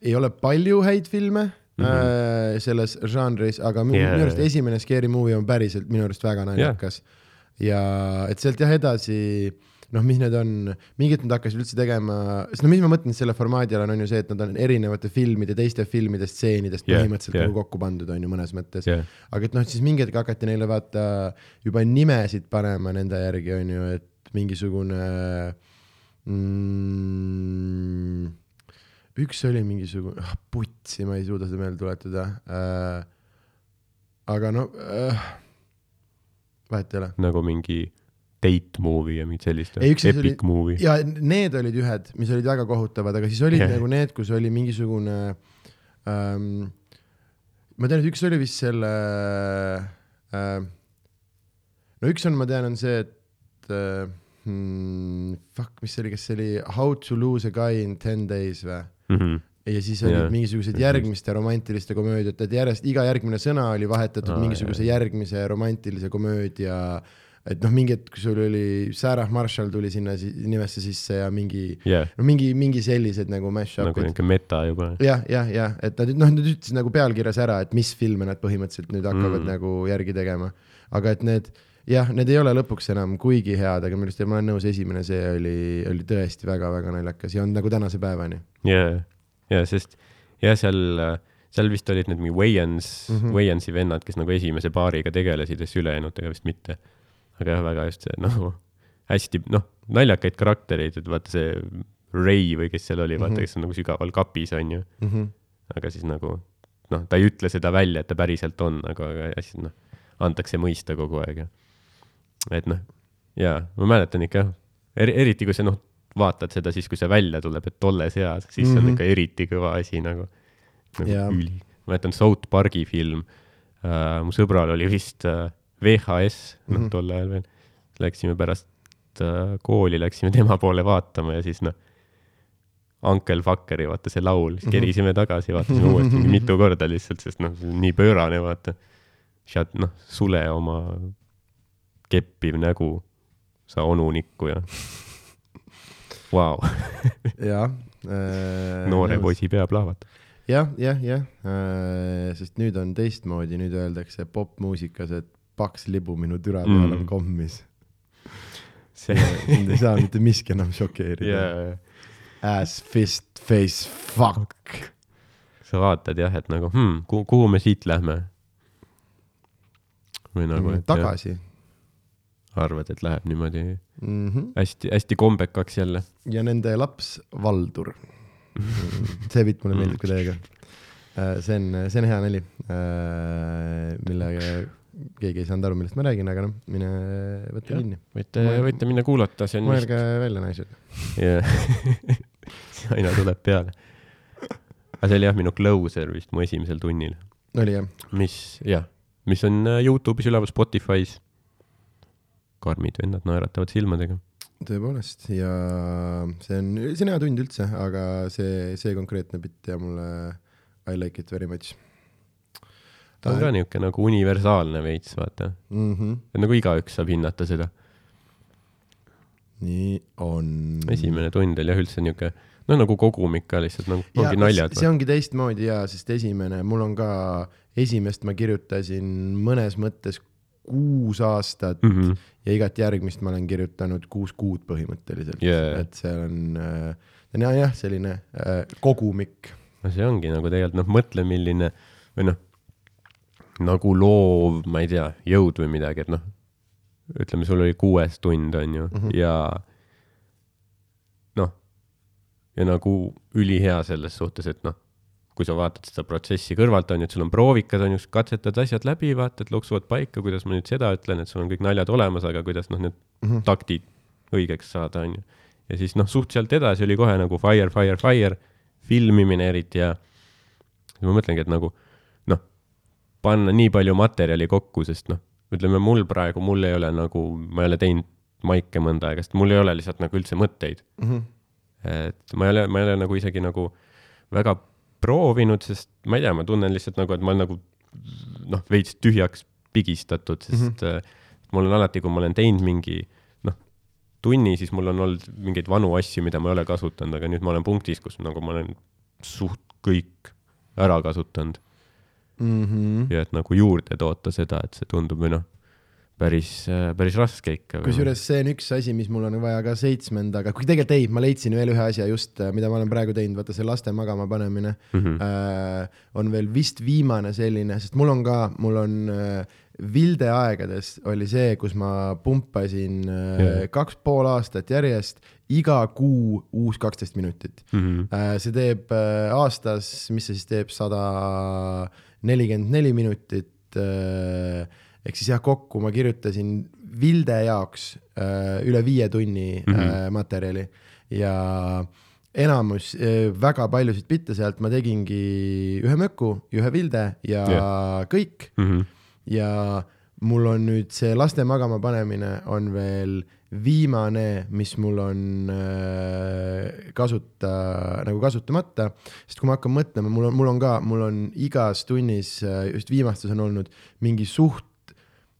ei ole palju häid filme mm. -hmm. selles žanris, aga minu yeah. arust esimene scary movie on päriselt minu arust väga naljakas yeah.. ja et sealt jah edasi noh, mis need on, mingid nad hakkasid üldse tegema, sest no mis ma mõtlen selle formaadi all on, on ju see, et nad on erinevate filmide, teiste filmide stseenidest yeah, põhimõtteliselt jah. yeah. nagu kokku pandud, on ju mõnes mõttes Jah. aga et noh, siis mingi hetk hakati neile vaata juba nimesid panema nende järgi, on ju, et mingisugune mm,. Üks oli mingisugune ah,, putsi, ma ei suuda seda meelde tuletada äh,. aga no äh,, vahet ei ole. nagu mingi date movie ja mingid üks siis oli- epic movie. ja need olid ühed, mis olid väga kohutavad, aga siis olid yeah. nagu need, kus oli mingisugune ähm,. ma tean, et üks oli vist selle äh,. no üks on, ma tean, on see, et äh, hmm, fuck, mis see oli, kas see oli How to lose a guy in ten days või? Mhm. ja siis olid yeah. mingisugused järgmiste romantiliste komöödiate, et järjest iga järgmine sõna oli vahetatud ah, mingisuguse järgmise romantilise komöödia, et noh, mingi hetk, kui sul oli Sarah Marshall tuli sinna si nimesse sisse ja mingi jah, no mingi, mingi sellised nagu mash-up'id nagu niuke meta juba. jah, jah, jah, et nad noh, nad ütlesid nagu pealkirjas ära, et mis filme nad põhimõtteliselt nüüd hakkavad Mm. mm. nagu järgi tegema. aga et need jah, need ei ole lõpuks enam kuigi head, aga minu arust ma olen nõus, esimene see oli, oli tõesti väga-väga naljakas ja on nagu tänase päevani. ja, ja sest ja seal, seal vist olid need mingi Wayans mm. -hmm. Wayansi vennad, kes nagu esimese paariga tegelesid ja siis ülejäänutega vist mitte. aga jah, väga just see nagu hästi noh, naljakaid karaktereid, et vaata see Ray või kes seal oli, vaata, Mhm. kes on nagu sügaval kapis onju, Mm -hmm. aga siis nagu noh, ta ei ütle seda välja, et ta päriselt on, aga, aga siis noh, antakse mõista kogu aeg ja et noh, jaa, ma mäletan ikka jah, eriti kui sa noh, vaatad seda siis, kui see välja tuleb, et tolles eas, siis mm -hmm. on Mhm. ikka eriti kõva asi nagu, nagu Jaa. üli. ma mäletan South Park'i film uh,, mu sõbral oli vist uh, VHS, noh mm. -hmm. tol ajal veel, läksime pärast uh, kooli, läksime tema poole vaatama ja siis noh, Uncle Fuckeri, vaata see laul, siis Mhm. kerisime tagasi, vaatasime uuesti mitu korda lihtsalt, sest noh, nii pöörane, vaata. sealt noh, sule oma keppiv nägu, sa onunikku ja Vau, jah äh,. noore poisi pea plahvatab. jah, jah, jah, sest nüüd on teistmoodi, nüüd öeldakse popmuusikas, et paks libu minu türa peal Mm. on kommis. see, sind ei saa mitte miski enam šokeerida jaa, Ass, fist, face, fuck. sa vaatad jah, et nagu hmm,, kuhu, kuhu me siit lähme? või nagu, jah, tagasi arvad, et läheb niimoodi mm. -hmm. hästi-hästi kombekaks jälle. ja nende laps Valdur. see bitt mulle meeldib ka täiega. see on, see on hea nali, millega keegi ei saanud aru, millest ma räägin, aga noh, mine võta kinni. võite, võite minna kuulata, see on vist mõelge välja, naised. jah, aina tuleb peale. aga see oli jah, minu closer vist mu esimesel tunnil, oli jah? mis jah, mis on äh, Youtube'is üleval, Spotify's. Karmid vennad naeratavad silmadega. tõepoolest ja see on, see on hea tund üldse, aga see, see konkreetne bitt ja mulle I like it very much ta on ka niisugune nagu universaalne veits, vaata. mm. -hmm. nagu igaüks saab hinnata seda. nii on. esimene tund oli jah üldse niisugune, no nagu kogumik ka lihtsalt nagu Ja ongi naljad. see ongi teistmoodi ja, sest esimene, mul on ka, esimest ma kirjutasin mõnes mõttes kuus aastat mm. -hmm. Ja igat järgmist ma olen kirjutanud kuus kuud põhimõtteliselt Yeah. et see on äh,, jah, jah, selline äh, kogumik. no see ongi nagu tegelikult noh, mõtle, milline või noh, nagu loov, ma ei tea, jõud või midagi, et noh, ütleme, sul oli kuues tund, on ju mm. -hmm. ja noh, ja nagu ülihea selles suhtes, et noh, kui sa vaatad seda protsessi kõrvalt, on ju, et sul on proovikad, on ju, katsetad asjad läbi, vaatad, loksuvad paika, kuidas ma nüüd seda ütlen, et sul on kõik naljad olemas, aga kuidas noh, need Mhm. taktid õigeks saada, on ju. ja siis noh, suht sealt edasi oli kohe nagu fire, fire, fire, filmimine eriti ja ja ma mõtlengi, et nagu noh, panna nii palju materjali kokku, sest noh, ütleme mul praegu, mul ei ole nagu, ma ei ole teinud maike mõnda aega, sest mul ei ole lihtsalt nagu üldse mõtteid. Mm -hmm. et ma ei ole, ma ei ole nagu isegi nagu väga proovinud, sest ma ei tea, ma tunnen lihtsalt nagu, et ma olen nagu noh, veits tühjaks pigistatud, sest mm -hmm. mul on alati, kui ma olen teinud mingi noh, tunni, siis mul on olnud mingeid vanu asju, mida ma ei ole kasutanud, aga nüüd ma olen punktis, kus nagu ma olen suht kõik ära kasutanud Mm -hmm. ja et nagu juurde toota seda, et see tundub või noh, päris, päris raske ikka. kusjuures see on üks asi, mis mul on vaja ka seitsmendaga, kuigi tegelikult ei, ma leidsin veel ühe asja just, mida ma olen praegu teinud, vaata see laste magama panemine mm. -hmm. äh, on veel vist viimane selline, sest mul on ka, mul on äh, Vilde aegades oli see, kus ma pumpasin äh, Jaa. kaks pool aastat järjest iga kuu uus kaksteist minutit. Mhm. Äh, see teeb äh, aastas, mis see siis teeb, sada nelikümmend neli minutit. Ehk siis jah, kokku ma kirjutasin Vilde jaoks äh, üle viie tunni mm Mhm. -hmm. materjali ja enamus, väga paljusid bitte sealt ma tegingi ühe möku, ühe Vilde ja Jah. kõik Mhm. ja mul on nüüd see laste magama panemine on veel viimane, mis mul on äh, kasuta, nagu kasutamata, sest kui ma hakkan mõtlema, mul on, mul on ka, mul on igas tunnis, just viimastes on olnud mingi suht,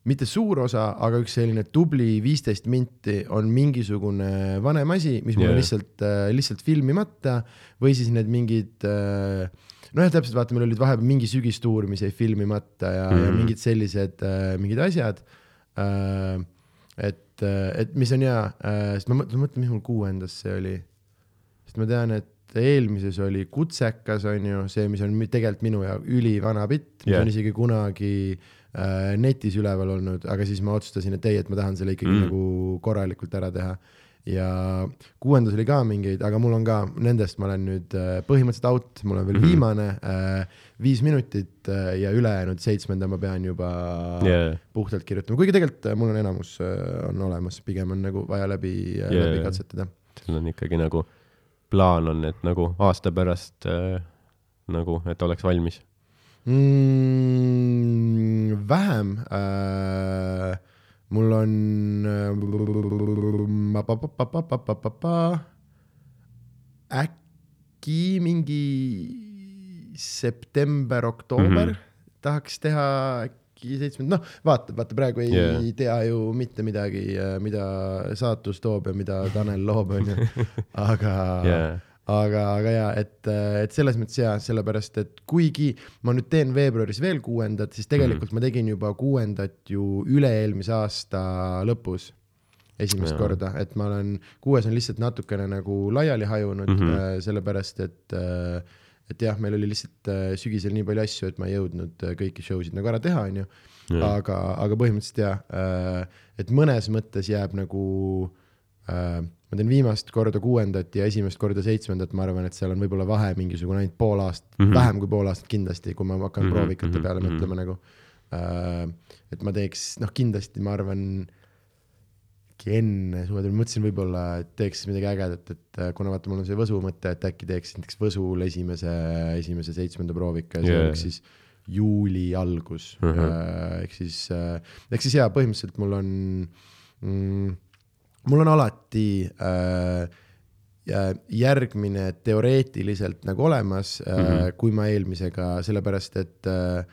mitte suur osa, aga üks selline tubli viisteist minti on mingisugune vanem asi, mis mul Jaa. on lihtsalt, lihtsalt filmimata või siis need mingid äh, nojah, täpselt vaata, meil olid vahepeal mingi sügistuur, mis jäi filmimata ja mm, -hmm. ja Mhm. mingid sellised äh, mingid asjad äh,. et, et mis on hea äh,, sest ma mõtlen, mis mul kuuendas see oli. sest ma tean, et eelmises oli Kutsekas on ju see, mis on tegelikult minu jaoks ülivana bitt, mis Jah. on isegi kunagi äh, netis üleval olnud, aga siis ma otsustasin, et ei, et ma tahan selle ikkagi mm. Nagu korralikult ära teha ja kuuendas oli ka mingeid, aga mul on ka, nendest ma olen nüüd äh, põhimõtteliselt out, mul on veel mm. -hmm. viimane äh, viis minutit äh, ja ülejäänud seitsmenda ma pean juba Jaa. puhtalt kirjutama, kuigi tegelikult äh, mul on enamus äh, on olemas, pigem on nagu vaja läbi yeah., läbi katsetada. sul on ikkagi nagu plaan on, et nagu aasta pärast äh, nagu, et oleks valmis. mm,. vähem äh,, mul on äh, äkki mingi september-oktoober mm. -hmm. tahaks teha äkki seitsmenda, noh, vaata, vaata praegu ei yeah. tea ju mitte midagi, mida saatus toob ja mida Tanel loob, onju, aga jaa, aga, aga ja et, et selles mõttes ja sellepärast, et kuigi ma nüüd teen veebruaris veel kuuendat, siis tegelikult mm. ma tegin juba kuuendat ju üle-eelmise aasta lõpus esimest Jaa. korda, et ma olen, kuues on lihtsalt natukene nagu laiali hajunud mm. -hmm. sellepärast et, et jah, meil oli lihtsalt äh, sügisel nii palju asju, et ma ei jõudnud äh, kõiki show sid nagu ära teha, onju. Aga, aga põhimõtteliselt jah, et mõnes mõttes jääb nagu äh, ma teen viimast korda kuuendat ja esimest korda seitsmendat, ma arvan, et seal on võib-olla vahe mingisugune ainult pool aastat mm. -hmm. vähem kui pool aastat kindlasti, kui ma hakkan mm -hmm, proovikate mhm, peale mhm. mõtlema nagu äh,. et ma teeks, noh, kindlasti ma arvan, enne suvetalve, mõtlesin võib-olla, et teeks midagi ägedat, et äh, kuna vaata, mul on see Võsu mõte, et äkki teeks näiteks Võsul esimese, esimese seitsmenda proovika ja see Jaa. oleks siis juuli algus uh. -huh. ehk siis, ehk siis jaa, põhimõtteliselt mul on mm,, mul on alati äh, ja järgmine teoreetiliselt nagu olemas mm. -hmm. kui ma eelmisega, sellepärast et äh,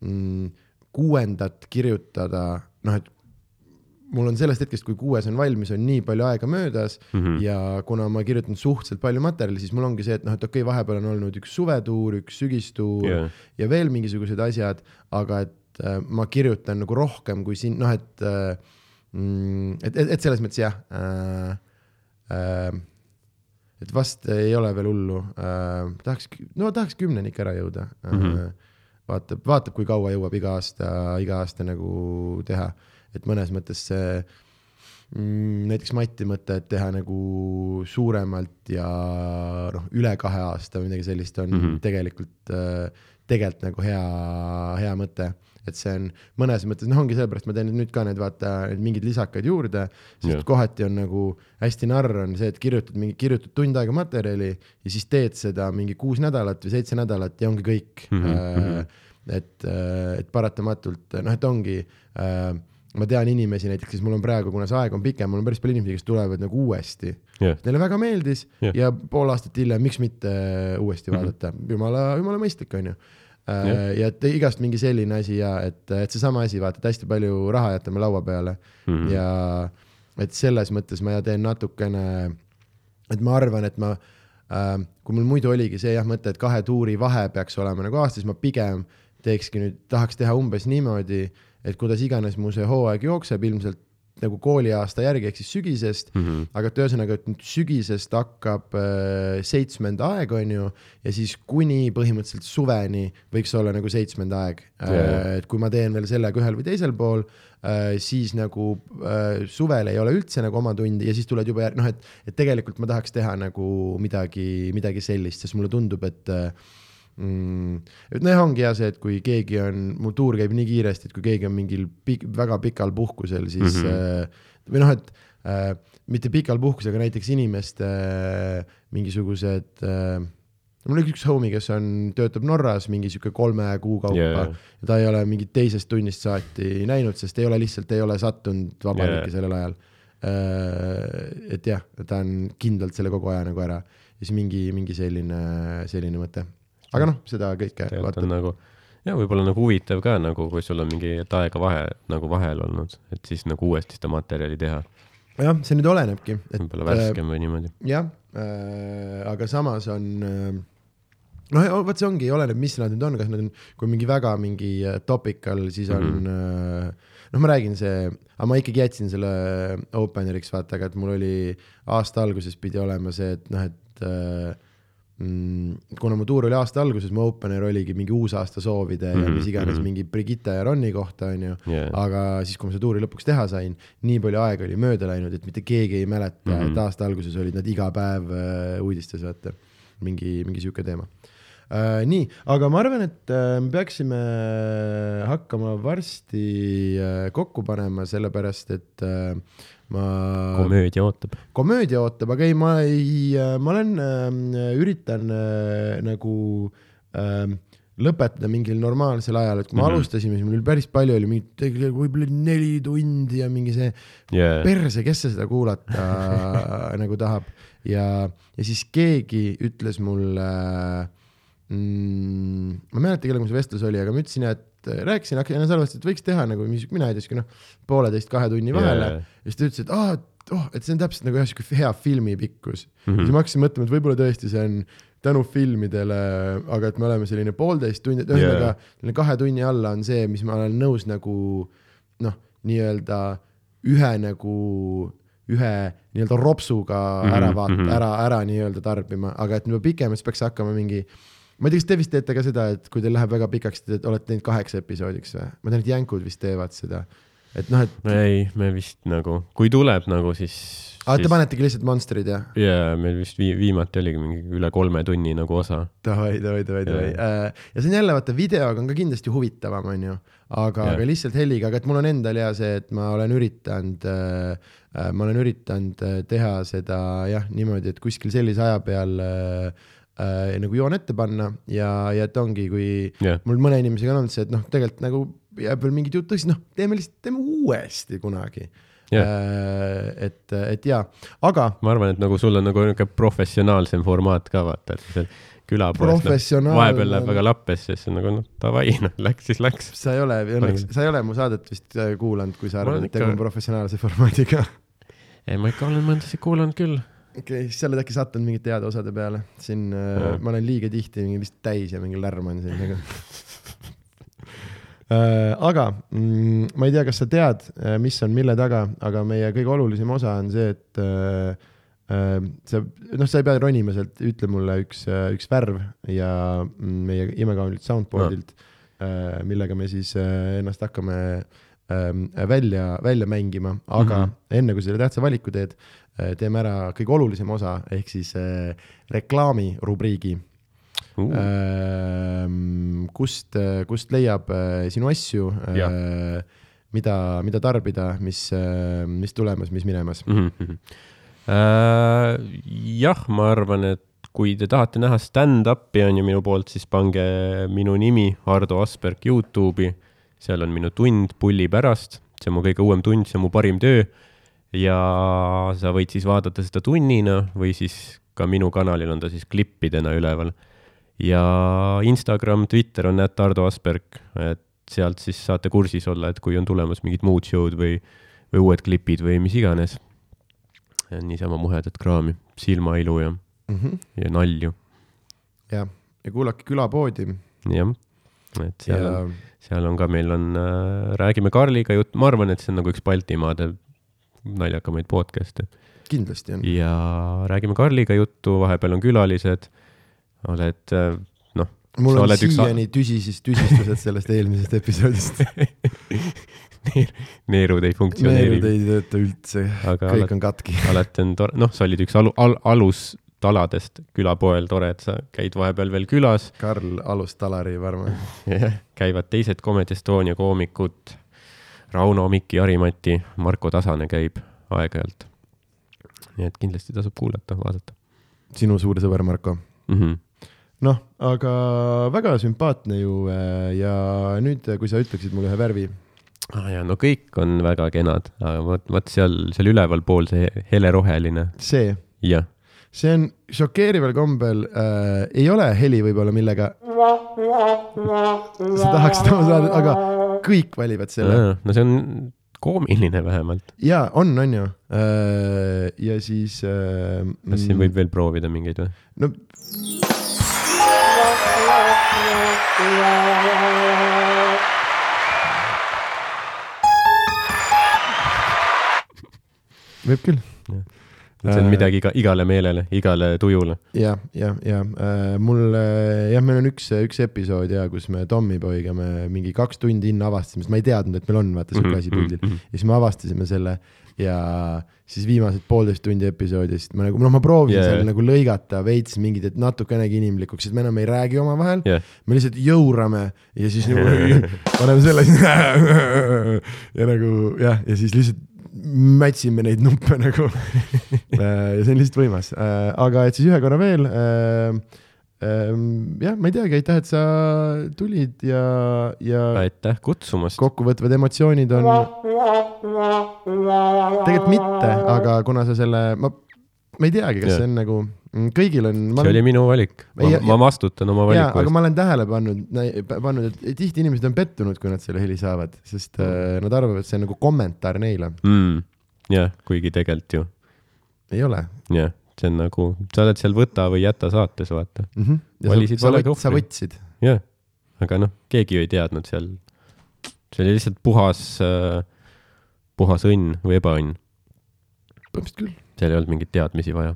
mm, kuuendat kirjutada, noh, et mul on sellest hetkest, kui kuues on valmis, on nii palju aega möödas mm. -hmm. ja kuna ma kirjutan suhteliselt palju materjali, siis mul ongi see, et noh, et okei okay,, vahepeal on olnud üks suvetuur, üks sügistuur Jaa. ja veel mingisugused asjad, aga et äh, ma kirjutan nagu rohkem kui siin, noh, et äh, et, et, et selles mõttes jah äh,. Äh, et vast ei ole veel hullu äh,, tahaks, no tahaks kümneni ikka ära jõuda äh, mm. -hmm. vaatab, vaatab, kui kaua jõuab iga aasta, iga aasta nagu teha, et mõnes mõttes see mm, näiteks Mati mõte, et teha nagu suuremalt ja noh, üle kahe aasta või midagi sellist on mm. -hmm. tegelikult, tegelikult nagu hea, hea mõte. Et see on mõnes mõttes, noh, ongi sellepärast ma teen nüüd ka need vaata need mingid lisakad juurde, sest yeah. kohati on nagu hästi narr on see, et kirjutad mingi, kirjutad tund aega materjali ja siis teed seda mingi kuus nädalat või seitse nädalat ja ongi kõik mm. -hmm. mhm. et, et paratamatult noh, et ongi äh, ma tean inimesi näiteks, kes mul on praegu, kuna see aeg on pikem, mul on päris palju inimesi, kes tulevad nagu uuesti. jah, Neile väga meeldis Jah. ja pool aastat hiljem, miks mitte uuesti Mhm. vaadata, jumala, jumala mõistlik on ju. Jah. Ja et igast mingi selline asi ja et, et seesama asi, vaata, et hästi palju raha jätame laua peale mm. ja et selles mõttes ma teen natukene, et ma arvan, et ma äh,, kui mul muidu oligi see jah mõte, et kahe tuuri vahe peaks olema nagu aastas, ma pigem teekski nüüd, tahaks teha umbes niimoodi, et kuidas iganes mu see hooaeg jookseb, ilmselt nagu kooliaasta järgi ehk siis sügisest mm. -hmm. aga et ühesõnaga, et nüüd sügisest hakkab äh, seitsmenda aeg, on ju, ja siis kuni põhimõtteliselt suveni võiks olla nagu seitsmenda aeg Jaa. äh,. et kui ma teen veel sellega ühel või teisel pool äh,, siis nagu äh, suvel ei ole üldse nagu oma tundi ja siis tuled juba jär-, noh, et, et tegelikult ma tahaks teha nagu midagi, midagi sellist, sest mulle tundub, et äh, mm, et noh, ongi hea see, et kui keegi on, mu tuur käib nii kiiresti, et kui keegi on mingil pik, väga pikal puhkusel, siis mm. -hmm. või noh, et äh, mitte pikal puhkusel, aga näiteks inimeste äh, mingisugused äh, mul oli üks homie, kes on, töötab Norras mingi sihuke kolme kuu kaupa yeah. ja ta ei ole mingit teisest tunnist saati näinud, sest ei ole lihtsalt, ei ole sattunud vabariiki yeah. sellel ajal. et jah, ta on kindlalt selle kogu aja nagu ära ja siis mingi, mingi selline, selline mõte. Aga noh, seda kõike tegelikult vaata on nagu ja võib-olla nagu huvitav ka nagu, kui sul on mingi et aega vahe nagu vahel olnud, et siis nagu uuesti seda materjali teha, jah, see nüüd olenebki, võib-olla värskem või niimoodi. jah äh,, aga samas on äh, noh, vot see ongi, oleneb, mis nad nüüd on, kas nad on, kui mingi väga mingi äh, topical, siis on mm. -hmm. äh, noh, ma räägin see, aga ma ikkagi jätsin selle openeriks, vaata, aga et mul oli aasta alguses pidi olema see, et noh, et äh, kuna mu tuur oli aasta alguses, mu opener oligi mingi uusaasta soovide mm -hmm. ja Mhm, mis iganes mhm. mingi Brigitte ja Ronni kohta, onju. Aga siis, kui ma seda tuuri lõpuks teha sain, nii palju aega oli mööda läinud, et mitte keegi ei mäleta mm, Mhm. -hmm. et aasta alguses olid nad iga päev äh, uudistes, vaata. mingi, mingi sihuke teema äh,. nii, aga ma arvan, et äh, me peaksime hakkama varsti äh, kokku panema, sellepärast et äh, ma komöödia ootab. komöödia ootab, aga ei, ma ei, ma olen äh,, üritan äh, nagu äh, lõpetada mingil normaalsel ajal, et kui me mm. -hmm. alustasime, siis mul oli päris palju oli mingi, võib-olla neli tundi ja mingi see Yeah. perse, kes seda kuulata nagu tahab ja, ja siis keegi ütles mulle mm,, ma ei mäleta, kellega mul see vestlus oli, aga ma ütlesin, et äh, rääkisin enne salvestust, et võiks teha nagu, mis mina ei tea, siuke noh, pooleteist-kahe tunni vahele Yeah. ja siis ta ütles, et aa, et oh, et see on täpselt nagu jah, siuke hea filmi pikkus mm. -hmm. Siis ma hakkasin mõtlema, et võib-olla tõesti see on tänu filmidele, aga et me oleme selline poolteist tundi, et ühesõnaga Yeah. yeah. kahe tunni alla on see, mis ma olen nõus nagu noh, nii-öelda ühe nagu, ühe nii-öelda ropsuga ära Mhm, vaata mm. -hmm. ära, ära nii-öelda tarbima, aga et juba pikem, siis peaks hakkama mingi ma ei tea, kas te vist teete ka seda, et kui teil läheb väga pikaks, te olete teinud kaheksa episoodiks või? ma tean, et jänkud vist teevad seda. et noh, et ei, me vist nagu, kui tuleb nagu, siis. aa, te panetegi lihtsalt Monsterid jah? jaa, meil vist vii-, viimati oligi mingi üle kolme tunni nagu osa. davai, davai, davai, davai. ja see on jälle vaata videoga on ka kindlasti huvitavam, onju, aga Jah., aga lihtsalt heliga, aga et mul on endal ja see, et ma olen üritanud äh,, ma olen üritanud äh, teha seda jah, niimoodi, et kuskil sellise aja peal äh, äh, nagu joon ette panna ja, ja et ongi, kui jah, mul mõne inimesega on olnud see, et noh, tegelikult nagu jääb veel mingit juttu, siis noh, teeme lihtsalt, teeme uuesti kunagi. et, et jaa, aga ma arvan, et nagu sul on nagu niisugune professionaalsem formaat ka vaata, et seal külapoest noh, Professionaalne- vahepeal läheb väga lappesse, siis on nagu noh, davai, noh, läks siis läks. sa ei ole õnneks, sa ei ole mu saadet vist äh, kuulanud, kui sa arvad, et tegu on ikka- professionaalse formaadiga. ei, ma ikka olen mõndasid kuulanud küll. Okei okay,, sa oled äkki sattunud mingite heade osade peale, siin äh, ma olen liiga tihti mingi lihtsalt täis ja mingi lärm on siin nagu äh,. aga mm, ma ei tea, kas sa tead, mis on mille taga, aga meie kõige olulisem osa on see, et äh, äh, sa, noh, sa ei pea ronima sealt, ütle mulle üks, üks värv ja mm, meie imekaunilt soundboard'ilt äh,, millega me siis äh, ennast hakkame ähm, välja, välja mängima, aga mm. -hmm. enne kui selle tähtsa valiku teed, teeme ära kõige olulisem osa ehk siis äh, reklaamirubriigi Uh, ähm,, kust, kust leiab äh, sinu asju äh,, mida, mida tarbida, mis äh,, mis tulemas, mis minemas. mm -hmm. jah, ma arvan, et kui te tahate näha stand-up'i on ju minu poolt, siis pange minu nimi, Ardo Asperg Youtube'i. seal on minu tund pulli pärast, see on mu kõige uuem tund, see on mu parim töö. Ja sa võid siis vaadata seda tunnina või siis ka minu kanalil on ta siis klippidena üleval. ja Instagram, Twitter on näed Ardo Asperg, et sealt siis saate kursis olla, et kui on tulemas mingid muud show'd või, või uued klipid või mis iganes. niisama muhedat kraami, silmailu ja, mm. -hmm. ja nalju, jah, ja kuulake külapoodi, jah. et seal ja on, seal on ka, meil on äh,, räägime Karliga jutt, ma arvan, et see on nagu üks Baltimaade naljakamaid podcast'e kindlasti on. ja räägime Karliga juttu, vahepeal on külalised. oled äh, noh, mul on oled üks- siiani tüsisis, tüsistused sellest eelmisest episoodist. neerud ei neerud funktsioneeri, ei tööta üldse, kõik alati, on katki. alati on tore, noh, sa olid üks alu- al,, alustaladest külapoel, tore, et sa käid vahepeal veel külas. Karl Alus-Talari Varma. käivad teised Comedy Estonia koomikud, Rauno, Mikki, Harimati, Marko Tasane käib aeg-ajalt. nii et kindlasti tasub kuulata, vaadata sinu suur sõber Marko. mm. -hmm. noh, aga väga sümpaatne ju äh, ja nüüd, kui sa ütleksid mulle ühe värvi, ah,. ja no kõik on väga kenad, aga vot, vot seal, seal ülevalpool see heleroheline, see, jah. see on šokeerival kombel äh,, ei ole heli võib-olla, millega sa tahaksid oma saadet, aga kõik valivad selle. no see on koomiline vähemalt. ja on, on ju äh,. ja siis äh,. kas siin võib veel proovida mingeid või? no võib küll. See on Äh. midagi iga, igale meelele, igale tujule. ja, ja, ja äh, mul äh, jah, meil on üks, üks episood ja kus me Tommyboyga me mingi kaks tundi enne avastasime, sest ma ei teadnud, et meil on vaata siuke asi pildil Mhm, ja siis me avastasime selle ja siis viimased poolteist tundi episoodist ma nagu, noh, ma proovisin Yeah. yeah. seal nagu lõigata veits mingid, et natukenegi inimlikuks, sest me enam ei räägi omavahel jah, me lihtsalt jõurame ja siis nagu paneme selle ja nagu jah, ja siis lihtsalt mätsime neid nuppe nagu. ja see on lihtsalt võimas, aga et siis ühe korra veel. jah, ma ei teagi, aitäh, et sa tulid ja, ja aitäh kutsumast. kokkuvõtvad emotsioonid on. tegelikult mitte, aga kuna sa selle, ma, ma ei teagi, kas Jah. see on nagu, kõigil on. see oli minu valik. ma ma vastutan oma valiku aga eest. ma olen tähele pannud, pannud, et tihti inimesed on pettunud, kui nad selle heli saavad, sest äh, nad arvavad, et see on nagu kommentaar neile. mm.. jah, kuigi tegelikult ju, ei ole jah, see on nagu, sa oled seal võta või jäta saates, vaata. mm. -hmm. Valisid sa, vale võt, sa kohvri. võtsid. jah, aga noh, keegi ju ei teadnud seal. see oli lihtsalt puhas äh,, puhas õnn või ebaõnn. põhimõtteliselt küll seal ei olnud mingeid teadmisi vaja.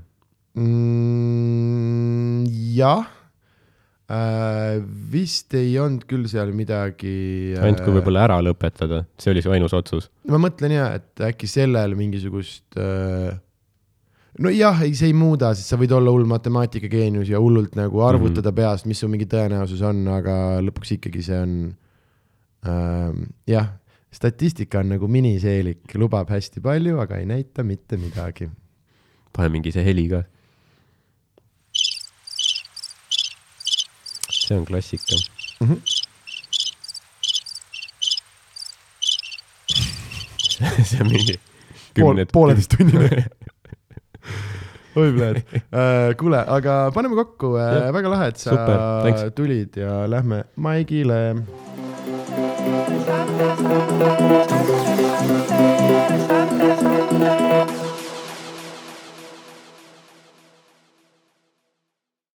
mm,. jah äh,. vist ei olnud küll seal midagi äh, ainult kui. võib-olla ära lõpetada, see oli su ainus otsus. ma mõtlen ja, et äkki sellel mingisugust äh, nojah, ei, see ei muuda, sest sa võid olla hull matemaatikageenius ja hullult nagu arvutada mm -hmm. peast, mis su mingi tõenäosus on, aga lõpuks ikkagi see on ähm, jah, statistika on nagu miniseelik, lubab hästi palju, aga ei näita mitte midagi. pane mingi see heli ka. See on klassika Mhm. see on mingi pool kümned,, pooleteisttunnine. oi, Vlad. kuule, aga paneme kokku, Jah. väga lahe, et sa Super, tulid ja lähme Maigile.